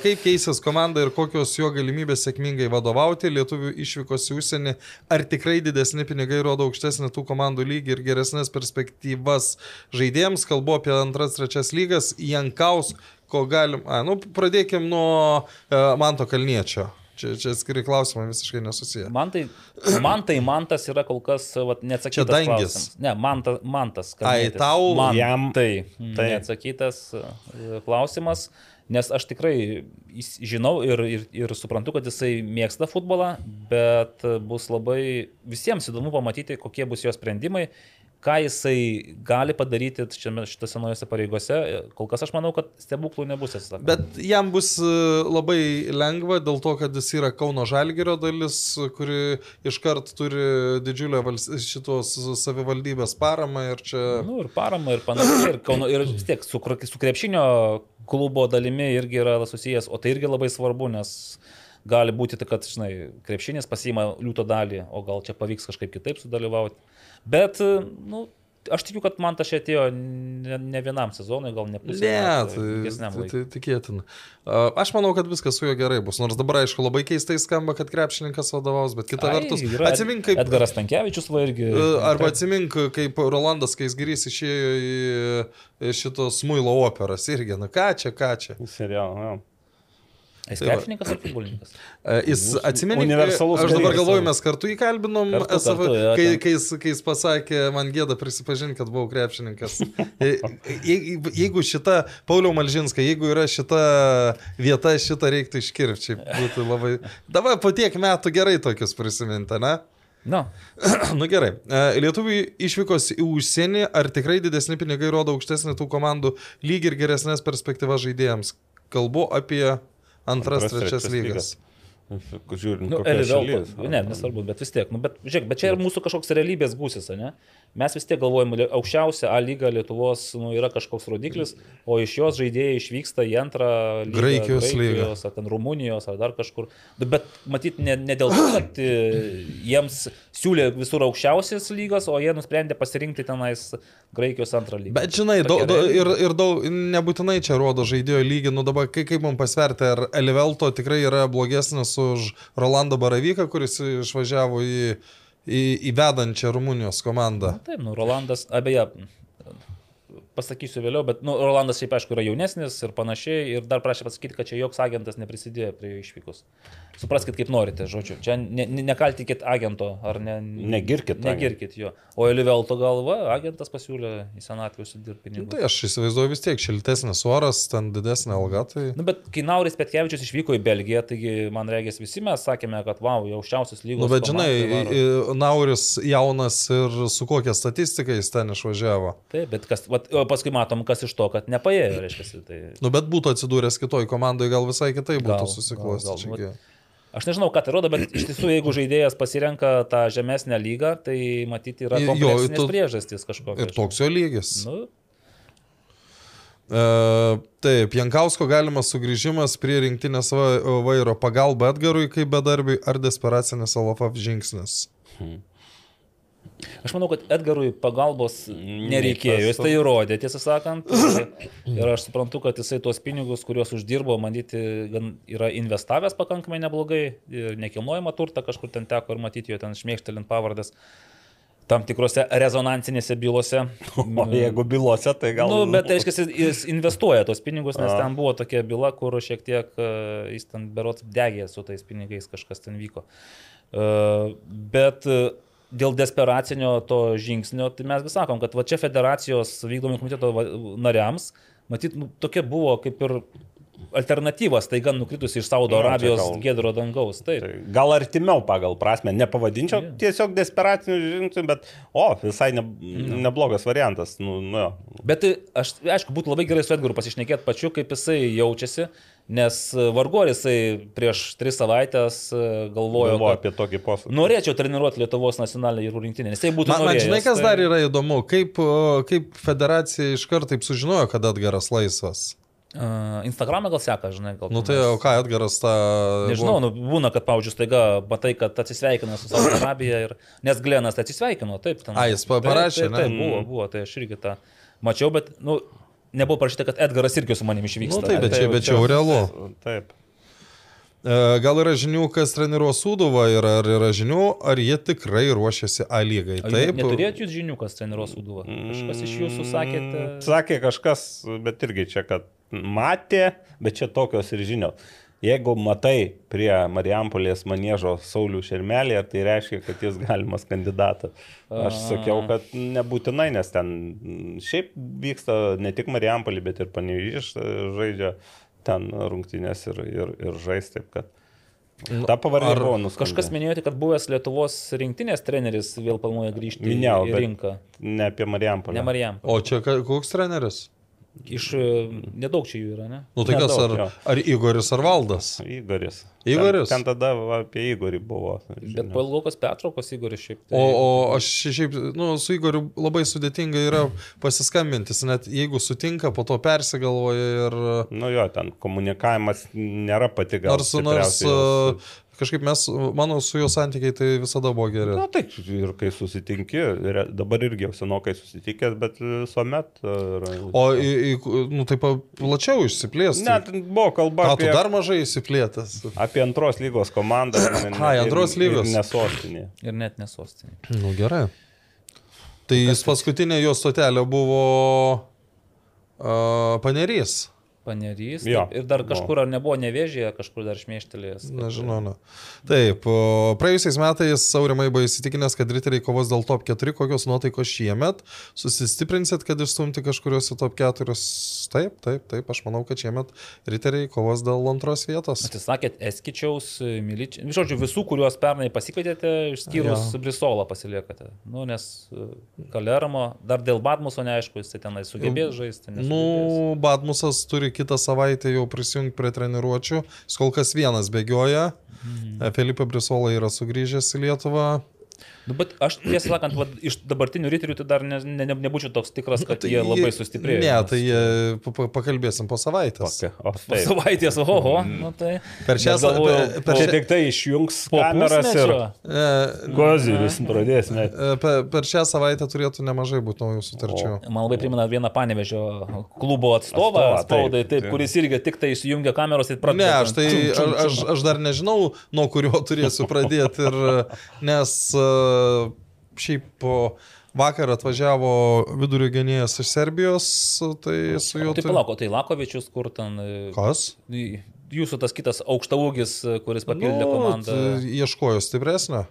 Kaip keisis komanda ir kokios jo galimybės sėkmingai vadovauti lietuvių išvykos į užsienį? Ar tikrai didesni pinigai rodo aukštesnį tų komandų lygį ir geresnės perspektyvas žaidėjams? Kalbu apie antras, trečias lygas. Jankaus, ko galim. A, nu, pradėkim nuo e, Manto Kalniečio. Čia, čia skiri klausimai visiškai nesusiję. Man tai, man tai mantas yra kol kas vat, neatsakytas. Čia dangis. klausimas. Ne, manta, mantas. Ai, tau- man Jam- tai, tai. neatsakytas e, klausimas. Nes aš tikrai žinau ir, ir, ir suprantu, kad jisai mėgsta futbolą, bet bus labai visiems įdomu pamatyti, kokie bus jo sprendimai, ką jisai gali padaryti šitose naujose pareigose, kol kas aš manau, kad stebuklų nebus atsisakoma. Bet jam bus e, labai lengva dėl to, kad jis yra Kauno Žalgirio dalis, kuri iškart turi didžiulę vals... šitos savivaldybės paramą ir čia... Nu, ir parama, ir panašiai, ir, kauno, ir vis tiek su, su krepšinio klubo dalimi irgi yra susijęs, o tai irgi labai svarbu, nes gali būti, kad, žinai, krepšinis pasiima liūto dalį, o gal čia pavyks kažkaip kitaip sudalyvauti. Bet, nu, aš tikiu, kad man tas atėjo ne, ne vienam sezonui, gal ne pusė. Ne, tai, tai, laikui. tai tikėtina. Aš manau, kad viskas su juo gerai bus. Nors dabar, aišku, labai keistai skamba, kad krepšininkas vadovaus, bet kita Ai, vertus, atsimink, kaip... Edgaras Tankievičius va irgi. E, Arba atsimink, kaip Rolandas Kaisgirys išėjo į į šitos Muilo operas irgi, na ką čia, ką čia. Serialą, jo. Jis tai krepšininkas ar futbolininkas? E, Jis atsimeni, universalus aš dabar galvoju, mes kartu įkalbinom, Kartu, SF, kartu, jo, kai, kai, jis, kai jis pasakė, man gėda prisipažinti, kad buvau krepšininkas. Je- je- Jeigu šita, Pauliau Malžinskai, jeigu yra šita vieta, šitą reiktų iškirpti, būtų labai... Dabar po tiek metų gerai tokius prisiminti, ne? Na, nu gerai. E, Lietuviai išvykos į užsienį, ar tikrai didesni pinigai rodo aukštesnį tų komandų lygį ir geresnės perspektyvas žaidėjams? Kalbu apie antras, Antras, trečias trečias lygas. Žiūrint, nu. Ne, nesvarbu, bet vis tiek. Nu, bet, žiūrėk, bet čia ir mūsų kažkoks realybės būsis, ne? Mes vis tiek galvojame, lie- aukščiausia A lyga Lietuvos nu, yra kažkoks rodiklis, o iš jos žaidėjai išvyksta į antrą lygą. Graikijos lygą. Ar ten Rumunijos, ar dar kažkur. Nu, Bet matyt, ne, ne dėl to, kad e, jiems siūlė visur aukščiausias lygas, o jie nusprendė pasirinkti tenais Graikijos antrą lygą. Bet žinai, do, do, ir, ir daug, nebūtinai čia rodo žaidėjo lygį, nu dabar kaip, kaip man pasverti, ar Elivelto tikrai yra blogesnis už Rolandą Baravyką, kuris išvažiavo į, į, į vedančią Rumunijos komandą. Taip, nu, Rolandas, abeje, pasakysiu vėliau, bet, nu, Rolandas šiaip aišku yra jaunesnis ir panašiai, ir dar prašė pasakyti, kad čia joks agentas neprisidėjo prie jo išvykos. Supraskite, kaip norite, žodžiu. Čia ne, ne, nekaltikit agento, ar ne. Negirkit. Negirkit jo. O Elivelto galva, agentas pasiūlė į senatvę užsidirbti pinigų. Tai aš įsivaizduoju vis tiek, šiltesnis oras, ten didesnė alga, tai... Nu, bet kai Nauris Petkevičius išvyko į Belgiją, taigi man regis visi mes sakėme, kad wow, jau aukščiausias lygos. Nu, bet žinai, komanda varo. Nauris jaunas ir su kokia statistika jis ten išvažiavo. Taip, bet kas, vat, o paskui matom, kas iš to, kad nepaėjo, reiškia. Tai... Nu, bet būtų atsidūręs kitoj komandai, gal visai kitai būtų susiklostę. Aš nežinau, ką tai rodo, bet iš tiesų, jeigu žaidėjas pasirenka tą žemesnę lygą, tai matyti yra Jo, kompleksinės tu- priežastys kažkokios. Ir toks jo lygis. Nu, E, taip, Jankausko galimas sugrįžimas prie rinktinės va- vairo pagalba Edgarui kaip bedarbiui ar desperacinis Alafaf žingsnis. Aš manau, kad Edgarui pagalbos nereikėjo, jis tai įrodė, tiesą sakant. Ir aš suprantu, kad jisai tuos pinigus, kuriuos uždirbo, manyti, yra investavęs pakankamai neblogai ir nekilnojama turtą kažkur ten teko ir matyti jo ten šmėkštelint pavardės tam tikrose rezonansinėse bylose. O jeigu bylose, tai gal... Nu, bet tai reiškia, jis investuoja tos pinigus, nes A. ten buvo tokia byla, kur šiek tiek e, jis ten berots degė su tais pinigais, kažkas ten vyko. E, Bet dėl desperacinio to žingsnio, tai mes vis sakom, kad va čia federacijos vykdomi komiteto nariams, matyt, nu, tokia buvo kaip ir alternatyvas, tai gan nukritusi iš Saudo Nu, Arabijos gal- gedro dangaus. Taip. Tai Gal artimiau pagal prasme, nepavadinčiau Jo. tiesiog desperacinių žingsnių, bet, o, visai ne, neblogas variantas. Nu, nu. Bet tai aš, aišku, būtų labai gerai su Edgaru pasišnekėti pačiu, kaip jisai jaučiasi, nes e, vargu ar jisai prieš tris savaitės e, galvojo, Galvoju kad apie tokį posūkį. norėčiau treniruoti Lietuvos nacionalinę jūrų rinktinę, nes tai būtų... Man, man žinai, kas tai- dar yra įdomu, kaip, kaip federacija iškart taip sužinojo, kad Edgaras laisvas. Instagramą gal seka, žinai, gal. Nu tai o ką Edgaras tą... Nežinau, nu, būna, kad, pavyzdžiui, staiga matai, kad atsisveikina su Saudo Arabija ir... Nes Glenas atsisveikino, taip. Ten, A, jis pa- parašė, taip, ne? taip, taip, buvo, buvo, tai aš irgi tą mačiau, bet, nu, nebuvo parašyta, kad Edgaras irgi su manimi išvyksta. Nu taip, bet Tai čia, jau bet čia jau realu. Taip. E, Gal yra žinių, kas treniruos Sūduvą ir ar yra žinių, ar jie tikrai ruošiasi A lygai. Taip. Taip. Neturėjot jūs žinių, kas treniruos Suduvą? Kažkas iš jūsų sakėte. Mm, Sakė kažkas, bet irgi čia, kad matė, bet čia tokios ir žinios. Jeigu matai prie Marijampolės manėžo Saulių Šermelį, tai reiškia, kad jis galimas kandidatas? Aš sakiau, kad nebūtinai, nes ten šiaip vyksta ne tik Marijampolė, bet ir Panevyžiš žaidžia ten rungtynės ir, ir, ir žais taip, kad Ta pavardė ar buvo nuskambėjusi. Kažkas minėjote, kad buvęs Lietuvos rinktinės treneris vėl planuoja grįžti Minėjau, į rinką. ne apie Marijampolę. Ne Marijam. O čia koks treneris? Iš e, nedaug čia jų yra, ne? Nu tai kas, Nedaug, ar, jo. ar Igoris, ar Valdas? Igoris. Igoris? Ten, ten tada va, apie Igorį buvo. Bet po ilgokos pertraukos Igoris šiaip. tai- O, o aš šiaip, nu, su Igoriu labai sudėtinga yra pasiskambintis, net jeigu sutinka, po to persigalvoja ir... Nu jo, ten komunikavimas nėra pati gal. Nors, nors kažkaip mes, mano su juo santykiai tai visada buvo geri. Na taip, ir kai susitinki, re- dabar irgi jau senokai susitikęs, bet visuomet. Ir... O, į, į, nu, taip plačiau išsiplėsti. Net buvo kalba tu apie, dar mažai įsiplėtęs? apie antros lygos komandą. ir- Ai, antros ir- lygos. ir Nesostinė. Ir net nesostinė. Nu, gerai. Tai jis paskutinė jo stotelė buvo uh, Panerys. Panerys. Jo, taip, ir dar kažkur ar nebuvo nevėžėje, kažkur dar šmėštelėjęs. kad- Nežinau, ne. Taip, o praėjusiais metais Saurimai buvo įsitikinęs, kad riteriai kovos dėl top 4, kokios nuotaikos šiemet. Susistiprinsit, kad išstumti kažkurios į top 4. Taip, taip, taip, aš manau, kad šiemet riteriai kovos dėl antros vietos. Atsisakėt Eskičiaus, Miličiaus. Žodžiu, visų, kuriuos pernai pasikvietėte, išskyrus Jo. Brisolą pasiliekate. Nu, nes Kalermo, dar dėl Badmuso neaišku, jis tenai sugebės žaisti. nesugebės. Nu, Badmusas turi kitą savaitę jau prisijungti prie treniruočio. Jis kol kas vienas bėgioja. Mhm. Felipe Brisola yra sugrįžęs į Lietuvą. Nu, bet aš tiesą sakant, va, iš dabartinių riterių tai dar ne, ne, ne, nebūčiau toks tikras, kad Tai jie labai sustiprėjo. Ne, tai jie, pa- pa- pakalbėsim po savaitės. Tokia. O Po savaitės, oho, nu tai. Per šią Nes galvojau, sa- per- šią- tai išjungs kameras ir pusmečio. E, koziris pradėsime. e, Per, per šią savaitę turėtų nemažai būti naujų sutarčių. Man labai primena vieną panevežio klubo atstovą, Atstovą, spaudai, taip, taip, taip. kuris irgi tik tai įsijungia kameros ir Ne, pradeda. aš tai ten čum, čum, aš, aš dar nežinau, nuo kurio turėsiu pradėti, ir, nes e, šiaip vakar atvažiavo vidurio gynėjas iš Serbijos, tai su juo... Tai turi- palauk, o tai Lakovičius, kur ten. e, Kas? Jūsų tas kitas aukštaūgis, kuris papildė Nu, komandą. tai Ieškojo stipresnio.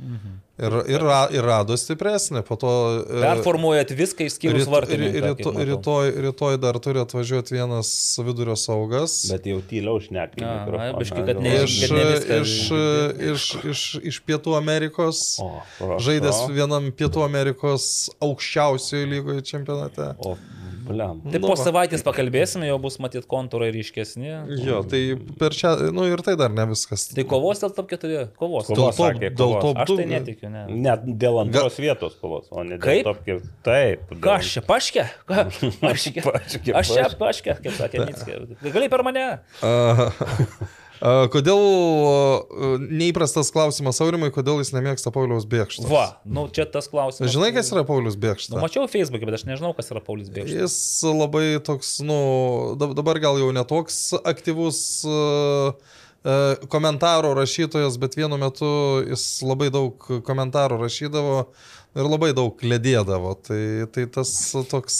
Mhm. Ir, ir, ra- ir rado stipresnį, po to... e, Performuojat viską išskyrus vartininką. ryto- kaip matau. rytoj, rytoj dar turi atvažiuoti vienas vidurio saugas. Bet jau tyliau šnekė. A, mikrofoną. biškį, kad ne- Iš, iš, iš, iš, iš Pietų Amerikos. O, prašau. Žaidęs vienam Pietų Amerikos aukščiausiojo lygoje čempionate. O, bliam. Tai Nu po va. savaitės pakalbėsime, jau bus matyt kontūrai ryškesni. Jo, tai per šią, nu ir tai dar ne viskas. Tai kovos dėl top 4, kovos. Kovos. Dėl to, sakė, dėl kovos. to, Aš tai netikiu, ne. Net dėl antros vietos kovos, o ne dėl Kaip? top kiek. Taip. dėl- Ką aš čia, paškė? Ką? Paškė. Paškė, Aš čia paškė. kaip sakė Mitskė. Gali per mane? Kodėl neįprastas klausimas Aurimai, kodėl jis nemėgsta Pauliaus Bėkštos? Va, nu čia tas klausimas. Žinai, kas yra Paulius Nu, Bėkštas? mačiau Facebook'e, bet aš nežinau, kas yra Paulius Bėkštas. Jis labai toks, nu, dab- dabar gal jau netoks aktyvus uh, komentarų rašytojas, bet vienu metu jis labai daug komentarų rašydavo ir labai daug ledėdavo. Tai, tai tas toks...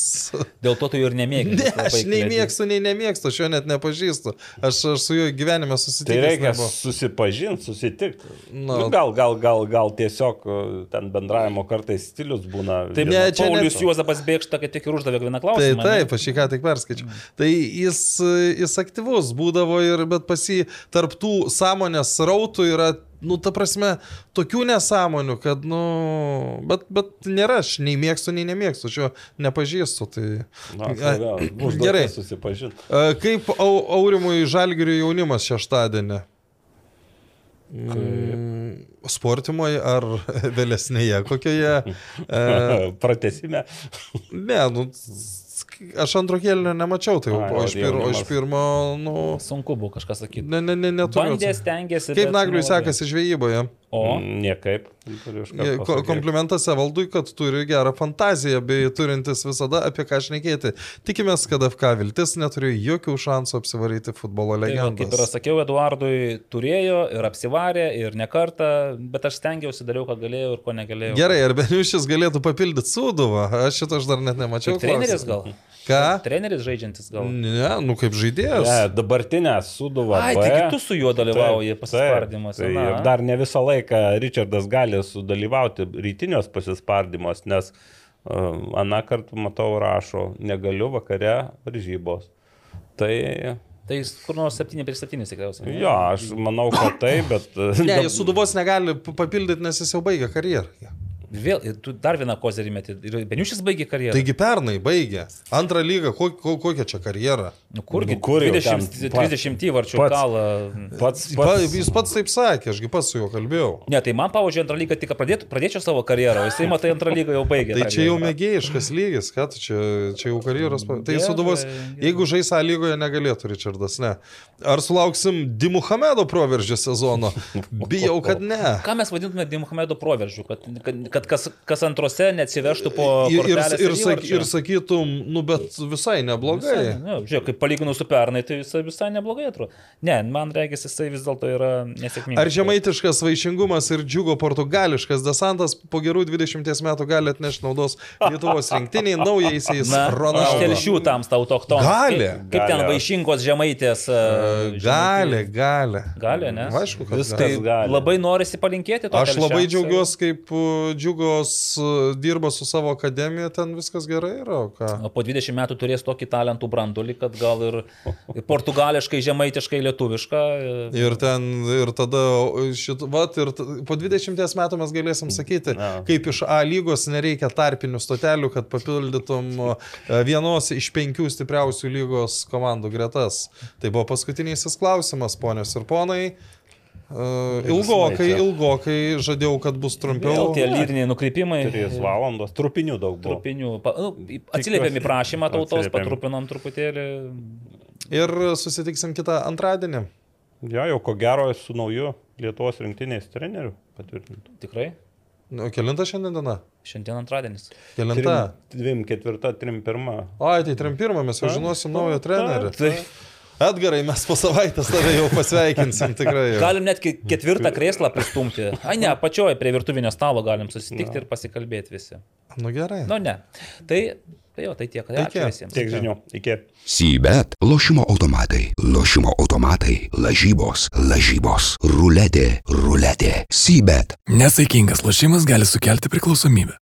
Dėl to tu ir nemėgai. Ne, aš nei mėgstu, nei nemėgstu, aš jo net nepažįstu. Aš, aš su juo gyvenime Tai susitikęs. reikia nebuvo. susipažinti, susitikti. Na. Nu, gal, gal, gal, gal tiesiog uh, ten bendravimo kartais stilius būna. Taip, Ne, ne, čia ne Paulius to. Juozapas Bėkšta, kad tik ir uždavė vieną Tai klausimą. taip, aš jį ką tik perskaičiau. Tai jis, jis aktyvus būdavo ir bet pas jį tarptų sąmonės rautų yra, nu, ta prasme, tokių nesąmonių, kad, nu, bet, bet nėra, aš nei mėgstu, nei nemėgstu, aš jo nepažįstu. Tai... Na, A, tai užduotis Gerai. Susipažinti. A, Kaip au, Aurimui Žalgirių jaunimas šeštadienį? Mm, Sportimoje ar vėlesnėje kokioje? E, Pratesime. ne, nu, aš antro kėlinio nemačiau, tai jau, Ai, o iš, pir, o iš pirmo, nu, Sunku buvo kažką sakyti. ne, ne, ne, neturiu. Bandė, stengiasi. Kaip Nagliui sekasi žvejyboje? O, Mm, Niekaip. Komplimentas Evaldui, kad turi gerą fantaziją, bei turintis visada apie ką šnekėti. Tikimės, kad FK Viltis neturėjo jokių šansų apsivaryti futbolo tai va, kaip ir sakiau, Eduardui turėjo ir apsivarė, ir ne kartą, bet aš stengiausi, dariau, ką galėjau ir ko negalėjau. Gerai, ar Beniušis galėtų papildyti Sūduvą? Aš šito aš dar net nemačiau. Kaip treneris gal? Ką? Treneris žaidžiantis gal? Ne, nu kaip žaidėjas. Ne, dabartinė suduva. Ai, B. taigi tu su juo dalyvauji na. Tai dar ne visą laiką Richardas gali sudalyvauti rytinios pasispardymus, nes uh, aną kartą, matau, rašo, negaliu vakare varžybos. Tai Tai jis kur nors 7 prieš 7 tikriausiai. Jo, aš manau, kad taip, bet... Ne, jis suduvos negali papildyti, nes jis jau baigė karjerą. Vėl, tu dar vieną kozerį meti. Ir Beniušis baigė karjerą. Taigi pernai baigė. Antrą lygą, ko, ko, kokią čia karjerą? nu, kurgi, nu, kur jau 20, ten pats- 30 varčių pats- kalą. Pats, Pa, pats, jis pats taip sakė, ašgi pats su juo kalbėjau. Ne, tai man, pavyzdžiui, antrą lygą tik pradėtų, pradėčiau savo karjerą, o jisai, matai, antrą lygą jau baigė. Tai čia jau mėgėjiškas lygis, kad čia, čia jau karjeros. pa- Tai suduvos, jeigu žais A lygoje negalėtų Richardas, ne. Ar sulauksim Dimuhamedo proveržio sezono? Bijau, kad ne. Ką mes vadintume Dimuhamedo proveržiu, kad, kad, kad kas, kas antrose neatsivežtų po... Ir, ir, ir, sak, ir sakytum, nu bet visai neblogai. Visai, ne, žiūrėk, kaip palyginus su pernai, tai visai, visai neblogai atrodo. Ne, man reikia, jisai vis dėlto yra nesėkmingas. Ar žemaitiškas vaišingumas ir džiugo portugališkas desantas po gerų 20 metų gali atnešti naudos Lietuvos rinktiniai naujais Na, Ronaldo? Telšių tams tau toktom. Gali. Kaip, kaip ten Gali. vaišingos žemaitės. e, Gali, gali. Gali, ne? Aišku, kad Viskas gali. gali. gali. Labai norisi palinkėti to. Aš labai džiaugiuosi, kaip uh, džiugos uh, dirba su savo akademija, ten viskas gerai yra. ką? O po 20 metų turės tokį talentų brandulį, kad gal ir portugališkai, žemaitiškai, lietuvišką. e, Ir ten, ir tada, šit, vat, ir po 20 metų mes galėsim sakyti, Ja. kaip iš A lygos nereikia tarpinių stotelių, kad papildytum uh, vienos iš penkių stipriausių lygos komandų gretas. Tai buvo paskutinysis klausimas, ponios ir ponai. Uh, ilgokai, ilgokai žadėjau, kad bus trumpiau. Vėl tie lyriniai nukreipimai. 3 valandos, trupinių daug buvo. Trupinių. Pa, nu, atsiliepėm į prašymą tautos, Atsiliepėm. patrupinom truputėlį. Ir susitiksim kitą antradienį. Jo, jau ko gero su nauju Lietuvos rinktiniais treneriu patvirtintų. Tikrai. Nu, kelinta šiandien diena? Šiandien antradienis. Kelinta? 2, 4, 3, 1. Oi, tai trim pirmą mes jau žinosim naują trenerį. Tai Edgarai, mes po savaitės tave jau pasveikinsim tikrai. galim net ketvirtą krėslą pristumti. Ai ne, apačioje prie virtuvinio stalo galim susitikti ir pasikalbėti visi. Nu gerai. Nu ne. Tai, tai jo, tai tiek. Tai Ačiū visiems. Tiek žinių. Iki. Sybet, lošimo automatai, lošimo automatai, lažybos, lažybos, ruletė, ruletė, sybet. Nesaikingas lošimas gali sukelti priklausomybę.